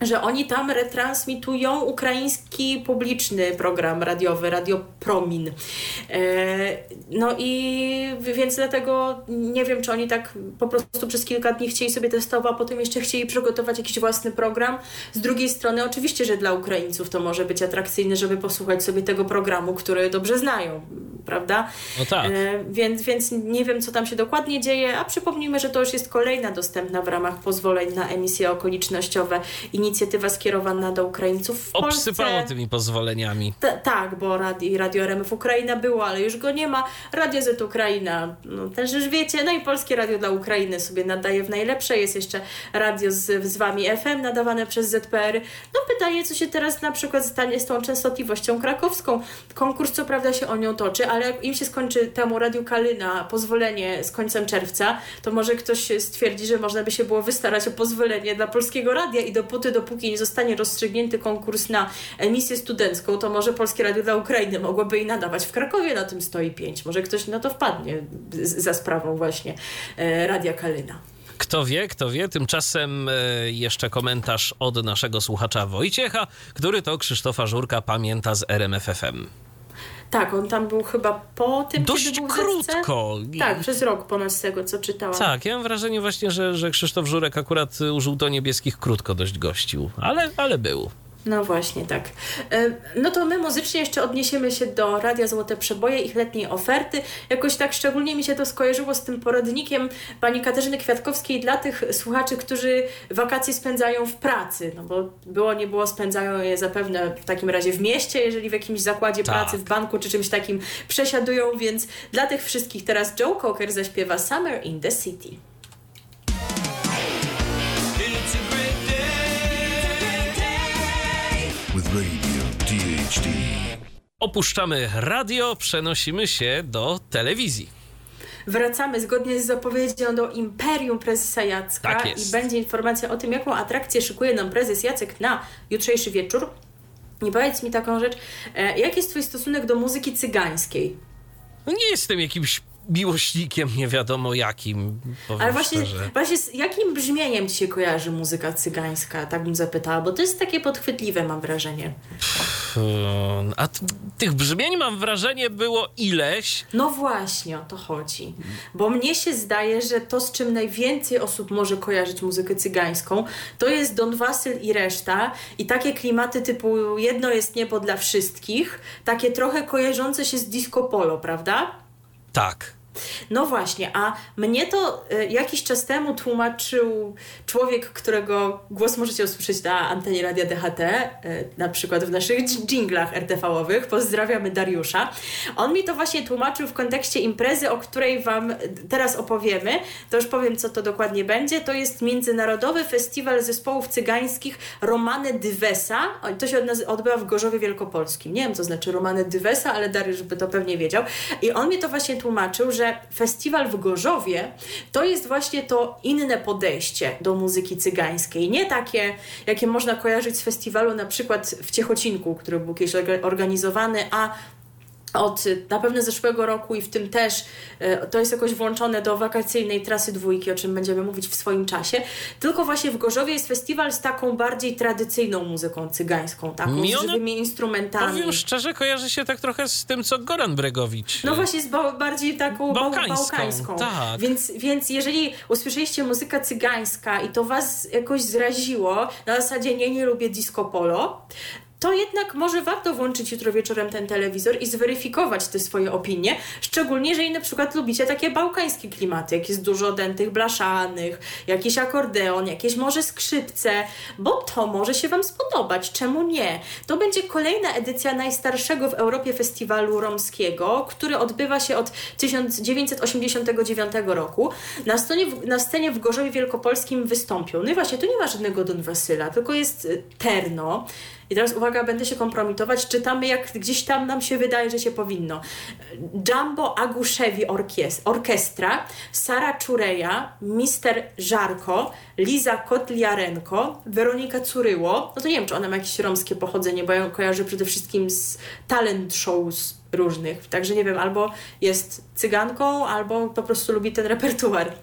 że oni tam retransmitują ukraiński publiczny program radiowy, Radio Promin. E, no i więc dlatego nie wiem, czy oni tak po prostu przez kilka dni chcieli sobie testować, a potem jeszcze chcieli przygotować jakiś własny program. Z drugiej strony oczywiście, że dla Ukraińców to może być atrakcyjne, żeby posłuchać sobie tego programu, który dobrze znają, prawda? No tak. E, więc, więc nie wiem, co tam się dokładnie dzieje, a przypomnijmy, że to już jest kolejna dostępna w ramach pozwoleń na emisje okolicznościowe inicjatywa inicjatywa skierowana do Ukraińców w Polsce. Obsypało tymi pozwoleniami. Ta, tak, bo radio, radio RMF Ukraina było, ale już go nie ma. Radio Z Ukraina, no też już wiecie, no i Polskie Radio dla Ukrainy sobie nadaje w najlepsze. Jest jeszcze radio z, z Wami FM nadawane przez ZPR. No pytanie, co się teraz na przykład stanie z tą częstotliwością krakowską. Konkurs co prawda się o nią toczy, ale jak im się skończy temu Radiu Kalyna pozwolenie z końcem czerwca, to może ktoś stwierdzi, że można by się było wystarać o pozwolenie dla Polskiego Radia i dopóty, dopóki nie zostanie rozstrzygnięty konkurs na emisję studencką, to może Polskie Radio dla Ukrainy mogłoby i nadawać w Krakowie na tym stoi 5. Może ktoś na to wpadnie za sprawą właśnie e, Radia Kalyna. Kto wie, kto wie. Tymczasem e, jeszcze komentarz od naszego słuchacza Wojciecha, który to Krzysztofa Żurka pamięta z RMFFM. Tak, on tam był chyba po tym, Dość kiedy krótko. Tak, przez rok ponad z tego, co czytałam. Tak, ja mam wrażenie właśnie, że, że Krzysztof Żurek akurat u żółto-niebieskich krótko dość gościł, ale, ale był. No właśnie, tak. No to my muzycznie jeszcze odniesiemy się do Radia Złote Przeboje, ich letniej oferty. Jakoś tak szczególnie mi się to skojarzyło z tym poradnikiem pani Katarzyny Kwiatkowskiej dla tych słuchaczy, którzy wakacje spędzają w pracy. No bo było, nie było, spędzają je zapewne w takim razie w mieście, jeżeli w jakimś zakładzie Tak. pracy, w banku czy czymś takim przesiadują, więc dla tych wszystkich teraz Joe Cocker zaśpiewa Summer in the City. DHD. Opuszczamy radio, przenosimy się do telewizji. Wracamy zgodnie z zapowiedzią do Imperium Prezesa Jacka Tak jest. i będzie informacja o tym, jaką atrakcję szykuje nam prezes Jacek na jutrzejszy wieczór. I powiedz mi taką rzecz, e, jaki jest twój stosunek do muzyki cygańskiej? No nie jestem jakimś miłośnikiem, nie wiadomo jakim. Ale właśnie, szczerze. właśnie z jakim brzmieniem ci się kojarzy muzyka cygańska? Tak bym zapytała, bo to jest takie podchwytliwe, mam wrażenie. Hmm, A t- tych brzmień mam wrażenie było ileś. No właśnie o to chodzi. Bo mnie się zdaje, że to, z czym najwięcej osób może kojarzyć muzykę cygańską, to jest Don Wasyl i reszta. I takie klimaty typu jedno jest niebo dla wszystkich, takie trochę kojarzące się z disco polo, prawda? Tak. No właśnie, a mnie to e, jakiś czas temu tłumaczył człowiek, którego głos możecie usłyszeć na antenie Radia DHT, e, na przykład w naszych dż- dżinglach RTV-owych. Pozdrawiamy Dariusza. On mi to właśnie tłumaczył w kontekście imprezy, o której Wam teraz opowiemy. To już powiem, co to dokładnie będzie. To jest Międzynarodowy Festiwal Zespołów Cygańskich Romane Dywesa. To się odbywa w Gorzowie Wielkopolskim. Nie wiem, co znaczy Romane Dywesa, ale Dariusz by to pewnie wiedział. I on mi to właśnie tłumaczył, że festiwal w Gorzowie to jest właśnie to inne podejście do muzyki cygańskiej. Nie takie, jakie można kojarzyć z festiwalu na przykład w Ciechocinku, który był kiedyś orga- organizowany, a od y, na pewno zeszłego roku i w tym też y, to jest jakoś włączone do wakacyjnej trasy dwójki, o czym będziemy mówić w swoim czasie. Tylko właśnie w Gorzowie jest festiwal z taką bardziej tradycyjną muzyką cygańską, taką Mi z żywymi instrumentami. Powiem szczerze, kojarzy się tak trochę z tym, co Goran Bregowicz. No właśnie z ba- bardziej taką bałkańską. Bałkańską, bałkańską. tak. Więc, więc jeżeli usłyszeliście muzykę cygańska i to was jakoś zraziło, na zasadzie nie, nie lubię disco polo, to jednak może warto włączyć jutro wieczorem ten telewizor i zweryfikować te swoje opinie, szczególnie jeżeli na przykład lubicie takie bałkańskie klimaty, jak jest dużo dętych blaszanych, jakiś akordeon, jakieś może skrzypce, bo to może się Wam spodobać, czemu nie? To będzie kolejna edycja najstarszego w Europie festiwalu romskiego, który odbywa się od 1989 roku. Na scenie, w- na scenie w Gorzowie Wielkopolskim wystąpią. No i właśnie, tu nie ma żadnego Don Wasyla, tylko jest y, Terno. I teraz uwaga, będę się kompromitować. Czytamy jak gdzieś tam nam się wydaje, że się powinno. Jumbo Aguszewi Orkies- Orkiestra, Sara Czureja, Mister Żarko, Liza Kotliarenko, Weronika Curyło. No to nie wiem, czy ona ma jakieś romskie pochodzenie, bo ja ją kojarzę przede wszystkim z talent shows różnych. Także nie wiem, albo jest cyganką, albo po prostu lubi ten repertuar.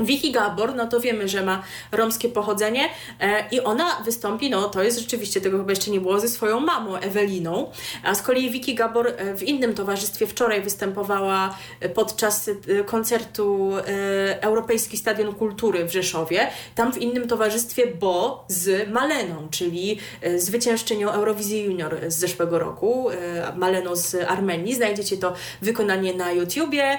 Wiki Gabor, no to wiemy, że ma romskie pochodzenie e, i ona wystąpi, no to jest rzeczywiście, tego chyba jeszcze nie było, ze swoją mamą Eweliną, a z kolei Wiki Gabor e, w innym towarzystwie wczoraj występowała e, podczas e, koncertu e, Europejski Stadion Kultury w Rzeszowie, tam w innym towarzystwie, bo z Maleną, czyli zwyciężczynią Eurowizji Junior z zeszłego roku, e, Maleno z Armenii, znajdziecie to wykonanie na YouTubie,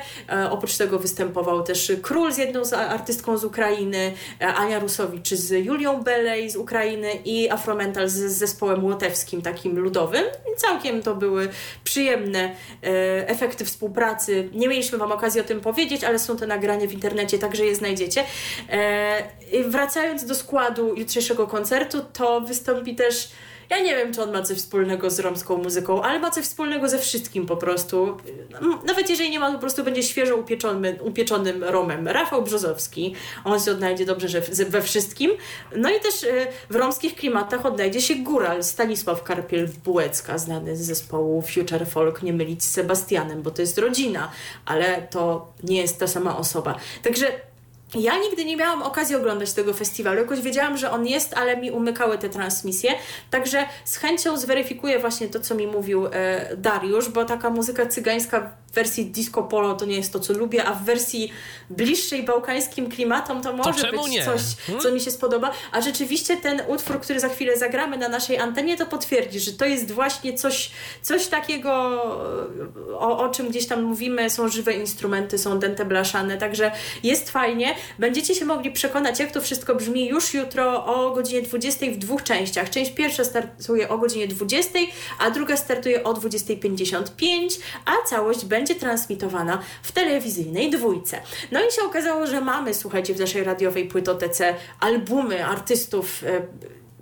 oprócz tego występował też Król z jedną z artystką z Ukrainy, Ania Rusowicz z Julią Belej z Ukrainy i Afromental z, z zespołem łotewskim, takim ludowym. Całkiem to były przyjemne efekty współpracy. Nie mieliśmy Wam okazji o tym powiedzieć, ale są to nagrania w internecie, także je znajdziecie. Wracając do składu jutrzejszego koncertu, to wystąpi też ja nie wiem, czy on ma coś wspólnego z romską muzyką, ale ma coś wspólnego ze wszystkim po prostu. Nawet jeżeli nie ma, po prostu będzie świeżo upieczonym, upieczonym Romem. Rafał Brzozowski, on się odnajdzie dobrze że we wszystkim. No i też y, w romskich klimatach odnajdzie się góral Stanisław Karpiel-Bułecka, znany z zespołu Future Folk, nie mylić z Sebastianem, bo to jest rodzina, ale to nie jest ta sama osoba. Także ja nigdy nie miałam okazji oglądać tego festiwalu. Jakoś wiedziałam, że on jest, ale mi umykały te transmisje. Także z chęcią zweryfikuję właśnie to, co mi mówił e, Dariusz, bo taka muzyka cygańska w wersji disco polo to nie jest to, co lubię, a w wersji bliższej bałkańskim klimatom to może to być nie? coś, hmm? co mi się spodoba. A rzeczywiście ten utwór, który za chwilę zagramy na naszej antenie, to potwierdzi, że to jest właśnie coś, coś takiego, o, o czym gdzieś tam mówimy. Są żywe instrumenty, są dente blaszane, także jest fajnie. Będziecie się mogli przekonać, jak to wszystko brzmi już jutro o godzinie 20 w dwóch częściach. Część pierwsza startuje o godzinie 20, a druga startuje o 20.55, a całość będzie transmitowana w telewizyjnej dwójce. No i się okazało, że mamy, słuchajcie, w naszej radiowej płytotece albumy artystów e,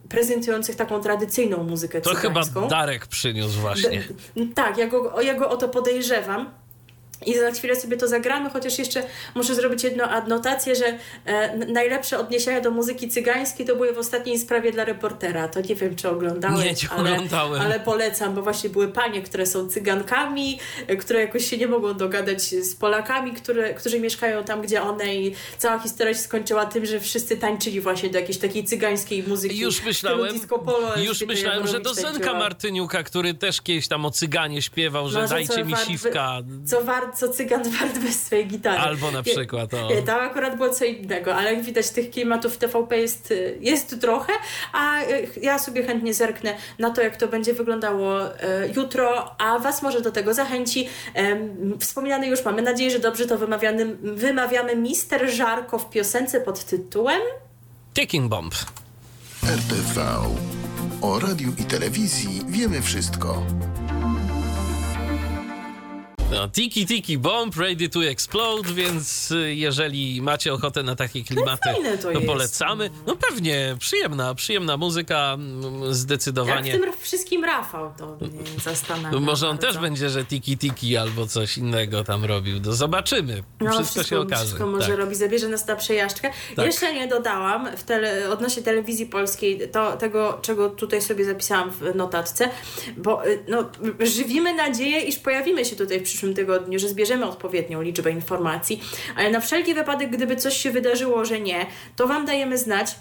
prezentujących taką tradycyjną muzykę To chyba. Darek przyniósł właśnie. D tak, ja go, ja go o to podejrzewam. I za chwilę sobie to zagramy, chociaż jeszcze muszę zrobić jedną adnotację, że e, najlepsze odniesienia do muzyki cygańskiej to były w ostatniej sprawie dla reportera. To nie wiem, czy oglądałeś, Nie, nie ale, oglądałem. ale polecam, bo właśnie były panie, które są cygankami, e, które jakoś się nie mogą dogadać z Polakami, które, którzy mieszkają tam, gdzie one i cała historia się skończyła tym, że wszyscy tańczyli właśnie do jakiejś takiej cygańskiej muzyki. Już myślałem, polo, już myślałem, że do Zenka. Martyniuka, który też kiedyś tam o cyganie śpiewał, że Może dajcie mi siwka. Co, war, co cygan <laughs> wart bez swojej gitary. Albo na przykład, o. Nie, tam akurat było co innego, ale jak widać tych klimatów w TVP jest, jest trochę, a y, ja sobie chętnie zerknę na to, jak to będzie wyglądało y, jutro, a Was może do tego zachęci. Wspominany już, mamy nadzieję, że dobrze to wymawiany, wymawiamy Mister Żarko w piosence pod tytułem Ticking Bomb. RTV. O radiu i telewizji wiemy wszystko. No, tiki Tiki Bomb, Ready to Explode, więc y, jeżeli macie ochotę na takie klimaty, fajne to jest. polecamy. No pewnie, przyjemna, przyjemna muzyka, mm, jak zdecydowanie. w tym wszystkim Rafał, to zastanawia. No, Może on bardzo. też będzie, że tiki tiki albo coś innego tam robił. No, zobaczymy. No, wszystko, się okaże. Wszystko może tak. robi, zabierze nas na przejażdżkę. Tak. Jeszcze nie dodałam w tele, odnośnie telewizji polskiej to, tego, czego tutaj sobie zapisałam w notatce, bo y, no, żywimy nadzieję, iż pojawimy się tutaj w przyszłym tygodniu, że zbierzemy odpowiednią liczbę informacji, ale na wszelki wypadek, gdyby coś się wydarzyło, że nie, to Wam dajemy znać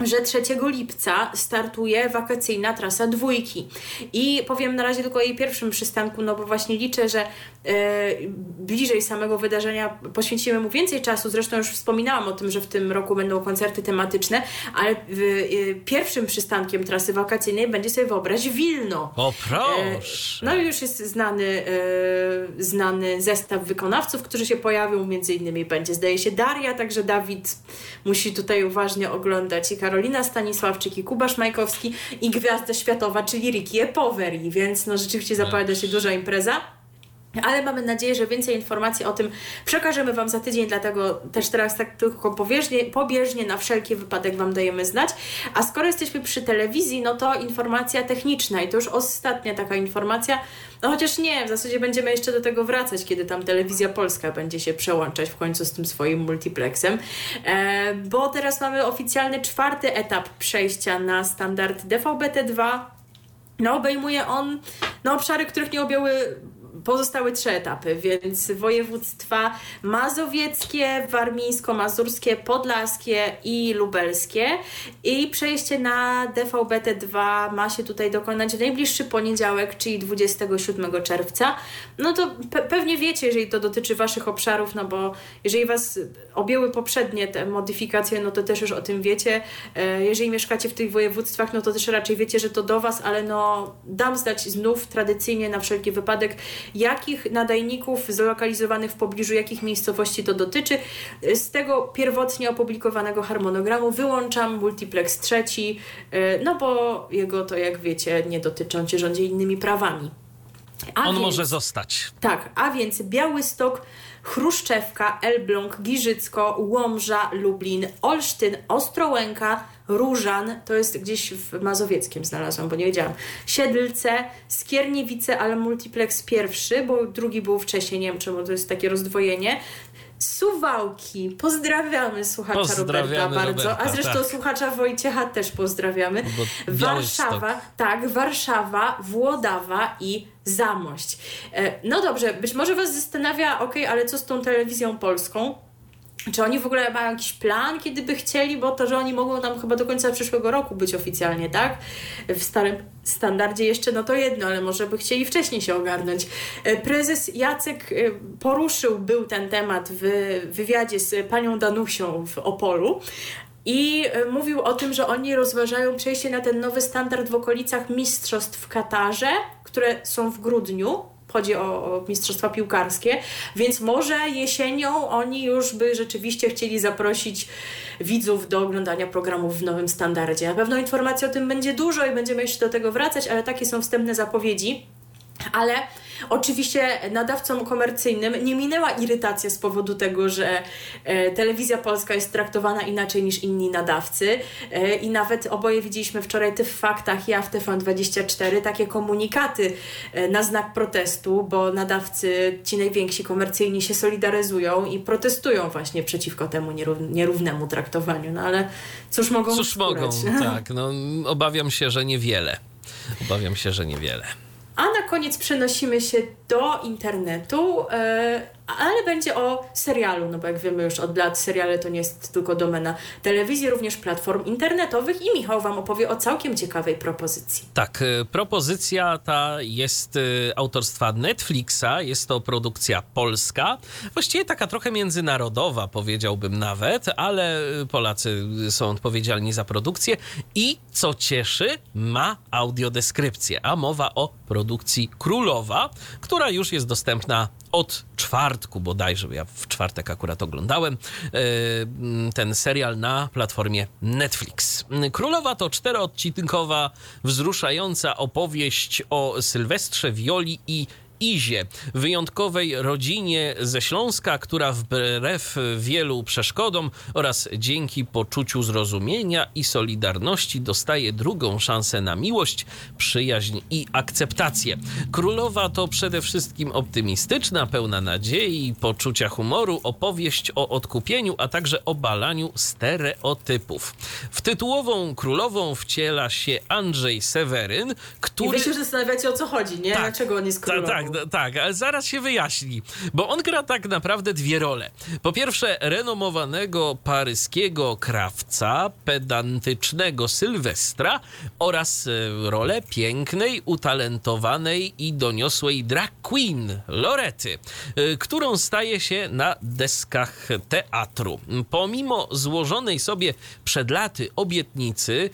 że 3 lipca startuje wakacyjna trasa dwójki. I powiem na razie tylko o jej pierwszym przystanku, no bo właśnie liczę, że e, bliżej samego wydarzenia poświęcimy mu więcej czasu. Zresztą już wspominałam o tym, że w tym roku będą koncerty tematyczne, ale e, pierwszym przystankiem trasy wakacyjnej będzie sobie wyobraź Wilno. O E, proszę. No i już jest znany, e, znany zestaw wykonawców, którzy się pojawią. Między innymi będzie, zdaje się, Daria, także Dawid musi tutaj uważnie oglądać i Karolina Stanisławczyk, i Kubasz Majkowski, i gwiazda światowa, czyli Ricky Poveri, więc no rzeczywiście zapowiada się duża impreza. Ale mamy nadzieję, że więcej informacji o tym przekażemy Wam za tydzień, dlatego też teraz tak tylko pobieżnie, pobieżnie na wszelki wypadek Wam dajemy znać. A skoro jesteśmy przy telewizji, no to informacja techniczna. I to już ostatnia taka informacja, no chociaż nie, w zasadzie będziemy jeszcze do tego wracać, kiedy tam telewizja polska będzie się przełączać w końcu z tym swoim multiplexem, e, bo teraz mamy oficjalny czwarty etap przejścia na standard DVB-T2, no, obejmuje on no, obszary, których nie objęły pozostałe trzy etapy, więc województwa mazowieckie, warmińsko-mazurskie, podlaskie i lubelskie. I przejście na DVB-T2 ma się tutaj dokonać w najbliższy poniedziałek, czyli 27 czerwca. No to pe pewnie wiecie, jeżeli to dotyczy Waszych obszarów, no bo jeżeli Was objęły poprzednie te modyfikacje, no to też już o tym wiecie. E, Jeżeli mieszkacie w tych województwach, no to też raczej wiecie, że to do Was, ale no dam znać znów tradycyjnie na wszelki wypadek, jakich nadajników zlokalizowanych w pobliżu jakich miejscowości to dotyczy. Z tego pierwotnie opublikowanego harmonogramu wyłączam multiplex trzeci, y, no bo jego to jak wiecie nie dotyczą, cię rządzi innymi prawami. A On więc, może zostać. Tak, a więc Białystok, Chruszczewka, Elbląg, Giżycko, Łomża, Lublin, Olsztyn, Ostrołęka, Różan, to jest gdzieś w Mazowieckiem znalazłam, bo nie wiedziałam, Siedlce, Skierniewice, ale multiplex pierwszy, bo drugi był wcześniej, nie wiem czemu to jest takie rozdwojenie, Suwałki. Pozdrawiamy słuchacza pozdrawiamy Roberta bardzo, Roberta, a zresztą tak. słuchacza Wojciecha też pozdrawiamy. Warszawa, tak, Warszawa, Włodawa i Zamość. E, no dobrze, być może Was zastanawia, ok, ale co z tą telewizją polską? Czy oni w ogóle mają jakiś plan, kiedy by chcieli, bo to, że oni mogą tam chyba do końca przyszłego roku być oficjalnie, tak? W starym standardzie jeszcze, no to jedno, ale może by chcieli wcześniej się ogarnąć. E, prezes Jacek e, poruszył był ten temat w wywiadzie z panią Danusią w Opolu, i e, mówił o tym, że oni rozważają przejście na ten nowy standard w okolicach mistrzostw w Katarze, które są w grudniu chodzi o, o mistrzostwa piłkarskie, więc może jesienią oni już by rzeczywiście chcieli zaprosić widzów do oglądania programów w nowym standardzie. Na pewno informacji o tym będzie dużo i będziemy jeszcze do tego wracać, ale takie są wstępne zapowiedzi. Ale oczywiście nadawcom komercyjnym nie minęła irytacja z powodu tego, że e, telewizja polska jest traktowana inaczej niż inni nadawcy e, i nawet oboje widzieliśmy wczoraj ty w faktach, ja w TVN24 takie komunikaty e, na znak protestu, bo nadawcy ci najwięksi komercyjni się solidaryzują i protestują właśnie przeciwko temu nierównemu traktowaniu, no ale cóż mogą Cóż mogą, tak, no obawiam się, że niewiele. Obawiam się, że niewiele. A na koniec przenosimy się do internetu, e, ale będzie o serialu, no bo jak wiemy już od lat, seriale to nie jest tylko domena telewizji, również platform internetowych i Michał Wam opowie o całkiem ciekawej propozycji. Tak, e, propozycja ta jest e, autorstwa Netflixa, jest to produkcja polska, właściwie taka trochę międzynarodowa powiedziałbym nawet, ale Polacy są odpowiedzialni za produkcję i co cieszy, ma audiodeskrypcję, a mowa o produkcji Królowa, która już jest dostępna od czwartku bodajże, ja w czwartek akurat oglądałem e, ten serial na platformie Netflix. Królowa to czteroodcinkowa, wzruszająca opowieść o Sylwestrze Wioli i Izie, wyjątkowej rodzinie ze Śląska, która wbrew wielu przeszkodom oraz dzięki poczuciu zrozumienia i solidarności dostaje drugą szansę na miłość, przyjaźń i akceptację. Królowa to przede wszystkim optymistyczna, pełna nadziei, poczucia humoru, opowieść o odkupieniu, a także obalaniu stereotypów. W tytułową królową wciela się Andrzej Seweryn, który... I wy się zastanawiacie o co chodzi, nie? Tak, Dlaczego on jest królową? Tak, tak, tak, ale zaraz się wyjaśni, bo on gra tak naprawdę dwie role. Po pierwsze, renomowanego paryskiego krawca, pedantycznego Sylwestra oraz e, rolę pięknej, utalentowanej i doniosłej drag queen Lorety, e, którą staje się na deskach teatru. Pomimo złożonej sobie przed laty obietnicy,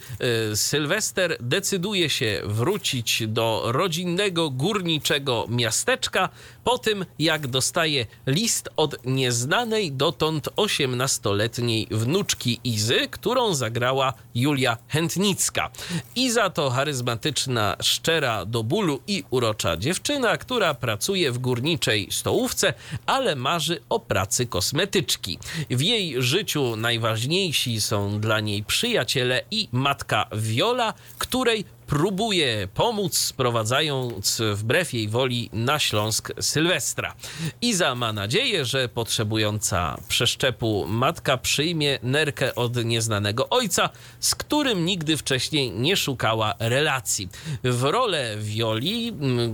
e, Sylwester decyduje się wrócić do rodzinnego górniczego miasteczka po tym, jak dostaje list od nieznanej dotąd 18-letniej wnuczki Izy, którą zagrała Julia Chętnicka. Iza to charyzmatyczna, szczera do bólu i urocza dziewczyna, która pracuje w górniczej stołówce, ale marzy o pracy kosmetyczki. W jej życiu najważniejsi są dla niej przyjaciele i matka Viola, której próbuje pomóc, sprowadzając wbrew jej woli na Śląsk Sylwestra. Iza ma nadzieję, że potrzebująca przeszczepu matka przyjmie nerkę od nieznanego ojca, z którym nigdy wcześniej nie szukała relacji. W rolę Wioli,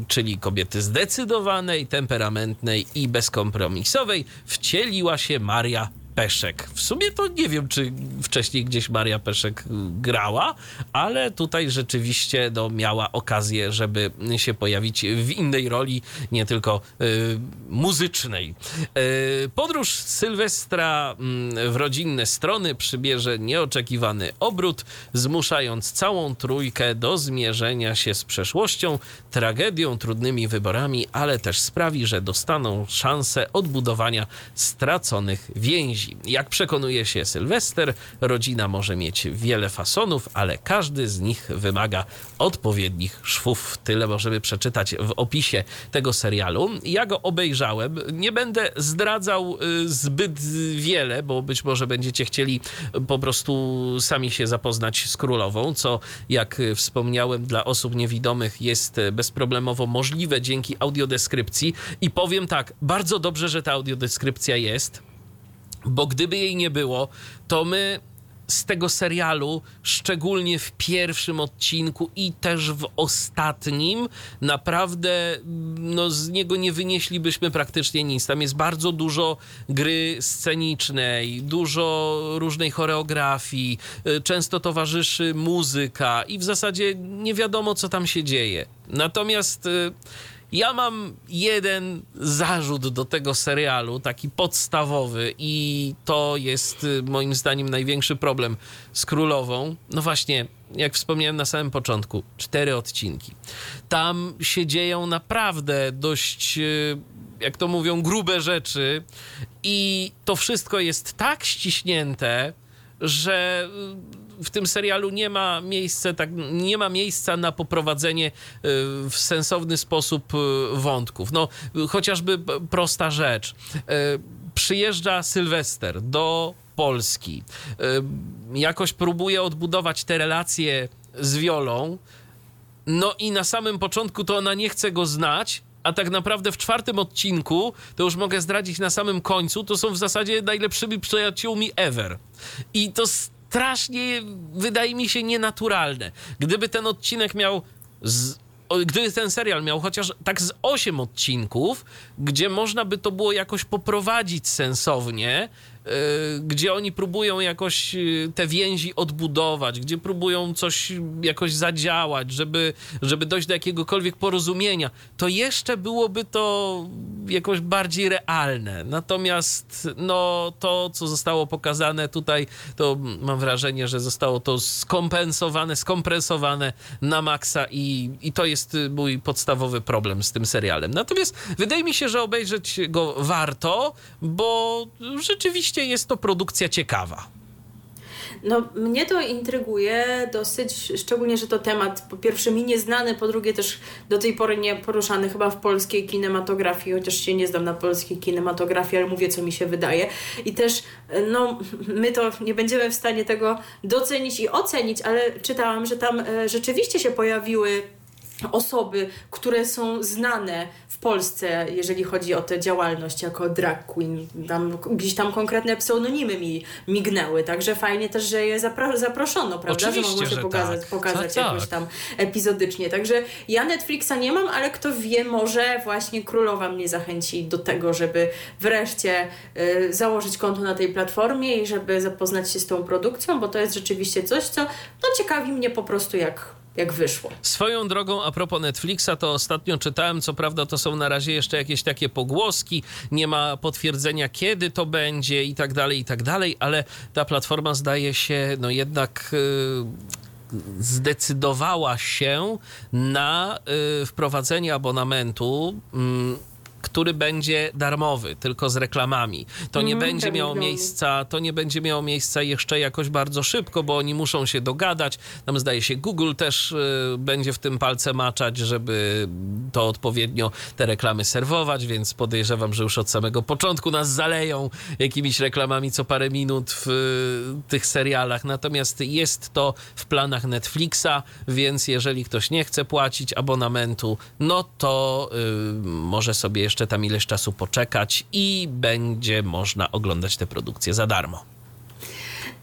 czyli kobiety zdecydowanej, temperamentnej i bezkompromisowej, wcieliła się Maria Peszek. W sumie to nie wiem, czy wcześniej gdzieś Maria Peszek grała, ale tutaj rzeczywiście no, miała okazję, żeby się pojawić w innej roli, nie tylko y, muzycznej. Y, podróż Sylwestra mm, w rodzinne strony przybierze nieoczekiwany obrót, zmuszając całą trójkę do zmierzenia się z przeszłością, tragedią, trudnymi wyborami, ale też sprawi, że dostaną szansę odbudowania straconych więzi. Jak przekonuje się Sylwester, rodzina może mieć wiele fasonów, ale każdy z nich wymaga odpowiednich szwów. Tyle możemy przeczytać w opisie tego serialu. Ja go obejrzałem. Nie będę zdradzał y, zbyt wiele, bo być może będziecie chcieli po prostu sami się zapoznać z królową, co jak wspomniałem dla osób niewidomych jest bezproblemowo możliwe dzięki audiodeskrypcji. I powiem tak, bardzo dobrze, że ta audiodeskrypcja jest, bo gdyby jej nie było, to my z tego serialu, szczególnie w pierwszym odcinku i też w ostatnim, naprawdę no, z niego nie wynieślibyśmy praktycznie nic. Tam jest bardzo dużo gry scenicznej, dużo różnej choreografii, y, często towarzyszy muzyka i w zasadzie nie wiadomo, co tam się dzieje. Natomiast y, ja mam jeden zarzut do tego serialu, taki podstawowy, i to jest y, moim zdaniem największy problem z królową. No właśnie, jak wspomniałem na samym początku, cztery odcinki. Tam się dzieją naprawdę dość, y, jak to mówią, grube rzeczy, i to wszystko jest tak ściśnięte, że y, w tym serialu nie ma miejsca, tak, nie ma miejsca na poprowadzenie y, w sensowny sposób y, wątków. No, chociażby prosta rzecz. Przyjeżdża Sylwester do Polski. Jakoś próbuje odbudować te relacje z Wiolą. No i na samym początku to ona nie chce go znać, a tak naprawdę w czwartym odcinku, to już mogę zdradzić na samym końcu, to są w zasadzie najlepszymi przyjaciółmi ever. I to strasznie wydaje mi się nienaturalne. Gdyby ten odcinek miał z, gdyby ten serial miał chociaż tak z 8 odcinków, gdzie można by to było jakoś poprowadzić sensownie, gdzie oni próbują jakoś y, te więzi odbudować, gdzie próbują coś jakoś zadziałać, żeby, żeby dojść do jakiegokolwiek porozumienia, to jeszcze byłoby to jakoś bardziej realne. Natomiast no, to, co zostało pokazane tutaj, to mam wrażenie, że zostało to skompensowane, skompresowane na maksa i, i to jest mój podstawowy problem z tym serialem. Natomiast wydaje mi się, że obejrzeć go warto, bo rzeczywiście rzeczywiście jest to produkcja ciekawa. No, mnie to intryguje dosyć, szczególnie, że to temat po pierwsze mi nieznany, po drugie też do tej pory nie poruszany chyba w polskiej kinematografii, chociaż się nie znam na polskiej kinematografii, ale mówię, co mi się wydaje. I też, no, my to nie będziemy w stanie tego docenić i ocenić, ale czytałam, że tam e, rzeczywiście się pojawiły osoby, które są znane w Polsce, jeżeli chodzi o tę działalność jako drag queen. Tam, gdzieś tam konkretne pseudonimy mi mignęły, także fajnie też, że je zapro zaproszono, prawda? Oczywiście, że mogło się pokazać, tak. pokazać tak, jakoś tam epizodycznie. Także ja Netflixa nie mam, ale kto wie, może właśnie królowa mnie zachęci do tego, żeby wreszcie y, założyć konto na tej platformie i żeby zapoznać się z tą produkcją, bo to jest rzeczywiście coś, co no, ciekawi mnie po prostu jak jak wyszło. Swoją drogą, a propos Netflixa, to ostatnio czytałem, co prawda to są na razie jeszcze jakieś takie pogłoski, nie ma potwierdzenia, kiedy to będzie i tak dalej, i tak dalej, ale ta platforma zdaje się, no jednak. Yy zdecydowała się na y, wprowadzenie abonamentu y, który będzie darmowy, tylko z reklamami. To nie mm, będzie miało miejsca, to nie będzie miało miejsca jeszcze jakoś bardzo szybko, bo oni muszą się dogadać. Tam zdaje się Google też y, będzie w tym palce maczać, żeby to odpowiednio te reklamy serwować, więc podejrzewam, że już od samego początku nas zaleją jakimiś reklamami co parę minut w y, tych serialach. Natomiast jest to w planach Netflixa, więc jeżeli ktoś nie chce płacić abonamentu, no to y, może sobie jeszcze tam ileś czasu poczekać i będzie można oglądać te produkcje za darmo.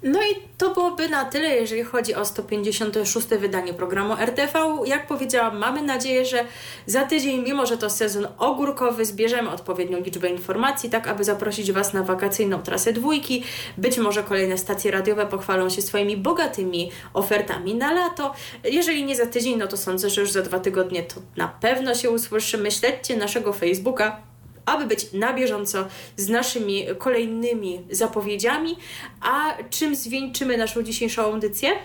No i to byłoby na tyle, jeżeli chodzi o 156 wydanie programu RTV. Jak powiedziałam, mamy nadzieję, że za tydzień, mimo że to sezon ogórkowy, zbierzemy odpowiednią liczbę informacji, tak aby zaprosić Was na wakacyjną trasę dwójki. Być może kolejne stacje radiowe pochwalą się swoimi bogatymi ofertami na lato. Jeżeli nie za tydzień, no to sądzę, że już za dwa tygodnie to na pewno się usłyszymy. Śledźcie naszego Facebooka aby być na bieżąco z naszymi kolejnymi zapowiedziami. A czym zwieńczymy naszą dzisiejszą audycję? E,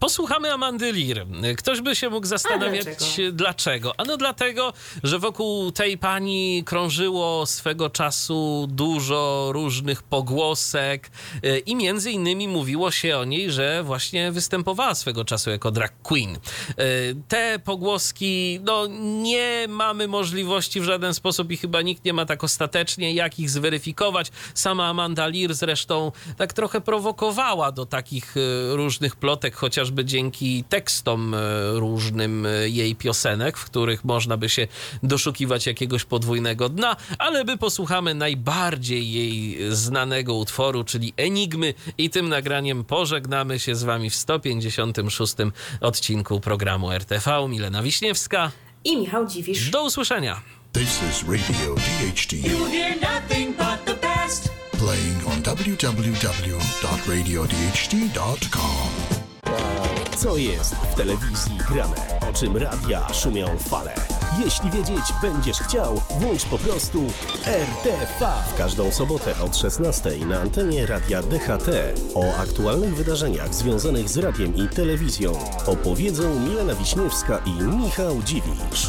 Posłuchamy Amandy Lear. Ktoś by się mógł zastanawiać, dlaczego? dlaczego. Ano dlatego, że wokół tej pani krążyło swego czasu dużo różnych pogłosek e, i między innymi mówiło się o niej, że właśnie występowała swego czasu jako drag queen. E, Te pogłoski, no nie mamy możliwości w żaden sposób i chyba nikt nie ma tak ostatecznie, jak ich zweryfikować. Sama Amanda Lear zresztą tak trochę prowokowała do takich e, różnych plotek, chociażby dzięki tekstom e, różnym e, jej piosenek, w których można by się doszukiwać jakiegoś podwójnego dna, ale my posłuchamy najbardziej jej znanego utworu, czyli Enigmy i tym nagraniem pożegnamy się z wami w 156 odcinku programu RTV. Milena Wiśniewska. I Michał Dziwisz. Do usłyszenia. This is Radio DHT hear nothing but the best. playing on www.radiodht.com. Co jest w telewizji grane? O czym radia szumią fale? Jeśli wiedzieć będziesz chciał, włącz po prostu RTV. W każdą sobotę od 16 na antenie radia DHT. O aktualnych wydarzeniach związanych z radiem i telewizją opowiedzą Milena Wiśniewska i Michał Dziwisz.